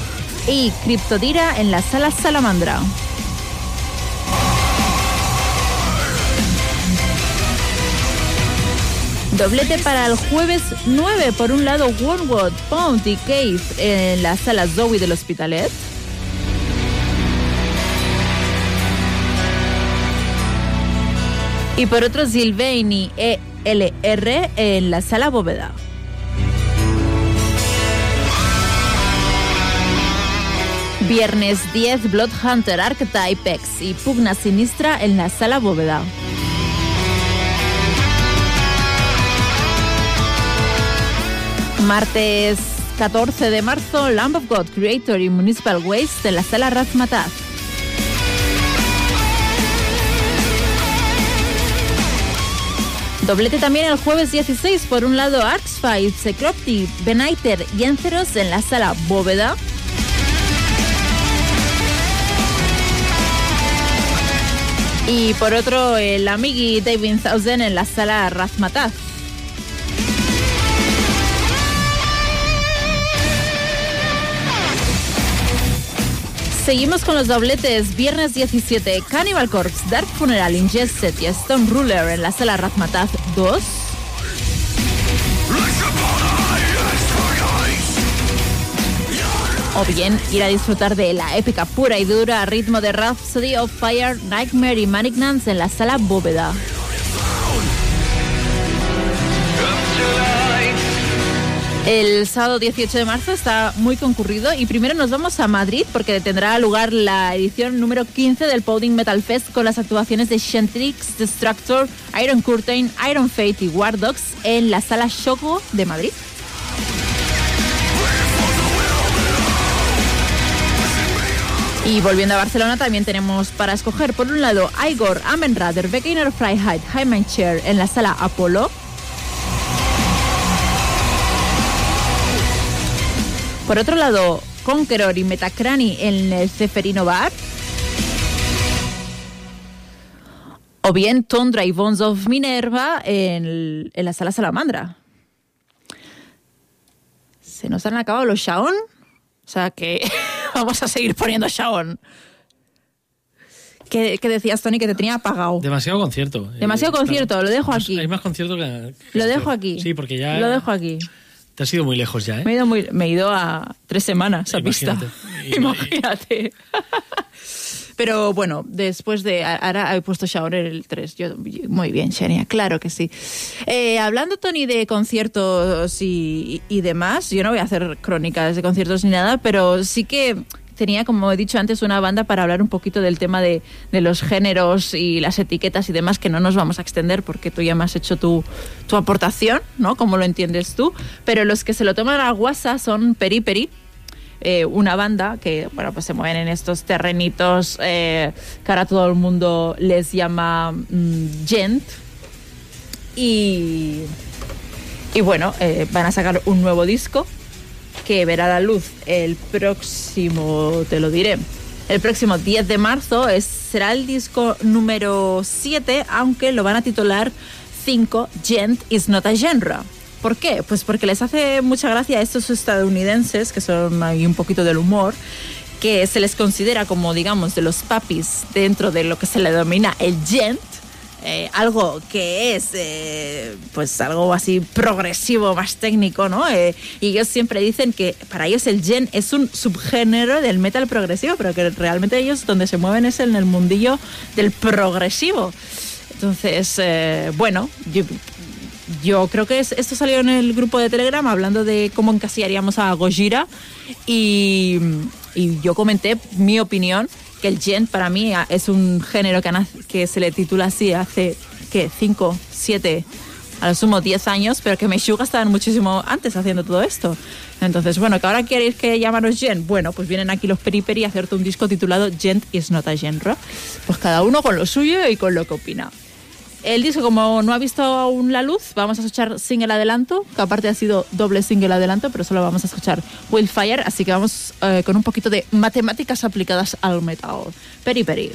y Cryptodira en la Sala Salamandra. Doblete para el jueves 9. Por un lado, Wormwood, Pound y Cave en la Sala Zoe del Hospitalet. Y por otro, Sylvain y ELR en la Sala Bóveda. Viernes 10, Bloodhunter, Archetype X y Pugna Sinistra en la Sala Bóveda. Martes 14 de marzo, Lamb of God, Creator y Municipal Waste en la Sala Razmataz. Doblete también el jueves 16, por un lado Arxfight, Secropti, Beniter y Enceros en la Sala Bóveda. Y por otro, el Amigui David Thousand en la Sala Razmataz. Seguimos con los dobletes. Viernes 17, Cannibal Corpse, Dark Funeral, Ingested y Stone Ruler en la sala Razmataz 2. O bien ir a disfrutar de la épica pura y dura ritmo de Rhapsody of Fire, Nightmare y Malignance en la sala Bóveda. El sábado 18 de marzo está muy concurrido y primero nos vamos a Madrid porque tendrá lugar la edición número 15 del Poding Metal Fest con las actuaciones de Shentrix, Destructor, Iron Curtain, Iron Fate y War Dogs en la sala Shoko de Madrid. Y volviendo a Barcelona también tenemos para escoger por un lado Igor, Amenrader, Beginner Freiheit, Hyman Chair en la sala Apollo. Por otro lado, Conqueror y Metacrani en el Ceferino Bar. O bien Tundra y Bones of Minerva en, el- en la sala Salamandra. Se nos han acabado los Shaon. O sea que vamos a seguir poniendo Shaon. ¿Qué, qué decías, Tony, que te tenía apagado? Demasiado concierto. Demasiado Eh, concierto, lo dejo aquí. Hay más concierto que. que Lo dejo aquí. Sí, porque ya. Lo dejo aquí. Te has ido muy lejos ya, ¿eh? Me he ido, muy- me he ido a tres semanas a Imagínate. pista. Imagínate. Pero bueno, después de. Ahora he puesto Shower el 3. Yo, muy bien, Xenia, claro que sí. Eh, hablando, Tony, de conciertos y, y demás, yo no voy a hacer crónicas de conciertos ni nada, pero sí que tenía, como he dicho antes, una banda para hablar un poquito del tema de, de los géneros y las etiquetas y demás, que no nos vamos a extender porque tú ya me has hecho tu, tu aportación, ¿no? Como lo entiendes tú. Pero los que se lo toman a guasa son Peri Peri eh, una banda que bueno pues se mueven en estos terrenitos eh, que ahora todo el mundo les llama mm, gent y y bueno eh, van a sacar un nuevo disco que verá la luz el próximo te lo diré el próximo 10 de marzo será el disco número 7 aunque lo van a titular 5 Gent is not a genre ¿Por qué? Pues porque les hace mucha gracia a estos estadounidenses, que son ahí un poquito del humor, que se les considera como, digamos, de los papis dentro de lo que se le denomina el gent, eh, algo que es, eh, pues, algo así progresivo, más técnico, ¿no? Eh, y ellos siempre dicen que para ellos el gen es un subgénero del metal progresivo, pero que realmente ellos donde se mueven es en el mundillo del progresivo. Entonces, eh, bueno, yo, yo creo que es- esto salió en el grupo de Telegram hablando de cómo encasillaríamos a Gojira y, y yo comenté mi opinión que el gent para mí es un género que, se le titula así hace que 5, 7, a lo sumo 10 años, pero que Meshuga estaban muchísimo antes haciendo todo esto. Entonces, bueno, que ahora queréis que llamaros gent, bueno, pues vienen aquí los periperi a hacerte un disco titulado Gent is not a genre. Pues cada uno con lo suyo y con lo que opina. El disco, como no ha visto aún la luz, vamos a escuchar single adelanto, que aparte ha sido doble single adelanto, pero solo vamos a escuchar Wildfire, así que vamos eh, con un poquito de matemáticas aplicadas al metal. Peri peri.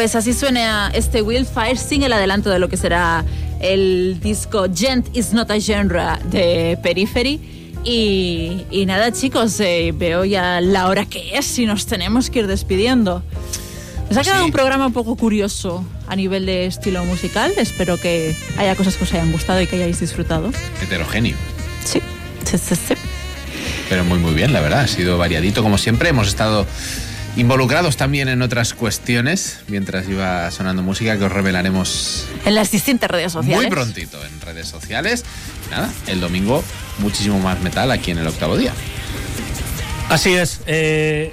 Pues así suena este Wildfire sin el adelanto de lo que será el disco Gent is not a genre de Periphery. Y, y nada, chicos, eh, veo ya la hora que es y nos tenemos que ir despidiendo. Nos ha Pues quedado sí. un programa un poco curioso a nivel de estilo musical. Espero que haya cosas que os hayan gustado y que hayáis disfrutado. Heterogéneo. Sí, sí, sí, sí. Pero muy, muy bien, la verdad. Ha sido variadito, como siempre. Hemos estado involucrados también en otras cuestiones mientras iba sonando música que os revelaremos En las distintas redes sociales. muy prontito en redes sociales. Nada, el domingo muchísimo más metal aquí en el octavo día. Así es. eh,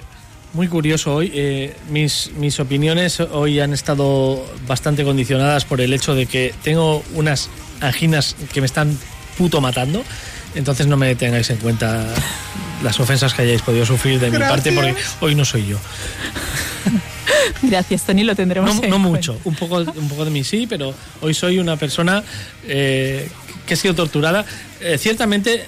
muy curioso hoy. eh, mis, mis opiniones hoy han estado bastante condicionadas por el hecho de que tengo unas anginas que me están puto matando. Entonces no me tengáis en cuenta las ofensas que hayáis podido sufrir de mi parte porque hoy no soy yo. Gracias, Tony, lo tendremos No, en no mucho, un poco, un poco de mí sí, pero hoy soy una persona eh, que ha sido torturada. Eh, ciertamente,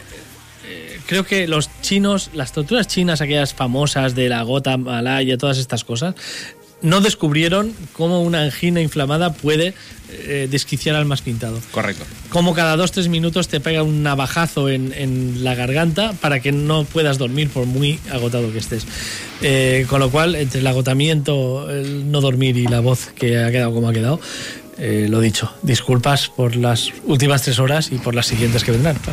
eh, creo que los chinos, las torturas chinas, aquellas famosas de la gota malaya, todas estas cosas, no descubrieron cómo una angina inflamada puede eh, desquiciar al más pintado. Correcto. Como cada dos tres minutos te pega un navajazo en, en la garganta para que no puedas dormir por muy agotado que estés. Eh, con lo cual, entre el agotamiento, el no dormir y la voz que ha quedado como ha quedado, eh, lo dicho, disculpas por las últimas tres horas y por las siguientes que vendrán.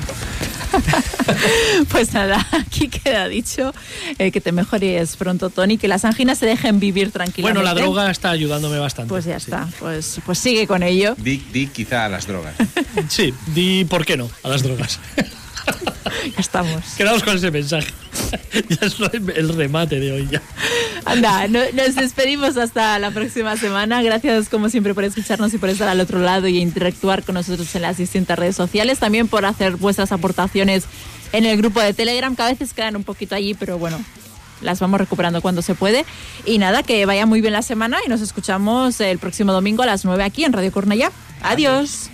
Pues nada, aquí queda dicho eh, que te mejores pronto, Tony, que las anginas se dejen vivir tranquilamente. Bueno, la droga está ayudándome bastante. Pues ya Sí. está, pues, pues sigue con ello. Di, di quizá a las drogas. Sí, di por qué no a las drogas. Ya estamos. Quedamos con ese mensaje. ya es el remate de hoy ya. Anda, no- nos despedimos hasta la próxima semana. Gracias como siempre por escucharnos y por estar al otro lado y interactuar con nosotros en las distintas redes sociales. También por hacer vuestras aportaciones en el grupo de Telegram, que a veces quedan un poquito allí, pero bueno, las vamos recuperando cuando se puede. Y nada, que vaya muy bien la semana y nos escuchamos el próximo domingo a las 9 aquí en Radio Cornellá. Adiós.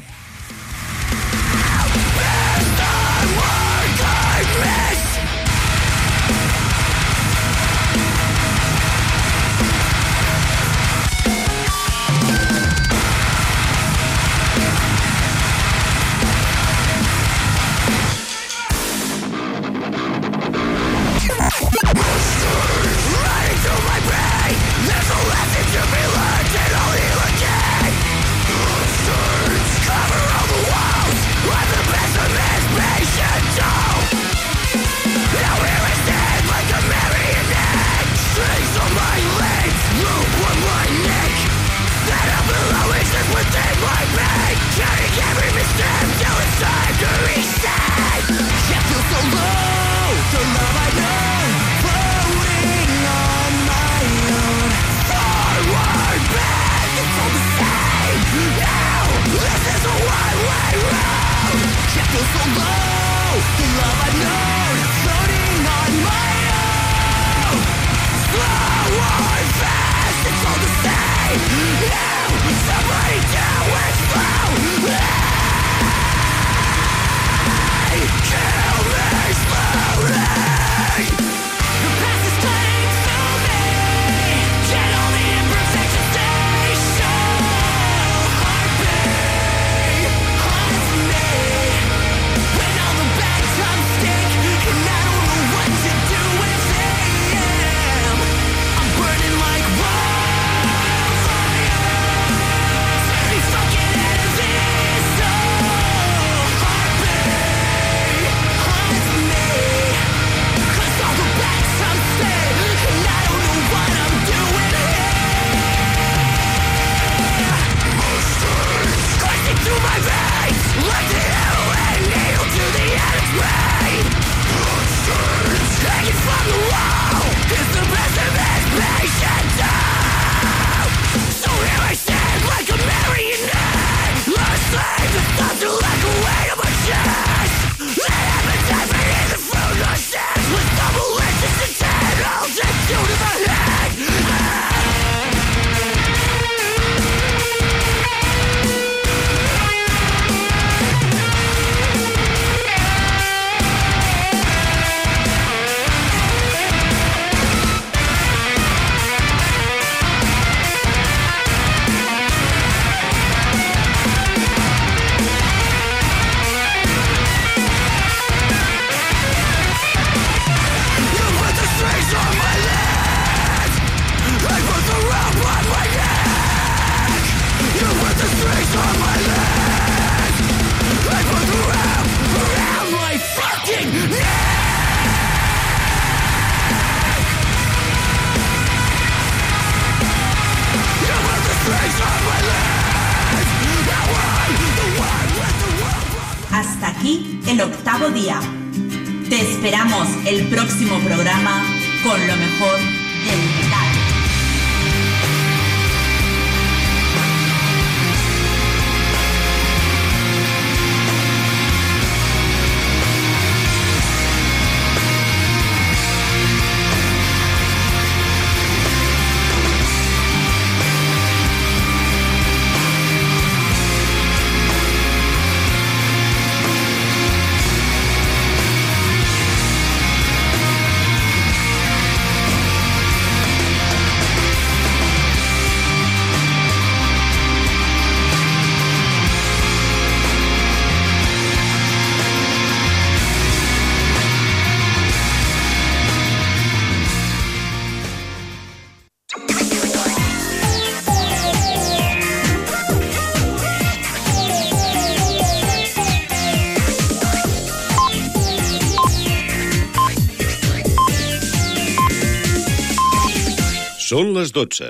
Són les 12.